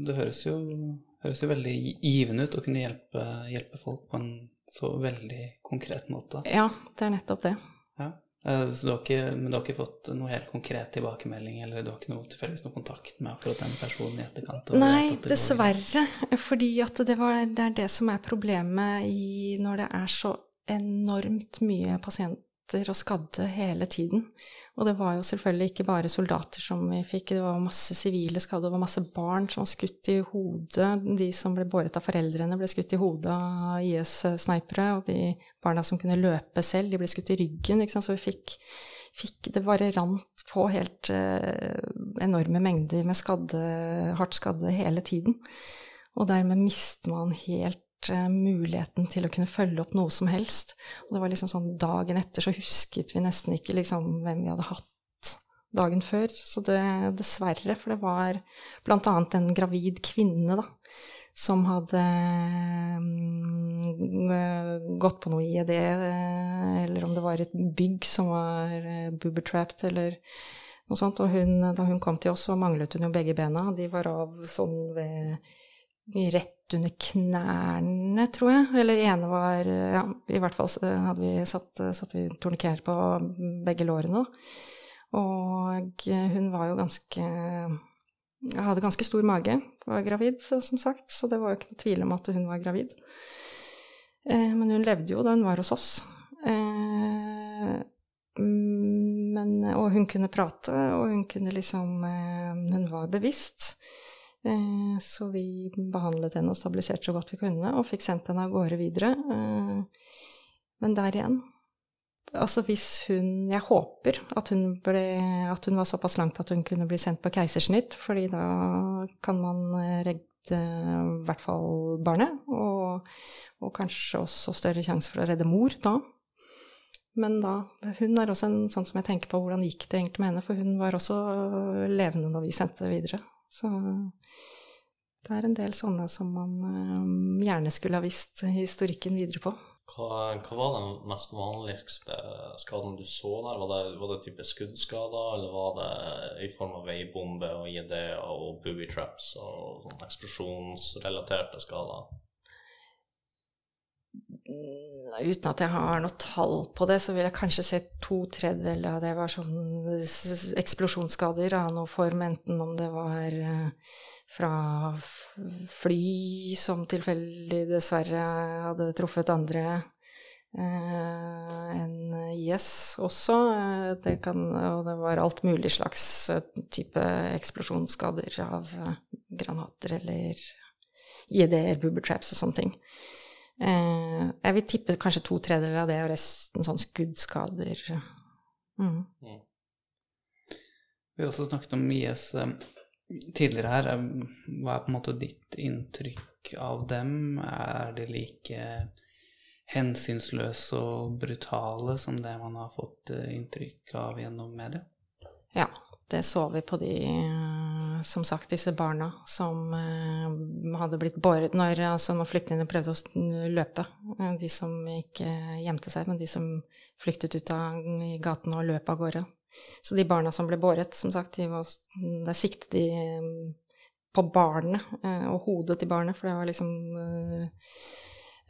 det høres, jo, høres, jo, veldig givende ut å kunne hjelpe, hjelpe folk på en så veldig konkret måte. Ja, det er nettopp det. Eh, så du har ikke, men du har ikke fått noe helt konkret tilbakemelding, eller du har ikke noe, tilfeldigvis noe kontakt med akkurat den personen i etterkant? Nei, dessverre. Fordi at det, var, det, er det som er problemet i, når det er så enormt mye pasienter og skadde hele tiden. Og det var jo selvfølgelig ikke bare soldater som vi fikk, det var masse sivile skadde, det var masse barn som var skutt i hodet. De som ble båret av foreldrene, ble skutt i hodet av IS-snipere. Og de barna som kunne løpe selv, de ble skutt i ryggen. Så vi fikk, fikk Det bare rant på helt eh, enorme mengder med skadde, hardt skadde hele tiden. Og dermed mister man helt muligheten til å kunne følge opp noe som helst. Og det var liksom sånn dagen etter så husket vi nesten ikke liksom hvem vi hadde hatt dagen før. Så det dessverre, for det var annet en gravid kvinne, da, som hadde mm, gått på noe IED, eh, eller om det var et bygg som var boobertrapped, eller noe sånt. Og hun, da hun kom til oss, så manglet hun jo begge bena. De var av sånn ved Rett under knærne, tror jeg. Eller ene var Ja, i hvert fall hadde vi satt, satt vi torniker på begge lårene. Og hun var jo ganske hadde ganske stor mage, var gravid, som sagt, så det var jo ikke noe tvil om at hun var gravid. Eh, men hun levde jo da hun var hos oss. Eh, men, og hun kunne prate, og hun kunne liksom eh, Hun var bevisst. Eh, så vi behandlet henne og stabiliserte så godt vi kunne, og fikk sendt henne av gårde videre. Eh, men der igjen Altså hvis hun Jeg håper at hun, ble, at hun var såpass langt at hun kunne bli sendt på keisersnitt, fordi da kan man redde i hvert fall barnet, og, og kanskje også større sjanse for å redde mor da. Men da Hun er også en sånn som jeg tenker på hvordan gikk det egentlig med henne, for hun var også levende når vi sendte videre. Så det er en del sånne som man gjerne skulle ha visst historikken videre på. Hva, hva, var den mest vanligste skaden du så der? Var det, var det type skuddskader, eller var det i form av veibombe og IED og booby traps og eksplosjonsrelaterte skader? Mm, uten at jeg har noe tall på det, så vil jeg kanskje se to tredjedeler av det var sånn eksplosjonsskader av noe form, enten om det var eh, fra fly som tilfeldig dessverre hadde truffet andre eh, enn IS også. Det kan, og det var alt mulig slags eh, type eksplosjonsskader av eh, granater eller IED-er, boober og sånne ting. Eh, jeg vil tippe kanskje to tredjedeler av det, og resten sånn skuddskader. Mm. Mm. Vi har også snakket om IS. Eh, tidligere her, hva er på en måte ditt inntrykk av dem? Er de like hensynsløse og brutale som det man har fått eh, inntrykk av gjennom media? Ja, det så vi på de, som sagt, disse barna som eh, hadde blitt båret når, altså når flyktningene prøvde å løpe. Eh, de som ikke gjemte seg, men de som flyktet ut av gaten og løp av gårde. Så de barna som ble båret, som sagt, de var, der siktet de mm, på barnet eh, og hodet til barnet, for det var liksom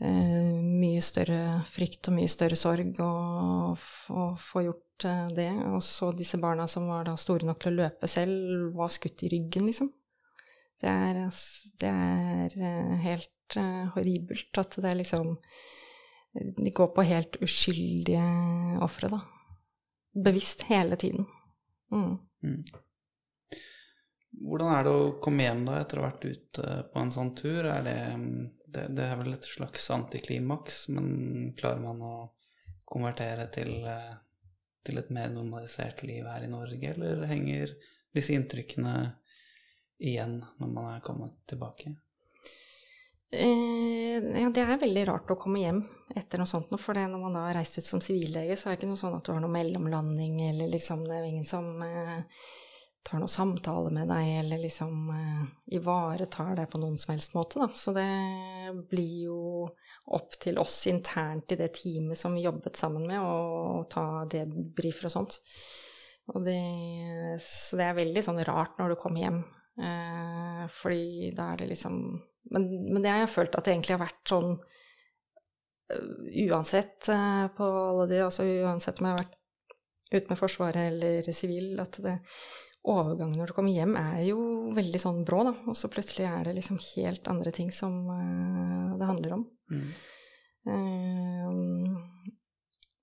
mye større frykt og mye større sorg å, få gjort uh, det. Og så disse barna som var da store nok til å løpe selv, var skutt i ryggen, liksom. Det er, det er helt horribelt at det er liksom De går på helt uskyldige ofre, da bevisst hele tiden. Mm. Mm. Hvordan er det å komme hjem da etter å ha vært ute på en sånn tur? Er det, det, det, er vel et slags antiklimaks, men klarer man å konvertere til, til et mer normalisert liv her i Norge, eller henger disse inntrykkene igjen når man er kommet tilbake? Eh, ja, det er veldig rart å komme hjem etter noe sånt, for når man har reist ut som sivillege, så er det ikke noe sånn at du har noe mellomlanding, eller liksom det er ingen som eh, tar noen samtale med deg, eller liksom eh, ivaretar deg på noen som helst måte, da. Så det blir jo opp til oss internt i det teamet som vi jobbet sammen med, å ta debrifer og sånt. Og det, så det er veldig sånn rart når du kommer hjem, eh, fordi da er det liksom men, men, det har jeg følt at det egentlig har vært sånn uh, uansett uh, på alle de, altså uansett om jeg har vært ute med Forsvaret eller sivil, at det, overgangen når du kommer hjem er jo veldig sånn brå, da. Og så plutselig er det liksom helt andre ting som uh, det handler om. Mm.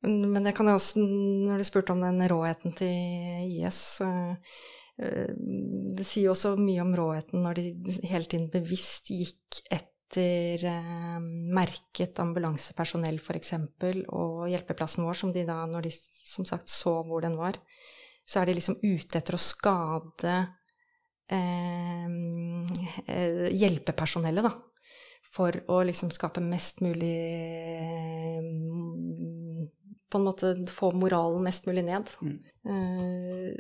men det kan jo også, når du spurte om den råheten til IS uh, det sier også mye om råheten når de hele tiden bevisst gikk etter uh, merket ambulansepersonell, f.eks., og hjelpeplassen vår, som de da, når de som sagt så hvor den var, så er de liksom ute etter å skade eh, eh hjelpepersonellet, da. For å liksom skape mest mulig På en måte få moralen mest mulig ned. Mm. Uh,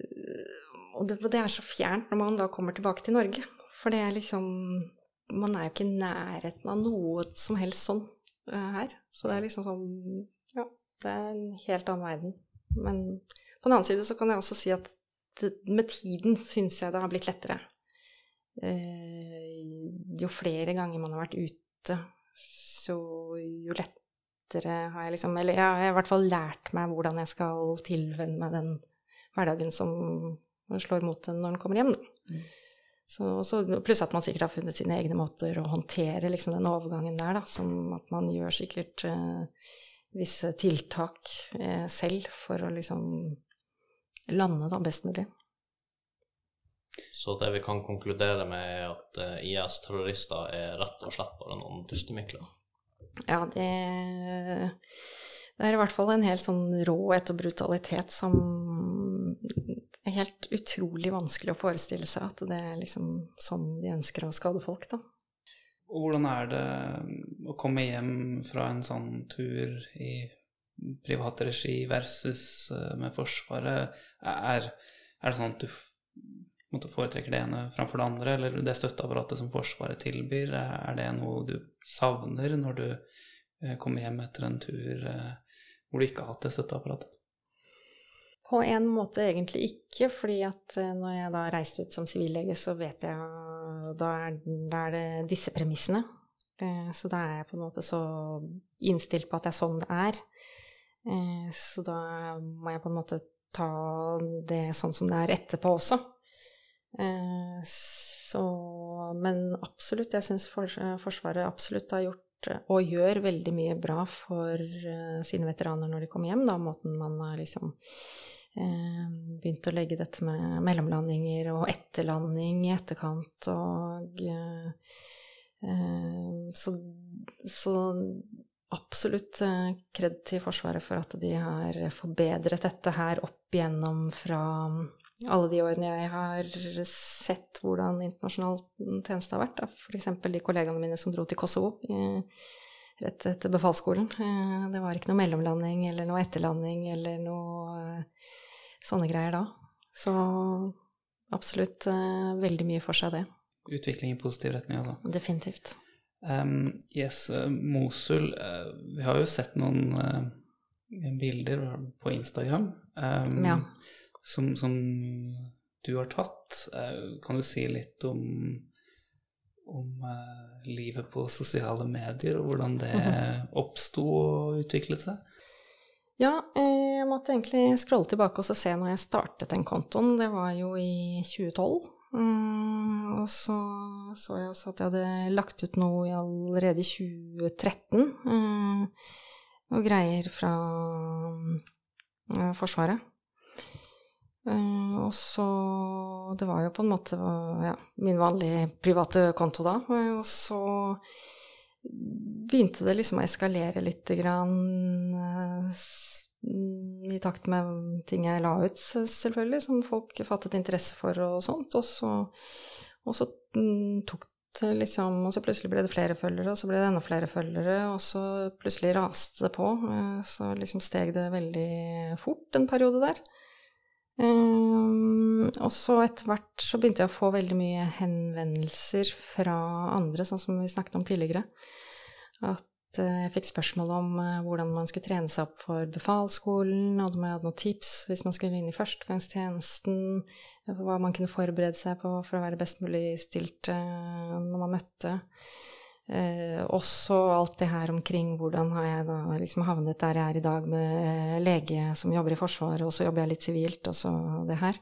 og det, det er så fjernt når man da kommer tilbake til Norge. For det er liksom Man er jo ikke i nærheten av noe som helst sånn uh, her. Så det er liksom sånn Ja, det er en helt annen verden. Men på den annen side så kan jeg også si at det, med tiden syns jeg det har blitt lettere. Uh, jo flere ganger man har vært ute, så jo lettere har jeg liksom Eller jeg har i hvert fall lært meg hvordan jeg skal tilvenne meg den hverdagen som slår mot en når en kommer hjem. Da. Mm. Så, så, pluss at man sikkert har funnet sine egne måter å håndtere liksom, den overgangen der, da, som at man gjør sikkert eh, visse tiltak eh, selv for å liksom lande da best mulig. Så det vi kan konkludere med, er at eh, IS-terrorister er rett og slett bare noen dustemikler? Ja, det det er i hvert fall en helt sånn råhet og brutalitet som er helt utrolig vanskelig å forestille seg at det er liksom sånn de ønsker å skade folk, da. Og hvordan er det å komme hjem fra en sånn tur i privat regi versus eh, med Forsvaret? Er, er det sånn at du måtte foretrekker det ene framfor det andre, eller det støtteapparatet som Forsvaret tilbyr, er det noe du savner når du eh, kommer hjem etter en tur eh, hvor du ikke har hatt det støtteapparatet? På en måte egentlig ikke, fordi at eh, når jeg da reiste ut som sivillege, så vet jeg da er, da er det disse premissene. Så da er jeg på en måte så innstilt på at det er sånn det er. Så da må jeg på en måte ta det sånn som det er etterpå også. Så Men absolutt, jeg syns Forsvaret absolutt har gjort og gjør veldig mye bra for uh, sine veteraner når de kommer hjem. Da, måten man har liksom uh, begynt å legge dette med mellomlandinger og etterlanding i etterkant og uh, så, så, absolutt kred til Forsvaret for at de har forbedret dette her opp igjennom fra alle de årene jeg har sett hvordan internasjonal tjeneste har vært. F.eks. de kollegaene mine som dro til Kosovo rett etter befalsskolen. Eh, det var ikke noe mellomlanding eller noe etterlanding eller noe eh, sånne greier da. Så absolutt eh, veldig mye for seg, det. Utvikling i positiv retning, altså? Definitivt. Um, yes, Mosul Vi har jo sett noen uh, bilder på Instagram. Um, ja som, som du har tatt. Eh, kan du si litt om, om uh, livet på sosiale medier, og hvordan det oppsto og utviklet seg? Ja, eh, jeg måtte egentlig scrolle tilbake og se når jeg startet den kontoen. Det var jo i 2012. Mm, og så så jeg også at jeg hadde lagt ut noe allerede i 2013. Mm, noe greier fra mm, Forsvaret. Uh, og så Det var jo på en måte ja, min vanlige private konto da. Og så begynte det liksom å eskalere litt grann uh, i takt med ting jeg la ut, selvfølgelig, som folk fattet interesse for og sånt. Og så, og så mm, tok det liksom Og så plutselig ble det flere følgere, og så ble det enda flere følgere, og så plutselig raste det på. Så liksom steg det veldig fort en periode der. Um, og så etter hvert så begynte jeg å få veldig mye henvendelser fra andre, sånn som vi snakket om tidligere. At uh, jeg fikk spørsmål om uh, hvordan man skulle trene seg opp for befalsskolen, og om jeg hadde noen tips hvis man skulle inn i førstegangstjenesten, hva man kunne forberede seg på for å være best mulig stilt uh, når man møtte. Eh, også alt det her omkring hvordan har jeg da liksom havnet der jeg er i dag med lege som jobber i Forsvaret, og så jobber jeg litt sivilt, og så det her.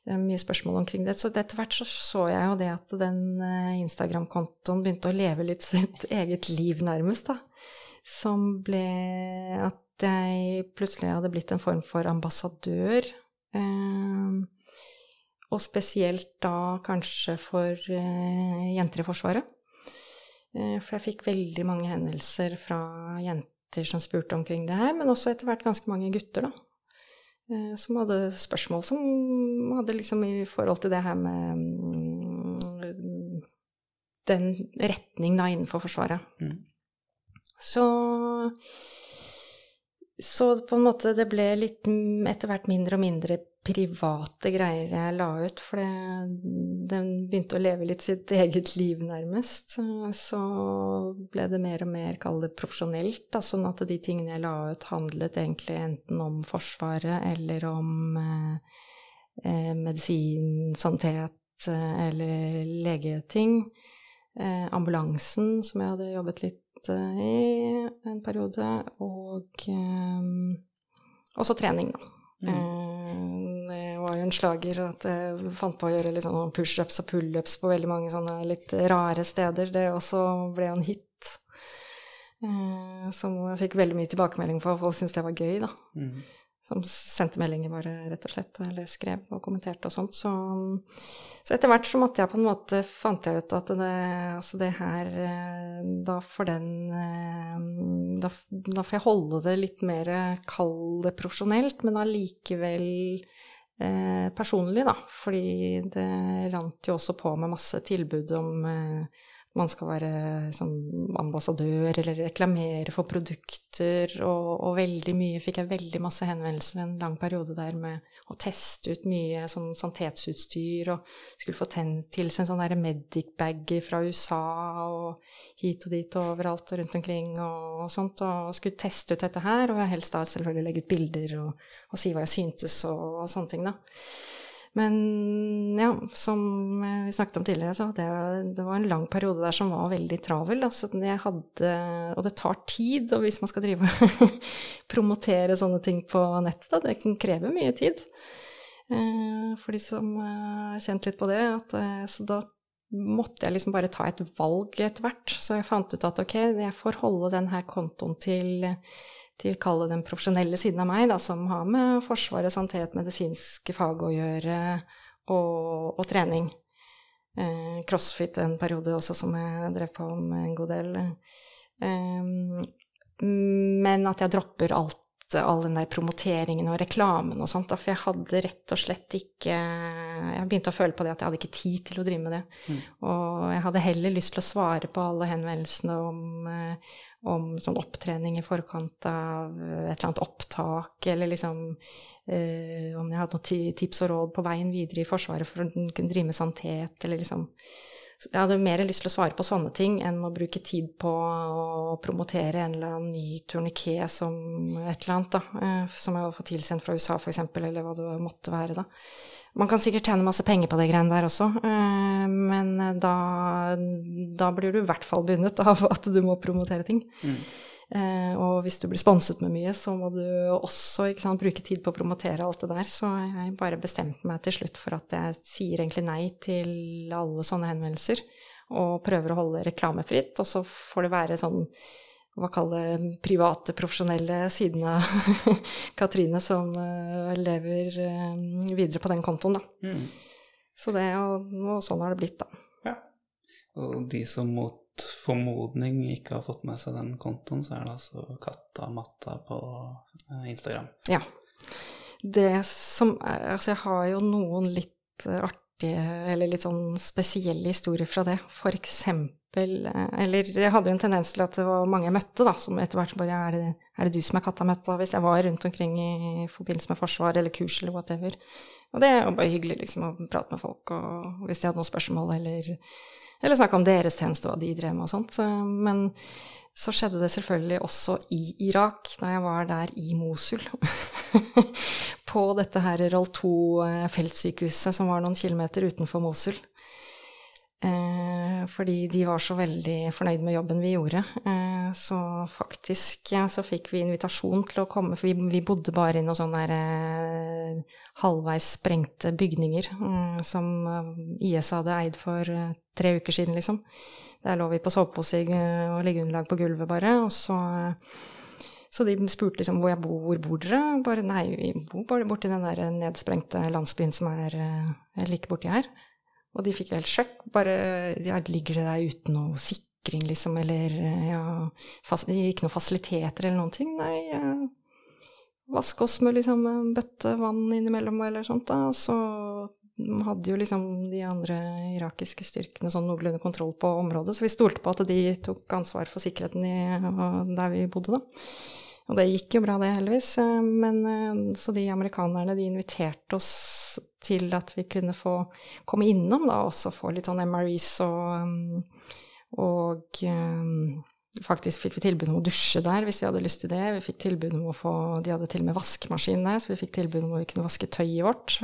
Det er mye spørsmål omkring det. Så etter hvert så, så jeg jo det at den eh, Instagram-kontoen begynte å leve litt sitt eget liv, nærmest, da. Som ble at jeg plutselig hadde blitt en form for ambassadør. Eh, og spesielt da kanskje for eh, jenter i Forsvaret. Eh, for jeg fikk veldig mange henvendelser fra jenter som spurte omkring det her, men også etter hvert ganske mange gutter, da. Eh, som hadde spørsmål som hadde liksom i forhold til det her med mm, den retning da innenfor Forsvaret. Mm. Så så på en måte det ble litt etter hvert mindre og mindre private greier jeg la ut, for den begynte å leve litt sitt eget liv, nærmest. Så ble det mer og mer, kall det profesjonelt, da, sånn at de tingene jeg la ut, handlet egentlig enten om Forsvaret eller om eh, eh medisin, sanitet eh, eller legeting. Eh, ambulansen, som jeg hadde jobbet litt eh, i en periode, og eh, også trening, da. Mm. Det var jo en slager at jeg fant på å gjøre liksom sånn pushups og pullups på veldig mange sånne litt rare steder. Det også ble en hit. Som jeg fikk veldig mye tilbakemelding på. Folk syntes det var gøy, da. Mm som sendte meldinger bare, rett og slett, eller skrev og kommenterte og sånt. Så, så etter hvert så måtte jeg på en måte fant jeg ut at det, altså det her eh, Da får den eh, da, da, får jeg holde det litt mer, kall det profesjonelt, men allikevel eh, personlig, da. Fordi det rant jo også på med masse tilbud om eh, man skal være sånn ambassadør eller reklamere for produkter, og, og, veldig mye fikk jeg veldig masse henvendelser en lang periode der med å teste ut mye sånn sanitetsutstyr, og skulle få tilsendt derre Medic-bager fra USA og hit og dit og overalt og rundt omkring og, og, sånt, og skulle teste ut dette her, og helst da selvfølgelig legge ut bilder og, og si hva jeg syntes og, og sånne ting, da. Men ja, som vi snakket om tidligere, så hadde jeg Det var en lang periode der som var veldig travel. Altså jeg hadde Og det tar tid, hvis man skal drive promotere sånne ting på nettet, det kan kreve mye tid. Eh, for de som har kjent litt på det. At, eh, så da måtte jeg liksom bare ta et valg etter hvert. Så jeg fant ut at ok, jeg får holde denne kontoen til til kalle den profesjonelle siden av meg, da, som har med Forsvaret, sannhet, medisinske fag å gjøre, og, og trening. Eh, crossfit en periode også, som jeg drev på med en god del. Eh, men at jeg dropper alt, all den der promoteringen og reklamen og sånt. Da, for jeg hadde rett og slett ikke Jeg begynte å føle på det at jeg hadde ikke tid til å drive med det. Mm. Og jeg hadde heller lyst til å svare på alle henvendelsene om eh, om sånn opptrening i forkant av et eller annet opptak, eller liksom eh, om jeg hadde noen tips og råd på veien videre i Forsvaret for å kunne drive med sannhet, eller liksom Jeg hadde mer lyst til å svare på sånne ting enn å bruke tid på å promotere en eller annen ny turniké som et eller annet, da, eh, som jeg hadde fått tilsendt fra USA, f.eks., eller hva det måtte være, da. Man kan sikkert tjene masse penger på de greiene der også, eh, men da, da, blir du i hvert fall bundet av at du må promotere ting. Mm. Eh, og hvis du blir sponset med mye, så må du også sant, bruke tid på å promotere alt det der. Så jeg bare bestemte meg til slutt for at jeg sier egentlig nei til alle sånne henvendelser. Og prøver å holde reklamefritt. Og så får det være sånn hva kaller private, profesjonelle siden av Katrine som uh, lever uh, videre på den kontoen, da. Mm. Så det, og, og, sånn har det blitt, da. Ja. Og de som mot formodning ikke har fått med seg den kontoen, så er det altså Katta Matta på uh, Instagram. Ja. Det som Altså, jeg har jo noen litt artige, eller litt sånn spesielle historier fra det. For eksempel Eh, eller jeg hadde jo en tendens til at det var mange jeg møtte, da, som etter hvert bare er det, er det du som er katta møtt? Hvis jeg var rundt omkring i forbindelse med forsvar eller kurs eller whatever. Og det var bare hyggelig liksom å prate med folk, og hvis de hadde noen spørsmål eller, eller snakke om deres tjeneste, hva de drev med og sånt. Men så skjedde det selvfølgelig også i Irak, da jeg var der i Mosul. På dette her Roll 2-feltsykehuset som var noen kilometer utenfor Mosul. Eh, fordi de var så veldig fornøyd med jobben vi gjorde. Eh, så faktisk så fikk vi invitasjon til å komme, for vi, bodde bare i noen sånne der, eh, halvveis sprengte bygninger eh, som IS hadde eid for tre uker siden, liksom. Der lå vi på sovepose og liggeunderlag på gulvet, bare. Og så, så de spurte liksom hvor jeg bor, hvor bor dere? Bare nei, vi bor bare borti den der nedsprengte landsbyen som er like borti her. Og de fikk jo helt sjokk. Bare ja, ligger det der uten noe sikring, liksom, eller ja, fas, Ikke noen fasiliteter eller noen ting. Nei, Eh, vaske oss med liksom en bøtte vann innimellom eller sånt, da. Og så hadde jo liksom de andre irakiske styrkene sånn noenlunde kontroll på området, så vi stolte på at de tok ansvar for sikkerheten i, der vi bodde, da. Og det gikk jo bra, det, heldigvis. Eh, Men eh, så de amerikanerne, de inviterte oss til at vi kunne få komme innom, da, også få litt sånn MREs og um, Og faktisk fikk vi tilbud om å dusje der hvis vi hadde lyst til det. Vi fikk tilbud om å få De hadde til og med vaskemaskin der, så vi fikk tilbud om å vi kunne vaske tøyet vårt.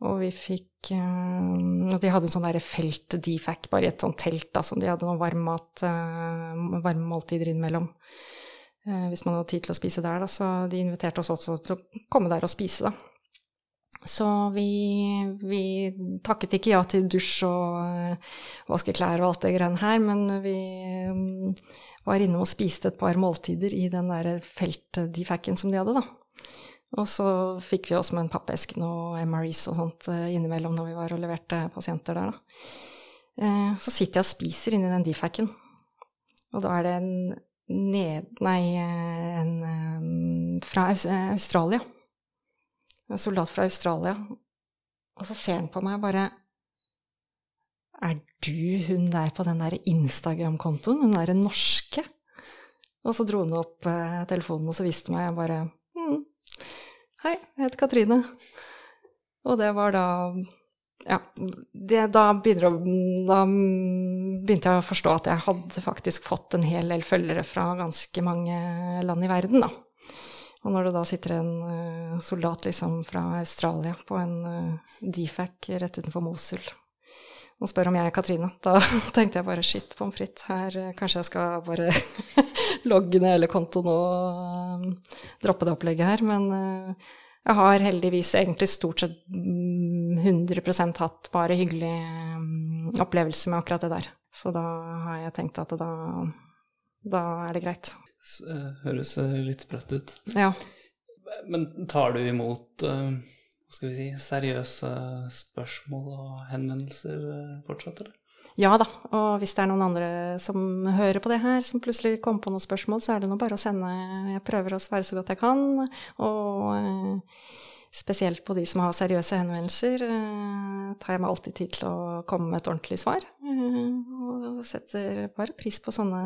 Og vi fikk Og de hadde en sånn derre felt-defac, bare i et sånt telt da, som de hadde noe varme, mat, varme måltider innimellom. Uh, hvis man hadde tid til å spise der, da. Så de inviterte oss også til å komme der og spise, da. Så vi, vi takket ikke ja til dusj og uh, vaske klær og alt det greiene her, men vi um, var inne og spiste et par måltider i den der felt-defacen som de hadde, da. Og så fikk vi også med en pappeske noe MREs og sånt uh, innimellom når vi var og leverte pasienter der, da. Så sitter jeg og spiser inni den defacen, og da er det en ned... Nei, en um, fra Australia en soldat fra Australia. Og så ser han på meg bare Er du hun der på den der Instagram-kontoen? Hun derre norske? Og så dro han opp eh, telefonen og så viste meg, jeg bare hm, Hei, jeg heter Katrine. Og det var da Ja, det, da, begynner, da begynte jeg å forstå at jeg hadde faktisk fått en hel del følgere fra ganske mange land i verden, da. Og når det da sitter en uh, soldat liksom fra Australia på en uh, DFAC rett utenfor Mosul og spør om jeg er Katrine, da tenkte jeg bare shit, pommes frites, her uh, kanskje jeg skal bare logge ned hele kontoen og droppe det opplegget her. Men jeg har heldigvis egentlig stort sett 100% hatt bare hyggelig um, opplevelse med akkurat det der. Så da har jeg tenkt at da, da er det greit. Høres litt sprøtt ut. Ja. Men tar du imot hva skal vi si, seriøse spørsmål og henvendelser fortsatt, eller? Ja da, og hvis det er noen andre som hører på det her, som plutselig kommer på noen spørsmål, så er det nå bare å sende Jeg prøver å svare så godt jeg kan, og spesielt på de som har seriøse henvendelser, tar jeg meg alltid tid til å komme med et ordentlig svar. Og setter bare pris på sånne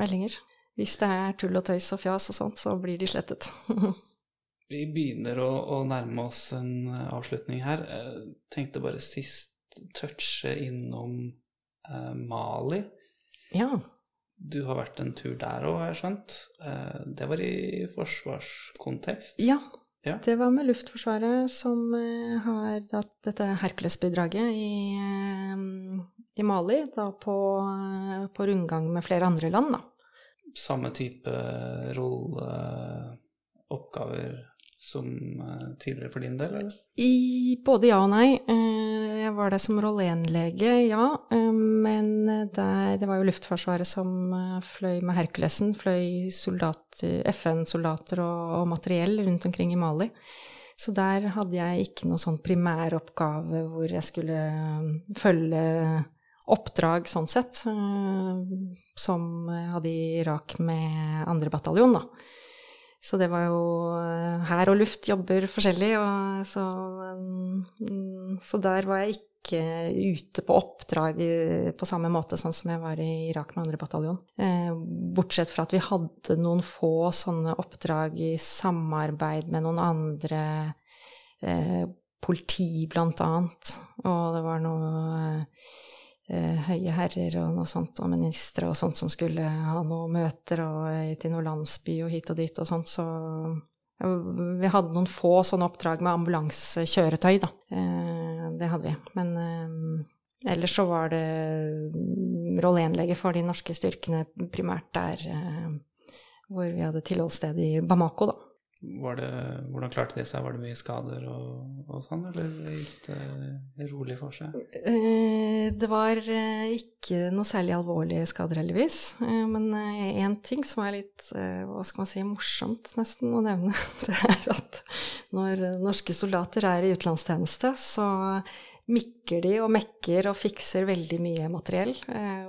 meldinger. Hvis det er tull og tøys og fjas og sånt, så blir de slettet. Vi begynner å, å, nærme oss en avslutning her. Jeg tenkte bare sist touche innom eh, Mali. Ja. Du har vært en tur der òg, har jeg skjønt. Eh, det var i forsvarskontekst? Ja. Ja. Det var med Luftforsvaret som eh, har hatt dette Hercules-bidraget i, i, Mali, da på, på rundgang med flere andre land, da samme type rolleoppgaver som tidligere for din del, eller? I både ja og nei. Jeg var der som rolle 1-lege, ja. Men der, det var jo Luftforsvaret som fløy med Herculesen. Fløy FN-soldater og, og materiell rundt omkring i Mali. Så der hadde jeg ikke noen sånn primæroppgave hvor jeg skulle følge oppdrag sånn sett, som jeg hadde i Irak med andre bataljon, da. Så det var jo Hær og luft jobber forskjellig, og så, så der var jeg ikke ute på oppdrag på samme måte sånn som jeg var i Irak med andre bataljon. Bortsett fra at vi hadde noen få sånne oppdrag i samarbeid med noen andre politi, blant annet. Og det var noe høye herrer og noe sånt, og ministre og sånt som skulle ha noen møter og til noen landsby og hit og dit og sånt, så vi hadde noen få sånne oppdrag med ambulansekjøretøy, da. Det hadde vi. Men ellers så var det rolle 1-lege for de norske styrkene primært der hvor vi hadde tilholdssted i Bamako, da. Det, hvordan klarte de seg? Var det mye skader og, og sånn, eller gikk det rolig for seg? Det var ikke noe særlig alvorlige skader, heldigvis. Men én ting som er litt, hva skal man si, morsomt nesten å nevne, det er at når norske soldater er i utenlandstjeneste, så mikker de og mekker og fikser veldig mye materiell.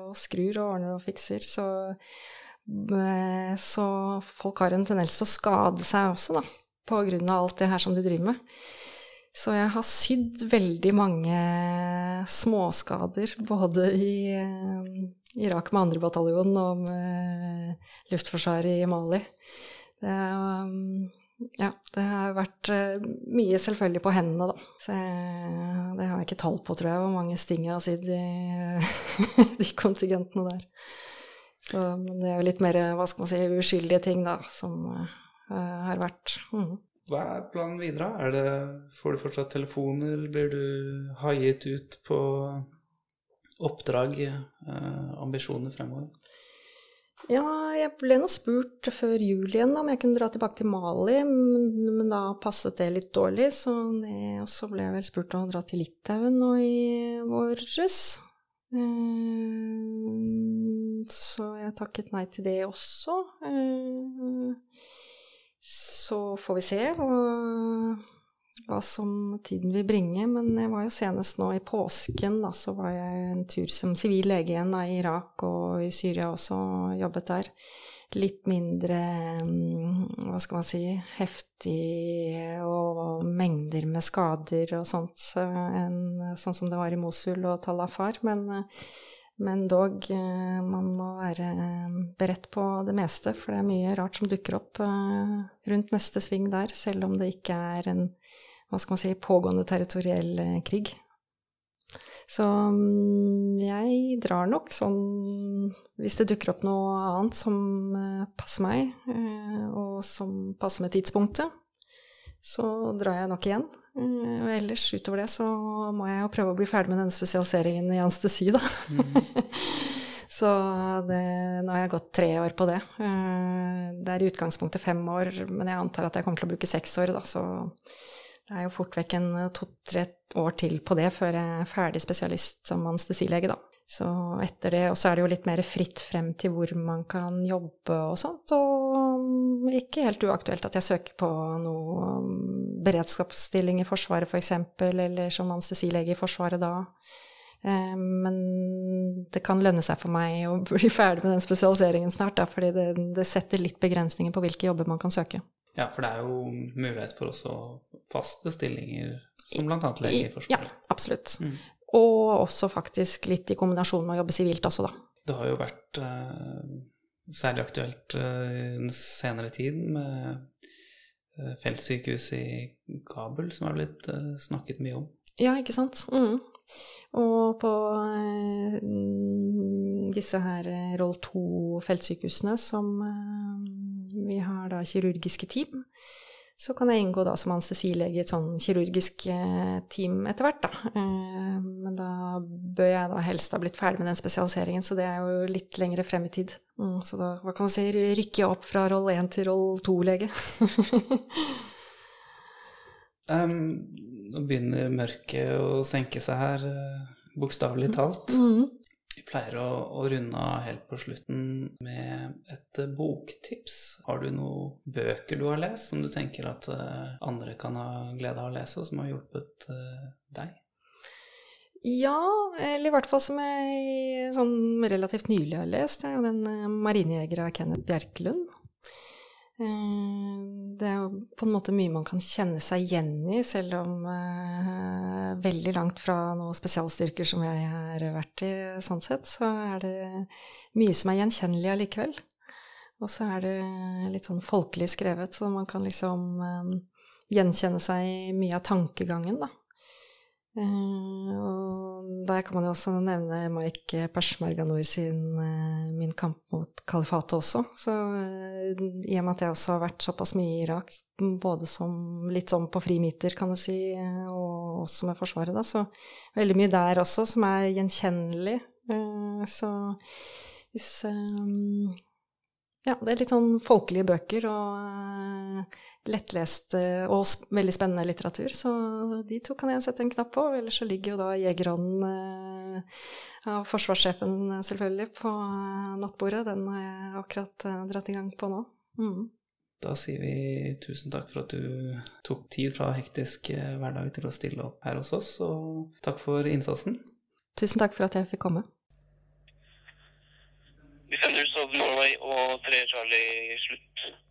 Og skrur og ordner og fikser. Så så folk har en tendens til å skade seg også, da, på grunn av alt det her som de driver med. Så jeg har sydd veldig mange småskader, både i, Irak med 2. bataljon og med luftforsvaret i Mali. Det, um, ja, det har vært mye selvfølgelig på hendene, da. Så det har jeg ikke tall på, tror jeg, hvor mange sting jeg har sydd i de kontingentene der. Så, men det er jo litt mer, hva skal man si, uskyldige ting, da, som uh, har vært mm. Hva er planen videre? Er det, får du fortsatt telefoner? Blir du haiet ut på oppdrag, uh, ambisjoner fremover? Ja, jeg ble nå spurt før jul igjen om jeg kunne dra tilbake til Mali, men, men da passet det litt dårlig, så det, også ble jeg vel spurt om å dra til Litauen nå i våres. Eh, så jeg takket nei til det også. Eh, så får vi se hva, som tiden vil bringe. Men jeg var jo senest nå i påsken, da, så var jeg en tur som sivil lege igjen da, i Irak og i Syria også, og jobbet der. Litt mindre, mm, hva skal man si, heftig og mengder med skader og sånt enn sånn som det var i Mosul og Talafar, Men men dog, eh, man må være eh, beredt på det meste, for det er mye rart som dukker opp eh, rundt neste sving der, selv om det ikke er en hva skal man si, pågående territoriell krig. Så mm, jeg drar nok sånn Hvis det dukker opp noe annet som passer meg, og som passer med tidspunktet, så drar jeg nok igjen. Eh, og ellers utover det så må jeg jo prøve å bli ferdig med denne spesialiseringen i anestesi, da. Mm. så det, nå har jeg gått tre år på det. Eh, det er i utgangspunktet fem år, men jeg antar at jeg kommer til å bruke seks år, da, så det er jo fort vekk en to-tre år til på det før jeg er ferdig spesialist som anestesilege, da. Så etter det, og så er det jo litt mer fritt frem til hvor man kan jobbe og sånt, og ikke helt uaktuelt at jeg søker på noe beredskapsstilling i Forsvaret f.eks., for eller som anestesilege i Forsvaret da. Eh, men det kan lønne seg for meg å bli ferdig med den spesialiseringen snart, da, fordi det, det, setter litt begrensninger på hvilke jobber man kan søke. Ja, for det er jo mulighet for også faste stillinger, som bl.a. lege i Forsvaret. Ja, absolutt. Mm. Og også faktisk litt i kombinasjon med å jobbe sivilt også, da. Det har jo vært uh, særlig aktuelt uh, i den senere tid med feltsykehuset feltsykehus i Kabul, som har blitt uh, snakket mye om. Ja, ikke sant. Mm. Og på disse her Roll 2-feltsykehusene som vi har da kirurgiske team, så kan jeg inngå da som anestesilege i et sånn kirurgisk eh, team etter hvert, da. Eh, men da bør jeg da helst ha blitt ferdig med den spesialiseringen, så det er jo litt lengre frem i tid. Mm, så da, hva kan man si, rykker jeg opp fra roll 1 til roll 2-lege. um, nå begynner mørket å senke seg her, eh, bokstavelig talt. Mm. Vi pleier å, å, runde av helt på slutten med et uh, boktips. Har du noen bøker du har lest som du tenker at uh, andre kan ha glede av å lese, og som har hjulpet uh, deg? Ja, eller i hvert fall som jeg sånn relativt nylig har lest. Det er jo den 'Marinejeger' av Kenneth Bjerkelund. Eh, det er på en måte mye man kan kjenne seg igjen i, selv om eh, veldig langt fra noen spesialstyrker som jeg har vært i, sånn sett, så er det mye som er gjenkjennelig allikevel. Og så er det litt sånn folkelig skrevet, så man kan liksom eh, gjenkjenne seg i mye av tankegangen, da. Uh, og der kan man jo også nevne Mike Persmerganoui sin uh, 'Min kamp mot kalifatet' også. Så uh, i og med at jeg også har vært såpass mye i Irak, både som litt sånn på frimiter, kan du si, og også med Forsvaret, da, så veldig mye der også som er gjenkjennelig. så hvis Ja, det er litt sånn folkelige bøker og lettlest eh, og veldig spennende litteratur. Så de to kan jeg sette en knapp på. Ellers så ligger jo da 'Jegerånden' eh, av forsvarssjefen eh, selvfølgelig på nattbordet. Den har jeg akkurat dratt i gang på nå. Mm. Da sier vi tusen takk for at du tok tid fra hektisk hverdag til å stille opp her hos oss, og takk for innsatsen. Tusen takk for at jeg fikk komme. Vi sender Norway og 3 Charlie slutt.